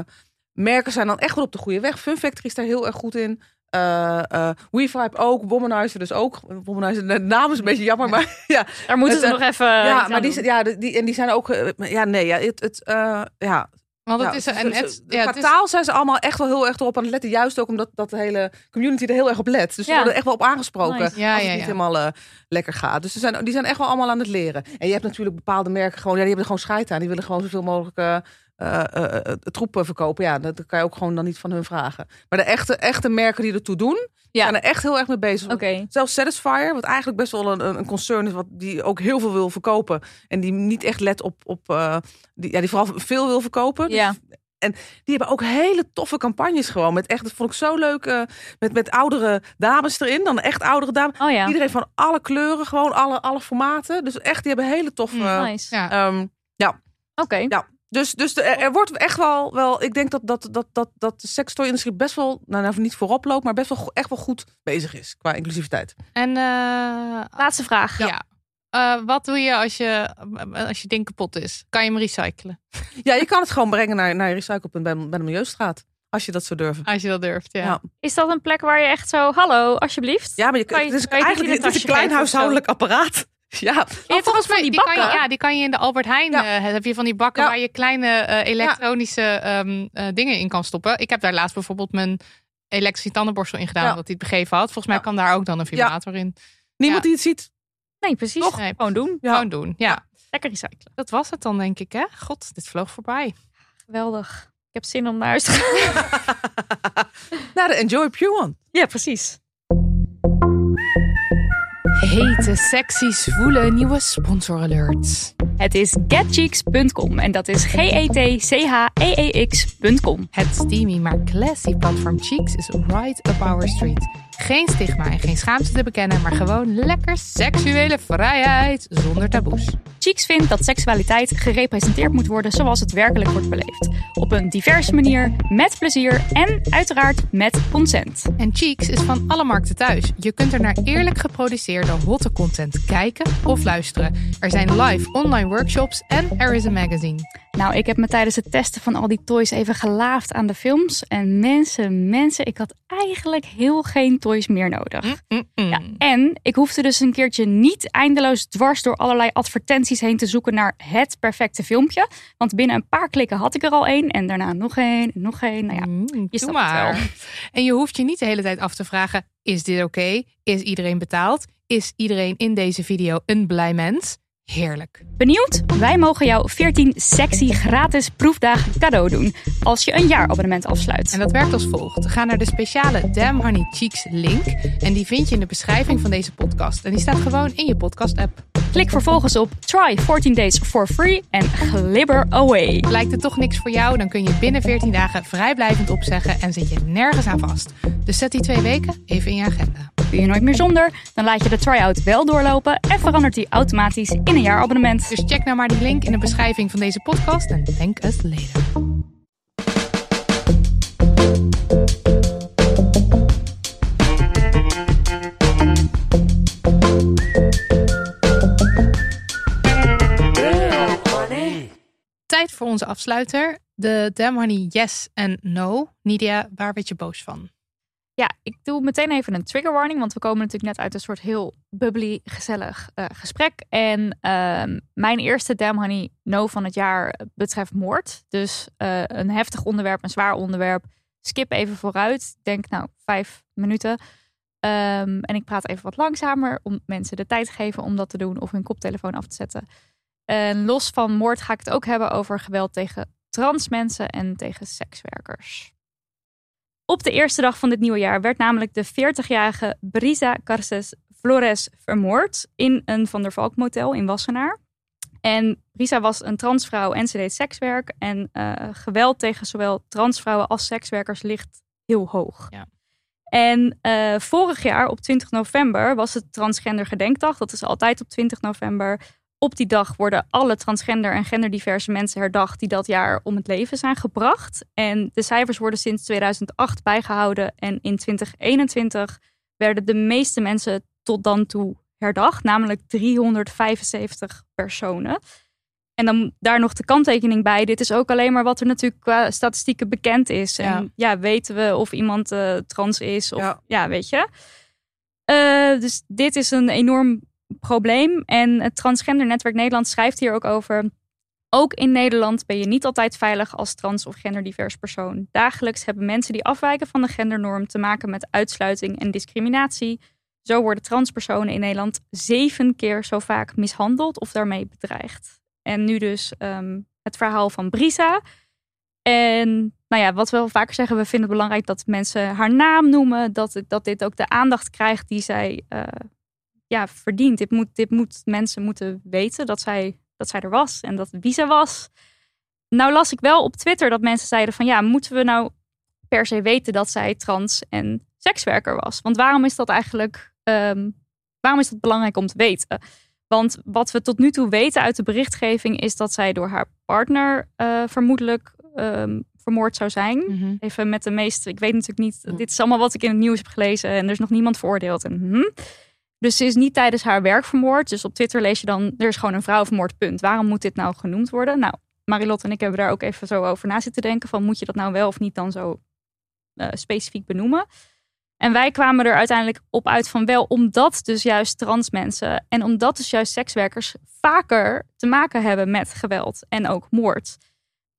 merken zijn dan echt wel op de goede weg. Fun Factory is daar heel erg goed in. Eh eh WeVibe ook, Womanizer dus ook. Womanizer, de naam is een beetje jammer, maar *laughs* ja. Daar moeten ze eh, nog even. ja, maar die, ja, die, en die zijn ook, eh, ja, nee, ja, het, het, eh, ja. Want het ja, is en het, ja, het taal zijn ze allemaal echt wel heel erg erop aan het letten. Juist ook omdat dat de hele community er heel erg op let. Dus ze Ja. worden echt wel op aangesproken. Nice. Ja, als het niet helemaal eh, lekker gaat. Dus ze zijn, die zijn echt wel allemaal aan het leren. En je hebt natuurlijk bepaalde merken gewoon, ja, die hebben er gewoon scheid aan. Die willen gewoon zoveel mogelijk eh eh, eh, eh, troepen verkopen. Ja, dat, kan je ook gewoon dan niet van hun vragen. Maar de echte, echte merken die ertoe doen, Ja. zijn er echt heel erg mee bezig. Oké. Zelfs Satisfyer, wat eigenlijk best wel een, een concern is, wat die ook heel veel wil verkopen. En die niet echt let op, op eh, die, ja, die vooral veel wil verkopen. Ja. Die hebben ook hele toffe campagnes gewoon. Met echt, dat vond ik zo leuk. eh, met, met oudere dames erin. Dan echt oudere dames. Oh ja. Iedereen van alle kleuren, gewoon alle, alle formaten. Dus echt, die hebben hele toffe. Mm, Nice. ja. ehm, Oké. ja. Dus, dus er, er wordt echt wel, wel. Ik denk dat, dat, dat, dat, dat de sextoy-industrie best wel. Nou, nou, niet voorop loopt, maar best wel echt wel goed bezig is qua inclusiviteit. En eh, Laatste vraag. ja. Eh, wat doe je als je, als je ding kapot is? Kan je hem recyclen? *laughs* Ja, je kan het gewoon brengen naar, naar je recyclepunt bij, bij de Milieustraat. Als je dat zou durven. Als je dat durft, ja. Ja. Is dat een plek waar je echt zo, hallo, alsjeblieft? Ja, maar je, Kan je- het is kan je het niet eigenlijk het is een klein huishoudelijk apparaat. *laughs* Ja, toch volgens mij die die kan je, bakken? ja, die kan je in de Albert Heijn Ja. eh, heb je van die bakken Ja. waar je kleine eh, elektronische ehm, eh, dingen in kan stoppen. Ik heb daar laatst bijvoorbeeld mijn elektrische tandenborstel in gedaan, Ja. wat hij het begeven had. Volgens mij kan daar ook dan een vibrator in. niemand Ja. die het ziet. Nee, precies. Toch? Nee, Gewoon doen. Ja. Gewoon doen. Ja. Lekker recyclen. dat was het dan denk ik. Hè? God, dit vloog voorbij. Geweldig. Ik heb zin om naar huis te gaan. *laughs* Nou, de Enjoy Pure One. ja, precies. Hete, sexy, zwoele nieuwe sponsor alerts. Het is getcheeks.com en dat is G-E-T-C-H-E-E-X.com. Het steamy maar classy platform Cheeks is right up our street. Geen stigma en geen schaamte te bekennen, maar gewoon lekker seksuele vrijheid zonder taboes. Cheeks vindt dat seksualiteit gerepresenteerd moet worden zoals het werkelijk wordt beleefd. Op een diverse manier, met plezier en uiteraard met consent. En Cheeks is van alle markten thuis. Je kunt er naar eerlijk geproduceerde hotte content kijken of luisteren. Er zijn live online workshops en er is een magazine. Nou, ik heb me tijdens het testen van al die toys even gelaafd aan de films. En mensen, mensen, ik had eigenlijk heel geen toys meer nodig. Ja, en ik hoefde dus een keertje niet eindeloos dwars door allerlei advertenties heen te zoeken naar het perfecte filmpje. Want binnen een paar klikken had ik er al één en daarna nog één nog één. Nou ja, Mm, je snapt maar. het En je hoeft je niet de hele tijd af te vragen: is dit oké? Is iedereen betaald? Is iedereen in deze video een blij mens? Heerlijk. Benieuwd? Wij mogen jou 14 sexy gratis proefdagen cadeau doen als je een jaarabonnement afsluit. En dat werkt als volgt. Ga naar de speciale Damn Honey Cheeks link. En die vind je in de beschrijving van deze podcast. En die staat gewoon in je podcast app. Klik vervolgens op Try 14 Days for free en glibber away. Lijkt het toch niks voor jou? Dan kun je binnen 14 dagen vrijblijvend opzeggen en zit je nergens aan vast. Dus zet die twee weken even in je agenda. Kun je nooit meer zonder? Dan laat je de try-out wel doorlopen en verandert die automatisch in een jaarabonnement. Dus check nou maar die link in de beschrijving van deze podcast en thank us later. Tijd voor onze afsluiter. De Damn Honey Yes en No. Nidia, waar werd je boos van? Ja, ik doe meteen even een trigger warning, want we komen natuurlijk net uit een soort heel bubbly, gezellig eh, gesprek. En ehm, mijn eerste Damn Honey No van het jaar betreft moord. Dus eh, een heftig onderwerp, een zwaar onderwerp. Skip even vooruit. Denk nou vijf minuten. Ehm, en ik praat even wat langzamer om mensen de tijd te geven om dat te doen of hun koptelefoon af te zetten. En los van moord ga ik het ook hebben over geweld tegen trans mensen en tegen sekswerkers. Op de eerste dag van dit nieuwe jaar werd namelijk de 40-jarige Brisa Garces Flores vermoord in een Van der Valk motel in Wassenaar. En Brisa was een transvrouw en ze deed sekswerk. En uh, geweld tegen zowel transvrouwen als sekswerkers ligt heel hoog. Ja. En uh, vorig jaar op 20 november was het Transgender Gedenkdag. Dat is altijd op 20 november. Op die dag worden alle transgender en genderdiverse mensen herdacht die dat jaar om het leven zijn gebracht. En de cijfers worden sinds 2008 bijgehouden. En in 2021 werden de meeste mensen tot dan toe herdacht, namelijk 375 personen. En dan daar nog de kanttekening bij. Dit is ook alleen maar wat er natuurlijk qua statistieken bekend is. En ja, ja weten we of iemand uh, trans is of ja, ja weet je. Uh, dus dit is een enorm probleem. En het Transgender Netwerk Nederland schrijft hier ook over. Ook in Nederland ben je niet altijd veilig als trans of genderdivers persoon. Dagelijks hebben mensen die afwijken van de gendernorm te maken met uitsluiting en discriminatie. Zo worden transpersonen in Nederland zeven keer zo vaak mishandeld of daarmee bedreigd. En nu dus um, het verhaal van Brisa. En nou ja, wat we wel vaker zeggen, we vinden het belangrijk dat mensen haar naam noemen. Dat, dat dit ook de aandacht krijgt die zij uh, ja, verdient. Dit moet, dit moet mensen moeten weten dat zij, dat zij er was en dat wie ze was. Nou las ik wel op Twitter dat mensen zeiden van ja, moeten we nou per se weten dat zij trans en sekswerker was? Want waarom is dat eigenlijk, um, waarom is dat belangrijk om te weten? Want wat we tot nu toe weten uit de berichtgeving is dat zij door haar partner uh, vermoedelijk um, vermoord zou zijn. Mhm. Mm -hmm. Even met de meeste, ik weet natuurlijk niet, dit is allemaal wat ik in het nieuws heb gelezen en er is nog niemand veroordeeld. En, mm. Dus ze is niet tijdens haar werk vermoord. Dus op Twitter lees je dan, er is gewoon een vrouw vermoord, punt. Waarom moet dit nou genoemd worden? Nou, Marilotte en ik hebben daar ook even zo over na zitten denken. Van moet je dat nou wel of niet dan zo uh, specifiek benoemen? En wij kwamen er uiteindelijk op uit van wel, omdat dus juist trans mensen en omdat dus juist sekswerkers vaker te maken hebben met geweld en ook moord.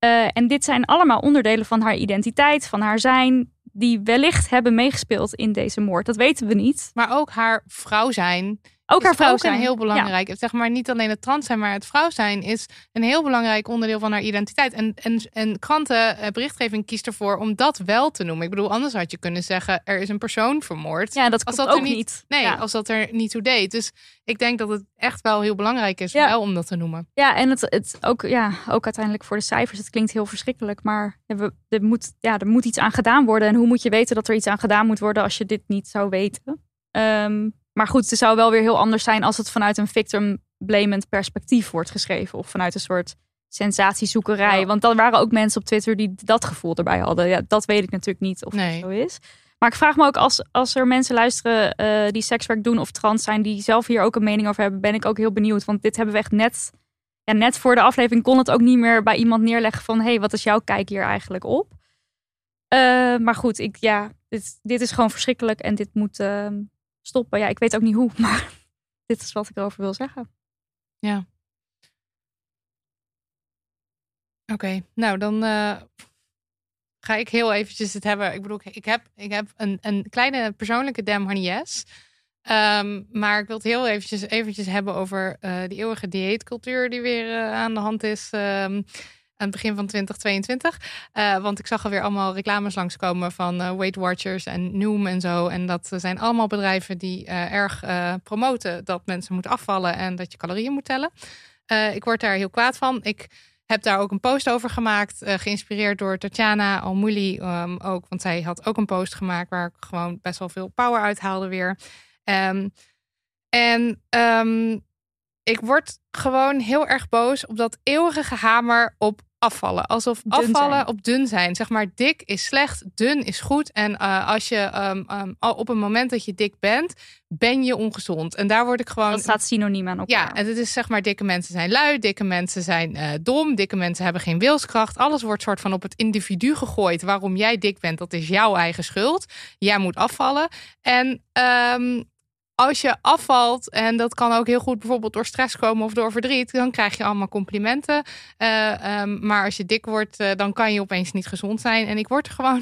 Uh, en dit zijn allemaal onderdelen van haar identiteit, van haar zijn, die wellicht hebben meegespeeld in deze moord. Dat weten we niet. Maar ook haar vrouw zijn. Ook haar vrouw zijn. heel belangrijk. Ja. Zeg maar niet alleen het trans zijn, maar het vrouw zijn is een heel belangrijk onderdeel van haar identiteit. En, en, en kranten, eh, berichtgeving kiest ervoor om dat wel te noemen. Ik bedoel, anders had je kunnen zeggen: er is een persoon vermoord. Ja, dat als dat ook er niet. niet. Nee, ja. als dat er niet toe deed. Dus ik denk dat het echt wel heel belangrijk is Ja. wel om dat te noemen. Ja, en het, het ook, ja, ook uiteindelijk voor de cijfers. Het klinkt heel verschrikkelijk, maar we, er, moet, ja, er moet iets aan gedaan worden. En hoe moet je weten dat er iets aan gedaan moet worden als je dit niet zou weten? Ehm, maar goed, het zou wel weer heel anders zijn als het vanuit een victim blamend perspectief wordt geschreven. Of vanuit een soort sensatiezoekerij. Ja. Want dan waren ook mensen op Twitter die dat gevoel erbij hadden. Ja, dat weet ik natuurlijk niet of Nee. dat zo is. Maar ik vraag me ook als, als er mensen luisteren eh, die sekswerk doen of trans zijn, die zelf hier ook een mening over hebben, ben ik ook heel benieuwd. Want dit hebben we echt net, ja, net voor de aflevering kon het ook niet meer bij iemand neerleggen van hé, hey, wat is jouw kijk hier eigenlijk op? Eh, maar goed, ik, ja, dit, dit is gewoon verschrikkelijk en dit moet ehm, stoppen. Ja, ik weet ook niet hoe, *laughs* maar dit is wat ik erover wil zeggen. Oké, nou dan eh, ga ik heel eventjes het hebben. Ik bedoel, ik heb, ik heb een, een kleine persoonlijke honey yes. Ehm, maar ik wil het heel eventjes, eventjes hebben over eh die eeuwige dieetcultuur die weer eh, aan de hand is. ehm, aan het begin van 2022. Eh, want ik zag alweer allemaal reclames langskomen van eh, Weight Watchers en Noom en zo. En dat zijn allemaal bedrijven die eh, erg promoten dat mensen moeten afvallen en dat je calorieën moet tellen. Ik word daar heel kwaad van. Ik heb daar ook een post over gemaakt, geïnspireerd door Tatjana Almouli ehm, ook. Want zij had ook een post gemaakt waar ik gewoon best wel veel power uithaalde weer. Ehm, en ehm, Ik word gewoon heel erg boos op dat eeuwige gehamer op afvallen. Alsof Dun afvallen zijn. op dun zijn. Zeg maar, dik is slecht, dun is goed. En eh, als je ehm, ehm, op het moment dat je dik bent, ben je ongezond. En daar word ik gewoon. Dat staat synoniem aan elkaar. Ja, en het is zeg maar, dikke mensen zijn lui, dikke mensen zijn eh, dom, dikke mensen hebben geen wilskracht. Alles wordt soort van op het individu gegooid. Waarom jij dik bent, dat is jouw eigen schuld. Jij moet afvallen. En ehm, als je afvalt, en dat kan ook heel goed bijvoorbeeld door stress komen of door verdriet, dan krijg je allemaal complimenten. Eh, ehm, maar als je dik wordt, eh, dan kan je opeens niet gezond zijn. En ik word er gewoon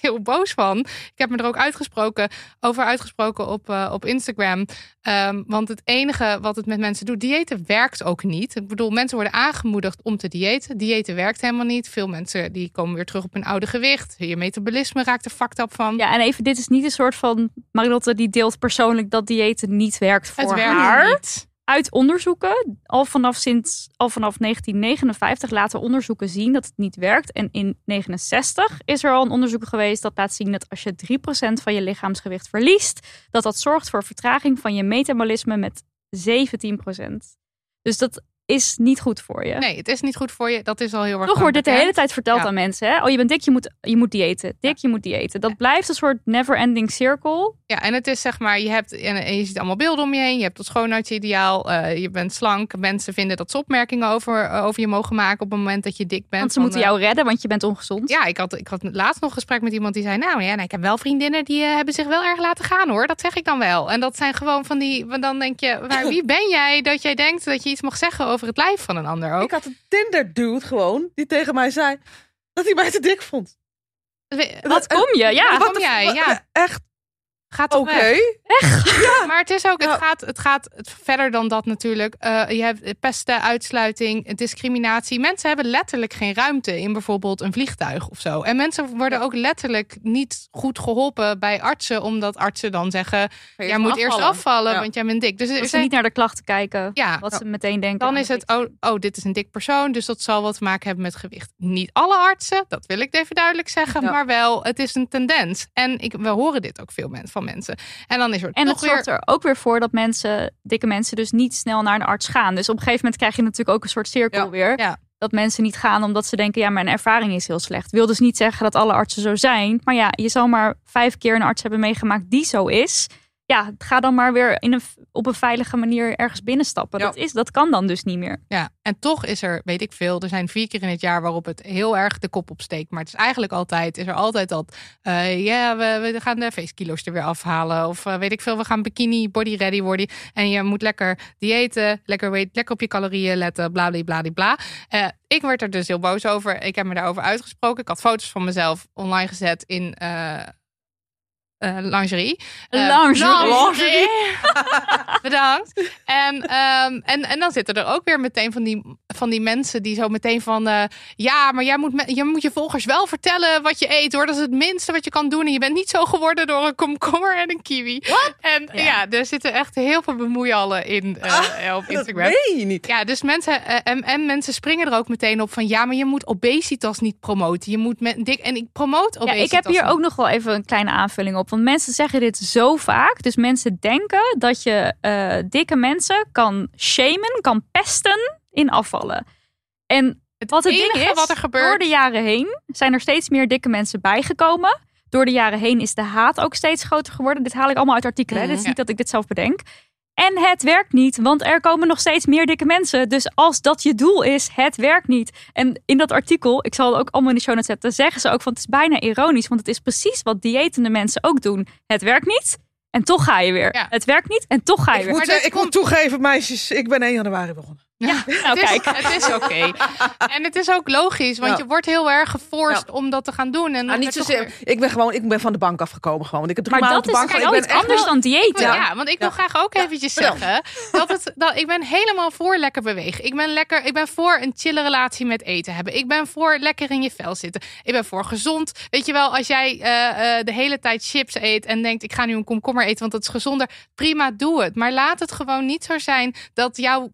heel boos van. Ik heb me er ook uitgesproken over uitgesproken op, eh, op Instagram. Ehm, want het enige wat het met mensen doet, diëten werkt ook niet. Ik bedoel, mensen worden aangemoedigd om te diëten. Diëten werkt helemaal niet. Veel mensen die komen weer terug op hun oude gewicht. Je metabolisme raakt er fucked up van. Ja, en even, dit is niet een soort van... Marilotte die deelt persoonlijk dat diëten niet werkt voor het werkt haar. niet. Uit onderzoeken, al vanaf, sinds, al vanaf 1959 laten onderzoeken zien dat het niet werkt. En in 69 is er al een onderzoek geweest dat laat zien dat als je 3% van je lichaamsgewicht verliest, dat dat zorgt voor vertraging van je metabolisme met 17%. Dus dat is niet goed voor je. Nee, het is niet goed voor je. Dat is al heel erg Toch wordt dit de hele tijd verteld Ja. aan mensen. Hè? Oh, je bent dik, je moet, je moet diëten. Dik, je moet diëten. Dat blijft een soort never-ending circle. Ja, en het is zeg maar, je hebt en, je ziet allemaal beelden om je heen. Je hebt het schoonheidsideaal. eh, je bent slank. Mensen vinden dat ze opmerkingen over, eh, over je mogen maken op het moment dat je dik bent. Want ze moeten eh, jou redden, want je bent ongezond. Ja, ik had, ik had laatst nog een gesprek met iemand die zei... nou ja, nou, ik heb wel vriendinnen die eh, hebben zich wel erg laten gaan hoor. Dat zeg ik dan wel. En dat zijn gewoon van die... want Dan denk je, maar *laughs* wie ben jij dat jij denkt dat je iets mag zeggen over het lijf van een ander ook? Ik had een Tinder dude gewoon die tegen mij zei dat hij mij te dik vond. Wat kom je? *laughs* Ja. Wat kom jij? Ja, Echt? Gaat Oké. weg. Maar het is ook, het Ja. gaat, het gaat verder dan dat natuurlijk. Eh, je hebt pesten, uitsluiting, discriminatie. Mensen hebben letterlijk geen ruimte in bijvoorbeeld een vliegtuig of zo. En mensen worden ook letterlijk niet goed geholpen bij artsen, omdat artsen dan zeggen: jij moet eerst afvallen, Ja. want jij bent dik. Dus zijn- niet naar de klachten kijken. ja, Wat ze meteen denken. dan is het, oh, oh, dit is een dik persoon, dus dat zal wat te maken hebben met gewicht. Niet alle artsen, dat wil ik even duidelijk zeggen, Ja. maar wel, het is een tendens. En ik, we horen dit ook veel men, van mensen. En dan is er En toch het weer... zorgt er ook weer voor dat mensen, dikke mensen, dus niet snel naar een arts gaan. Dus op een gegeven moment krijg je natuurlijk ook een soort cirkel Ja. weer. Ja. Dat mensen niet gaan omdat ze denken, ja, mijn ervaring is heel slecht. Wil dus niet zeggen dat alle artsen zo zijn. Maar ja, je zal maar vijf keer een arts hebben meegemaakt die zo is. Ja, ga dan maar weer in een, op een veilige manier ergens binnenstappen. Ja. Dat, is, dat kan dan dus niet meer. Ja, en toch is er, weet ik veel, er zijn vier keer in het jaar waarop het heel erg de kop opsteekt. Maar het is eigenlijk altijd, is er altijd dat, eh, ja, we, we gaan de feestkilo's er weer afhalen. Of eh, weet ik veel, we gaan bikini body ready worden. En je moet lekker diëten, lekker, weet, lekker op je calorieën letten, bla bla bla bla. Eh, ik werd er dus heel boos over. Ik heb me daarover uitgesproken. Ik had foto's van mezelf online gezet in... eh, eh, lingerie. Eh, Lingerie. lingerie. *laughs* Bedankt. En, ehm, en, en dan zitten er ook weer meteen van die, van die mensen die zo meteen van... eh, ja, maar jij moet, me- je moet je volgers wel vertellen wat je eet hoor. Dat is het minste wat je kan doen. En je bent niet zo geworden door een komkommer en een kiwi. En ja. Ja. er zitten echt heel veel bemoeiallen in eh, op Dat Instagram. meen je niet. Ja, dus mensen en, en mensen springen er ook meteen op van ja, maar je moet obesitas niet promoten. Je moet met dik en ik promoot Ja, obesitas. ik heb hier niet. ook nog wel even een kleine aanvulling op. Want mensen zeggen dit zo vaak. Dus mensen denken dat je eh, dikke mensen kan shamen, kan pesten in afvallen. En wat het ding enige is, wat er gebeurt- door de jaren heen zijn er steeds meer dikke mensen bijgekomen. Door de jaren heen is de haat ook steeds groter geworden. Dit haal ik allemaal uit artikelen. Dit is niet dat ik dit zelf bedenk. En het werkt niet, want er komen nog steeds meer dikke mensen. Dus als dat je doel is, het werkt niet. En in dat artikel, ik zal het ook allemaal in de show notes zetten, zeggen ze ook van het is bijna ironisch. Want het is precies wat diëtende mensen ook doen. Het werkt niet en toch ga je weer. Ja. Het werkt niet en toch ga je Ik weer. moet, ik moet toegeven, meisjes, ik ben 1 januari begonnen. Nou, het is, kijk. het is oké. *laughs* En het is ook logisch, want Ja. je wordt heel erg geforst om dat te gaan doen. En dan Ah, niet zozeer. weer- Ik ben gewoon, ik ben van de bank afgekomen gewoon. Ik heb drie Maar dat op is de bank wel gewoon. iets Ik ben echt anders wel- dan diëten. Ja. want ik wil Ja. graag ook eventjes zeggen dat het dat ik ben helemaal voor lekker bewegen. Ik ben lekker, ik ben voor een chille relatie met eten hebben. Ik ben voor lekker in je vel zitten. Ik ben voor gezond. Weet je wel, als jij eh, eh, de hele tijd chips eet en denkt ik ga nu een komkommer eten, want dat is gezonder. Prima, doe het. Maar laat het gewoon niet zo zijn dat jouw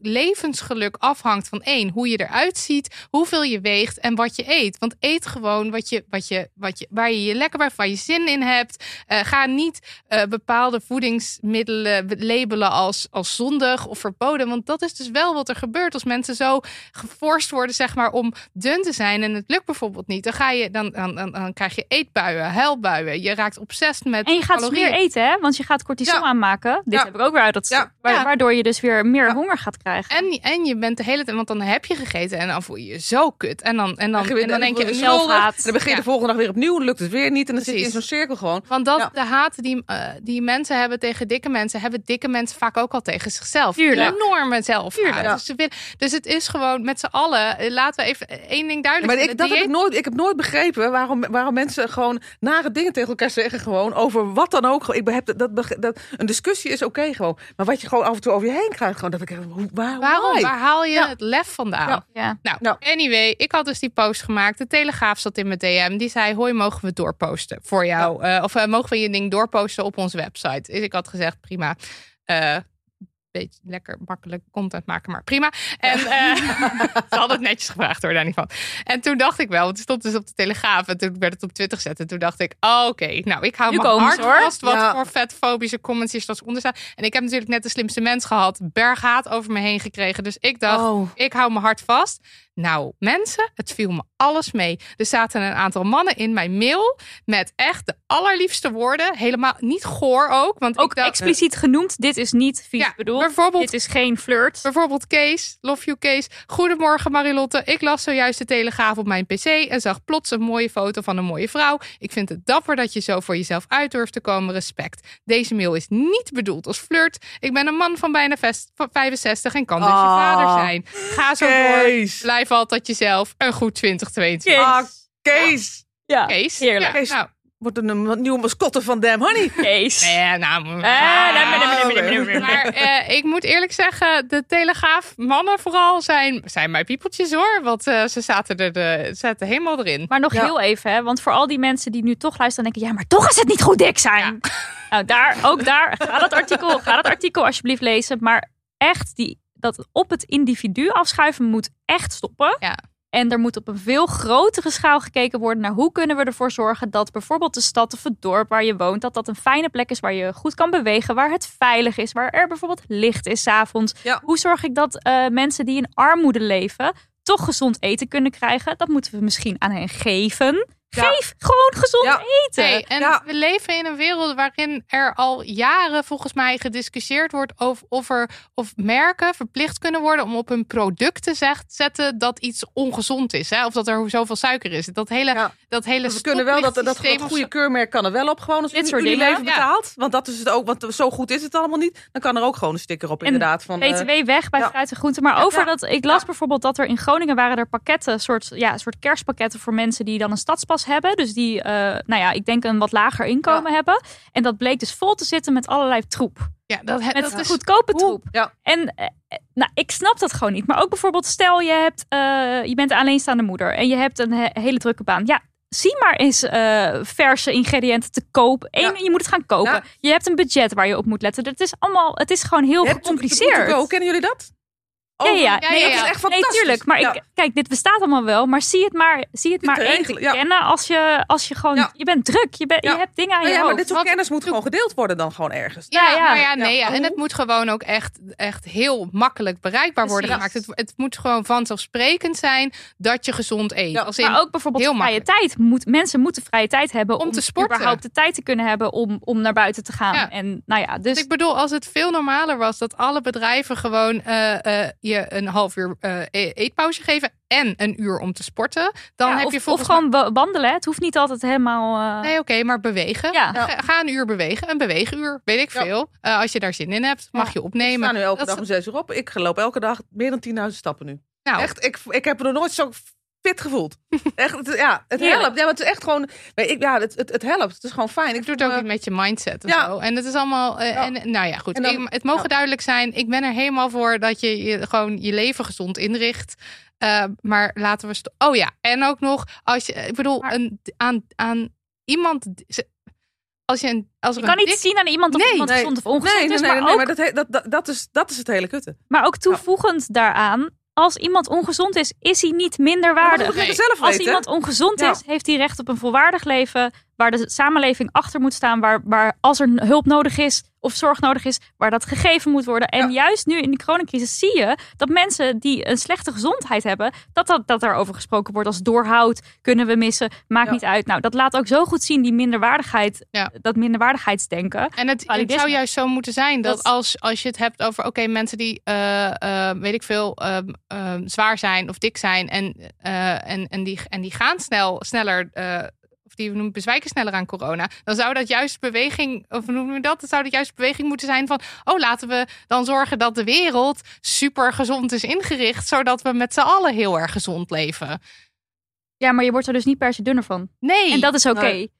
geluk afhangt van één, hoe je eruit ziet, hoeveel je weegt en wat je eet. Want eet gewoon wat je, wat je, wat je, waar je je lekker bij, waar je zin in hebt. Eh, ga niet eh, bepaalde voedingsmiddelen labelen als, als zondig of verboden. Want dat is dus wel wat er gebeurt als mensen zo geforst worden, zeg maar, om dun te zijn. En het lukt bijvoorbeeld niet. Dan, ga je, dan, dan, dan, dan krijg je eetbuien, huilbuien. Je raakt obsessief met En je gaat dus calorieën. meer eten, hè? Want je gaat cortisol Ja. aanmaken. Dit Ja. heb ik ook weer uit dat Ja. Waardoor je dus weer meer honger gaat krijgen. En, en je bent de hele tijd, want dan heb je gegeten en dan voel je je zo kut. En dan, en dan, Dan, en dan denk je, zelf. En dan begin je de volgende dag weer opnieuw, lukt het weer niet. En dan zit je in zo'n cirkel gewoon. Want dat, Ja. de haat die, eh, die mensen hebben tegen dikke mensen, hebben dikke mensen vaak ook al tegen zichzelf. Tuurlijk. Enorme. Tuurlijk. Ja. Dus, dus het is gewoon met z'n allen. eh, Laten we even één ding duidelijk Maar ik, dat heb ik, nooit, ik heb nooit begrepen waarom, waarom mensen gewoon nare dingen tegen elkaar zeggen. Gewoon over wat dan ook. Ik heb dat, dat, dat, een discussie is oké gewoon. Maar wat je gewoon af en toe over je heen krijgt. Gewoon, dat ik, waar, Waarom? why? Waar haal je Ja. het lef vandaan? Ja. Ja. Nou, Nou. anyway, ik had dus die post gemaakt. De Telegraaf zat in mijn DM. Die zei, hoi, mogen we doorposten voor jou? Eh, of eh, mogen we je ding doorposten op onze website? Dus ik had gezegd, prima. Eh beetje lekker makkelijk content maken, maar prima. En *laughs* eh, *laughs* ze hadden het netjes gevraagd hoor, daar niet van. En toen dacht ik wel, want het stond dus op de Telegraaf en toen werd het op Twitter gezet. En toen dacht ik, oh, oké, nou ik hou Nu mijn hart hoor. vast wat Ja. voor vetfobische comments hier straks onder staan. En ik heb natuurlijk net de slimste mens gehad, berghaat over me heen gekregen. Dus ik dacht, Oh. ik hou mijn hart vast. Nou, mensen, het viel me alles mee. Er zaten een aantal mannen in mijn mail met echt de allerliefste woorden. Helemaal niet goor ook. Want Ook dacht, expliciet genoemd. Dit is niet vies Ja, bedoeld. bijvoorbeeld- Dit is geen flirt. Bijvoorbeeld Kees, love you Kees. Goedemorgen Marilotte. Ik las zojuist de Telegraaf op mijn pc en zag plots een mooie foto van een mooie vrouw. Ik vind het dapper dat je zo voor jezelf uit durft te komen. Respect. Deze mail is niet bedoeld als flirt. Ik ben een man van bijna vest- van 65 en kan dus je Ah. vader zijn. Ga zo door. Kees. Blijf altijd jezelf. Een goed 2022. Ah, Kees. Ja, Kees. heerlijk. Ja, Kees. nou, Wordt een, een nieuwe mascotte van Damn Honey. *laughs* Kees. nee, nou, Eh. Maar eh, ik moet eerlijk zeggen, de Telegraaf mannen vooral zijn, zijn mijn piepeltjes hoor. Want eh, ze zaten er de, zaten helemaal erin. Maar nog Ja. heel even, hè, want voor al die mensen die nu toch luisteren en denken, ja, maar toch is het niet goed dik zijn. Nou, daar, ook daar, ga dat artikel, ga dat artikel alsjeblieft lezen. Maar echt, die, dat op het individu afschuiven moet echt stoppen. Ja. En er moet op een veel grotere schaal gekeken worden naar hoe kunnen we ervoor zorgen dat bijvoorbeeld de stad of het dorp waar je woont, dat dat een fijne plek is waar je goed kan bewegen, waar het veilig is, waar er bijvoorbeeld licht is 's avonds. Ja. Hoe zorg ik dat eh, mensen die in armoede leven toch gezond eten kunnen krijgen? Dat moeten we misschien aan hen geven. Ja. Geef gewoon gezond Ja. eten. En Ja. we leven in een wereld waarin er al jaren volgens mij gediscussieerd wordt over of, er, of merken verplicht kunnen worden om op hun producten zegt, zetten dat iets ongezond is. Hè? Of dat er zoveel suiker is. Dat hele, Ja. dat hele We kunnen wel dat, dat, dat goede keurmerk kan er wel op. Gewoon als Dit soort leven Ja. betaalt. Want dat is het ook. Want zo goed is het allemaal niet. Dan kan er ook gewoon een sticker op En inderdaad. Van, eh, BTW weg bij ja. fruit en groenten. Maar over ja. dat, ik las Ja. bijvoorbeeld dat er in Groningen waren er pakketten, soort, ja, soort kerstpakketten voor mensen die dan een stadspas hebben. Dus die, eh, nou ja, ik denk een wat lager inkomen hebben. En dat bleek dus vol te zitten met allerlei troep. Ja, dat, Met dat is goedkope Hoe? troep. Ja. En eh, eh, nou, ik snap dat gewoon niet. Maar ook bijvoorbeeld, stel je, hebt, je bent een alleenstaande moeder en je hebt een he- hele drukke baan. Ja, zie maar eens verse ingrediënten te koop. Eén, Ja. je moet het gaan kopen. Ja. Je hebt een budget waar je op moet letten. Het is allemaal, het is gewoon heel Je gecompliceerd. Go. Kennen jullie dat? Ja, ja, Ja, Nee, ja, dat is echt Nee, fantastisch. tuurlijk. Maar Ja. ik, kijk, dit bestaat allemaal wel. Maar zie het maar, zie het maar te één kennen als je, als je gewoon... Ja. Je bent druk. Je, bent, Ja. je hebt dingen aan Nou je ja, maar hoofd. dit soort Wat- kennis moet gewoon gedeeld worden dan gewoon ergens. Ja, Ja, ja. maar ja, nee, Ja. ja. En het moet gewoon ook echt, echt heel makkelijk bereikbaar worden Precies. gemaakt. Het, het moet gewoon vanzelfsprekend zijn dat je gezond eet. Ja, Als in, Maar ook bijvoorbeeld heel vrije makkelijk. tijd. Moet, mensen moeten vrije tijd hebben Om om, te sporten. überhaupt de tijd te kunnen hebben om, om naar buiten te gaan. Ja. En nou ja, dus ik bedoel, als het veel normaler was dat alle bedrijven gewoon eh, eh, je een half uur eh, e- eetpauze geven en een uur om te sporten, dan ja, heb of, je of gewoon wa- wandelen. Het hoeft niet altijd helemaal... eh. Nee, oké, maar bewegen. Ja. Ga, ga een uur bewegen, een beweeguur, weet ik Ja. veel. Eh, als je daar zin in hebt, mag je Ik opnemen. sta nu elke Dat- dag om zes uur op. Ik loop elke dag meer dan 10.000 stappen nu. nou, Echt, ik, ik heb me nog nooit zo fit gevoeld. *laughs* Echt, het, ja, het helpt. Ja, maar het is echt gewoon... Ik, ja, het, het, het helpt. Het is gewoon fijn. Ik Het doet voel ook met je mindset en Ja. zo. En het is allemaal. eh, Ja. en, nou ja, goed. Dan- Ik- het mogen ja. duidelijk zijn. Ik ben er helemaal voor dat je, je gewoon je leven gezond inricht. Eh, maar laten we. Oh ja, en ook nog als je. Ik bedoel, Maar- een, aan, aan iemand. ze- als je een, als er Je kan een niet dik- zien aan iemand of Nee. iemand Nee. gezond of ongezond Nee, nee, is. nee, maar, nee, ook, maar dat, he- dat, dat, dat, is, dat is het hele kutte. maar ook toevoegend daaraan, als iemand ongezond is, is hij niet minder waardig. dat zelf Als weten. iemand ongezond is, heeft hij recht op een volwaardig leven. Waar de samenleving achter moet staan. Waar, waar als er hulp nodig is of zorg nodig is, waar dat gegeven moet worden. En Ja. juist nu in de coronacrisis zie je dat mensen die een slechte gezondheid hebben, dat, dat, dat daarover gesproken wordt als doorhoud, kunnen we missen, maakt Ja. niet uit. Nou, dat laat ook zo goed zien die minderwaardigheid, Ja. dat minderwaardigheidsdenken. En het, zou juist zo moeten zijn dat, Dat- als, als je het hebt over oké, mensen die eh, eh, weet ik veel ehm, ehm, zwaar zijn of dik zijn en, eh, en, en, die, en die gaan snel, sneller. Of die noemen bezwijken sneller aan corona. Dan zou dat juist beweging, of noemen we dat? Dan zou dat juist beweging moeten zijn van. Oh, laten we dan zorgen dat de wereld super gezond is ingericht. Zodat we met z'n allen heel erg gezond leven. Ja, maar je wordt er dus niet per se dunner van. Nee. En dat is oké. Nee.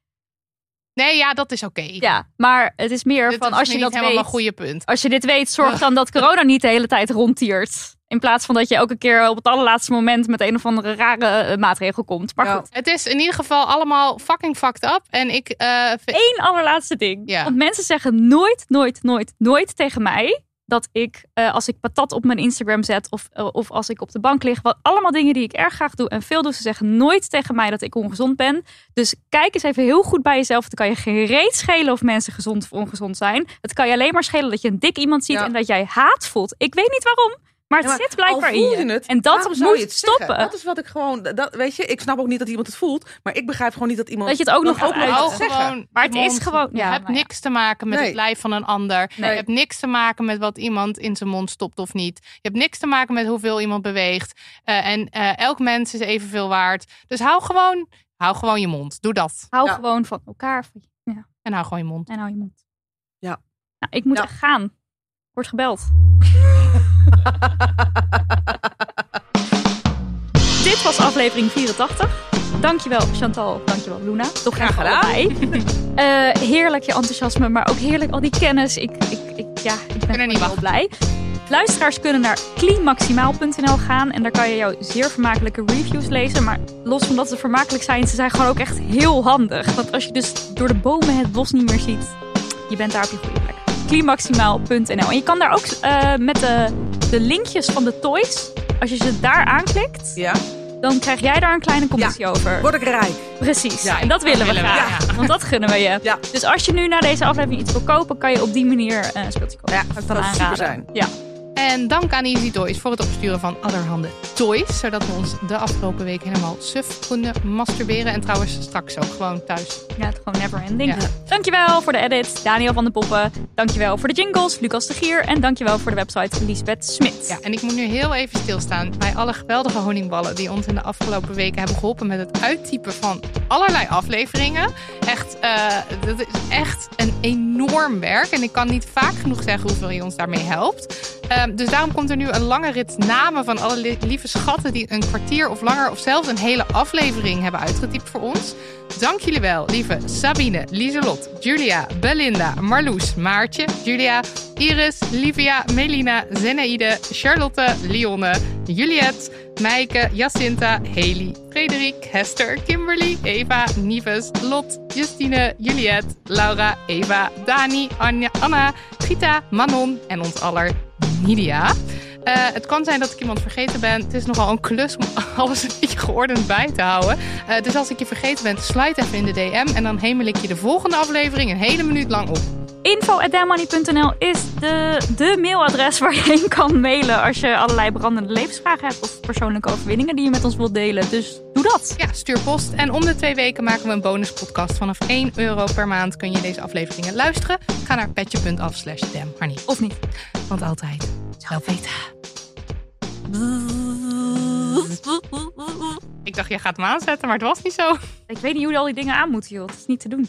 nee, ja, dat is oké. Ja, maar het is meer van is als je niet dat helemaal weet. een goede punt. Als je dit weet, zorg dan dat corona niet de hele tijd rondtiert. In plaats van dat je elke keer op het allerlaatste moment met een of andere rare eh, maatregel komt. Maar Ja. goed, Het is in ieder geval allemaal fucking fucked up. En ik eh, vind- één allerlaatste ding. Ja. Want mensen zeggen nooit, nooit, nooit, nooit tegen mij dat ik, eh, als ik patat op mijn Instagram zet of, of als ik op de bank lig, wat allemaal dingen die ik erg graag doe en veel doe, ze zeggen nooit tegen mij dat ik ongezond ben. Dus kijk eens even heel goed bij jezelf. Het kan je geen reet schelen of mensen gezond of ongezond zijn. Het kan je alleen maar schelen dat je een dik iemand ziet Ja. en dat jij haat voelt. Ik weet niet waarom, maar het Ja, maar zit blijkbaar al in je. het, en dat moet je het zeggen? stoppen. Dat is wat ik gewoon, dat, weet je, ik snap ook niet dat iemand het voelt, maar ik begrijp gewoon niet dat iemand Dat je het ook nog gaat Hou zeggen. Maar het is gewoon- Je ja, hebt ja. niks te maken met Nee. het lijf van een ander. Nee. Je hebt niks te maken met wat iemand in zijn mond stopt of niet. Je hebt niks te maken met hoeveel iemand beweegt. Eh, en eh, elk mens is evenveel waard. Dus hou gewoon, hou gewoon je mond. Doe dat. Hou Ja. gewoon van elkaar van je- En hou gewoon je mond. en hou je mond. Ja. Nou, ik moet Ja. echt gaan. Wordt gebeld. *laughs* Dit was aflevering 84. Dankjewel Chantal, dankjewel Luna. Toch Graag gedaan. *laughs* Eh, heerlijk je enthousiasme, maar ook heerlijk al die kennis. Ik, ik, ik, ja, ik ben er niet heel blij. Luisteraars kunnen naar cleanmaximaal.nl gaan en daar kan je jouw zeer vermakelijke reviews lezen. Maar los van dat ze vermakelijk zijn, ze zijn gewoon ook echt heel handig. Want als je dus door de bomen het bos niet meer ziet, je bent daar op je goede plek. cleanmaximaal.nl En je kan daar ook eh, met de, de linkjes van de toys, als je ze daar aanklikt, Ja, dan krijg jij daar een kleine commissie over. word ik rijk. Precies. Ja, en dat willen we graag. Want dat gunnen we je. Ja. Dus als je nu na deze aflevering iets wil kopen, kan je op die manier een speeltje kopen. Ja, dat zou super zijn. Ja. En dank aan Easy Toys voor het opsturen van allerhande toys. Zodat we ons de afgelopen week helemaal suf konden masturberen. En trouwens straks ook gewoon thuis. Ja, het gewoon never ending. Ja. Dankjewel voor de edit, Daniel van de Poppen. Dankjewel voor de jingles, Lucas de Gier. En dankjewel voor de website, Lisbeth Smit. Ja, en ik moet nu heel even stilstaan bij alle geweldige honingballen die ons in de afgelopen weken hebben geholpen met het uittypen van allerlei afleveringen. Echt, eh, dat is echt een enorm werk. En ik kan niet vaak genoeg zeggen hoeveel je ons daarmee helpt. Ehm, dus daarom komt er nu een lange rit namen van alle li- lieve schatten die een kwartier of langer of zelfs een hele aflevering hebben uitgetypt voor ons. Dank jullie wel, lieve Sabine, Lieselot, Julia, Belinda, Marloes, Maartje, Julia, Iris, Livia, Melina, Zenaide, Charlotte, Lionne, Juliette, Meike, Jacinta, Haley, Frederik, Hester, Kimberly, Eva, Nives, Lot, Justine, Juliette, Laura, Eva, Dani, Anja, Anna, Gita, Manon en ons aller Nidia. Eh, het kan zijn dat ik iemand vergeten ben. Het is nogal een klus om *laughs* alles een beetje geordend bij te houden. Eh, dus als ik je vergeten ben, slide even in de DM. En dan hemel ik je de volgende aflevering een hele minuut lang op. Info.damnmoney.nl is de, de mailadres waar je heen kan mailen als je allerlei brandende levensvragen hebt of persoonlijke overwinningen die je met ons wilt delen. Dus doe dat. Ja, stuur post. En om de twee weken maken we een bonuspodcast. Vanaf 1 euro per maand kun je deze afleveringen luisteren. Ga naar petje.af slash. Of niet. Want altijd zelf weten. Ik dacht, jij gaat hem aanzetten, maar het was niet zo. Ik weet niet hoe al die dingen aan moeten, joh. Het is niet te doen.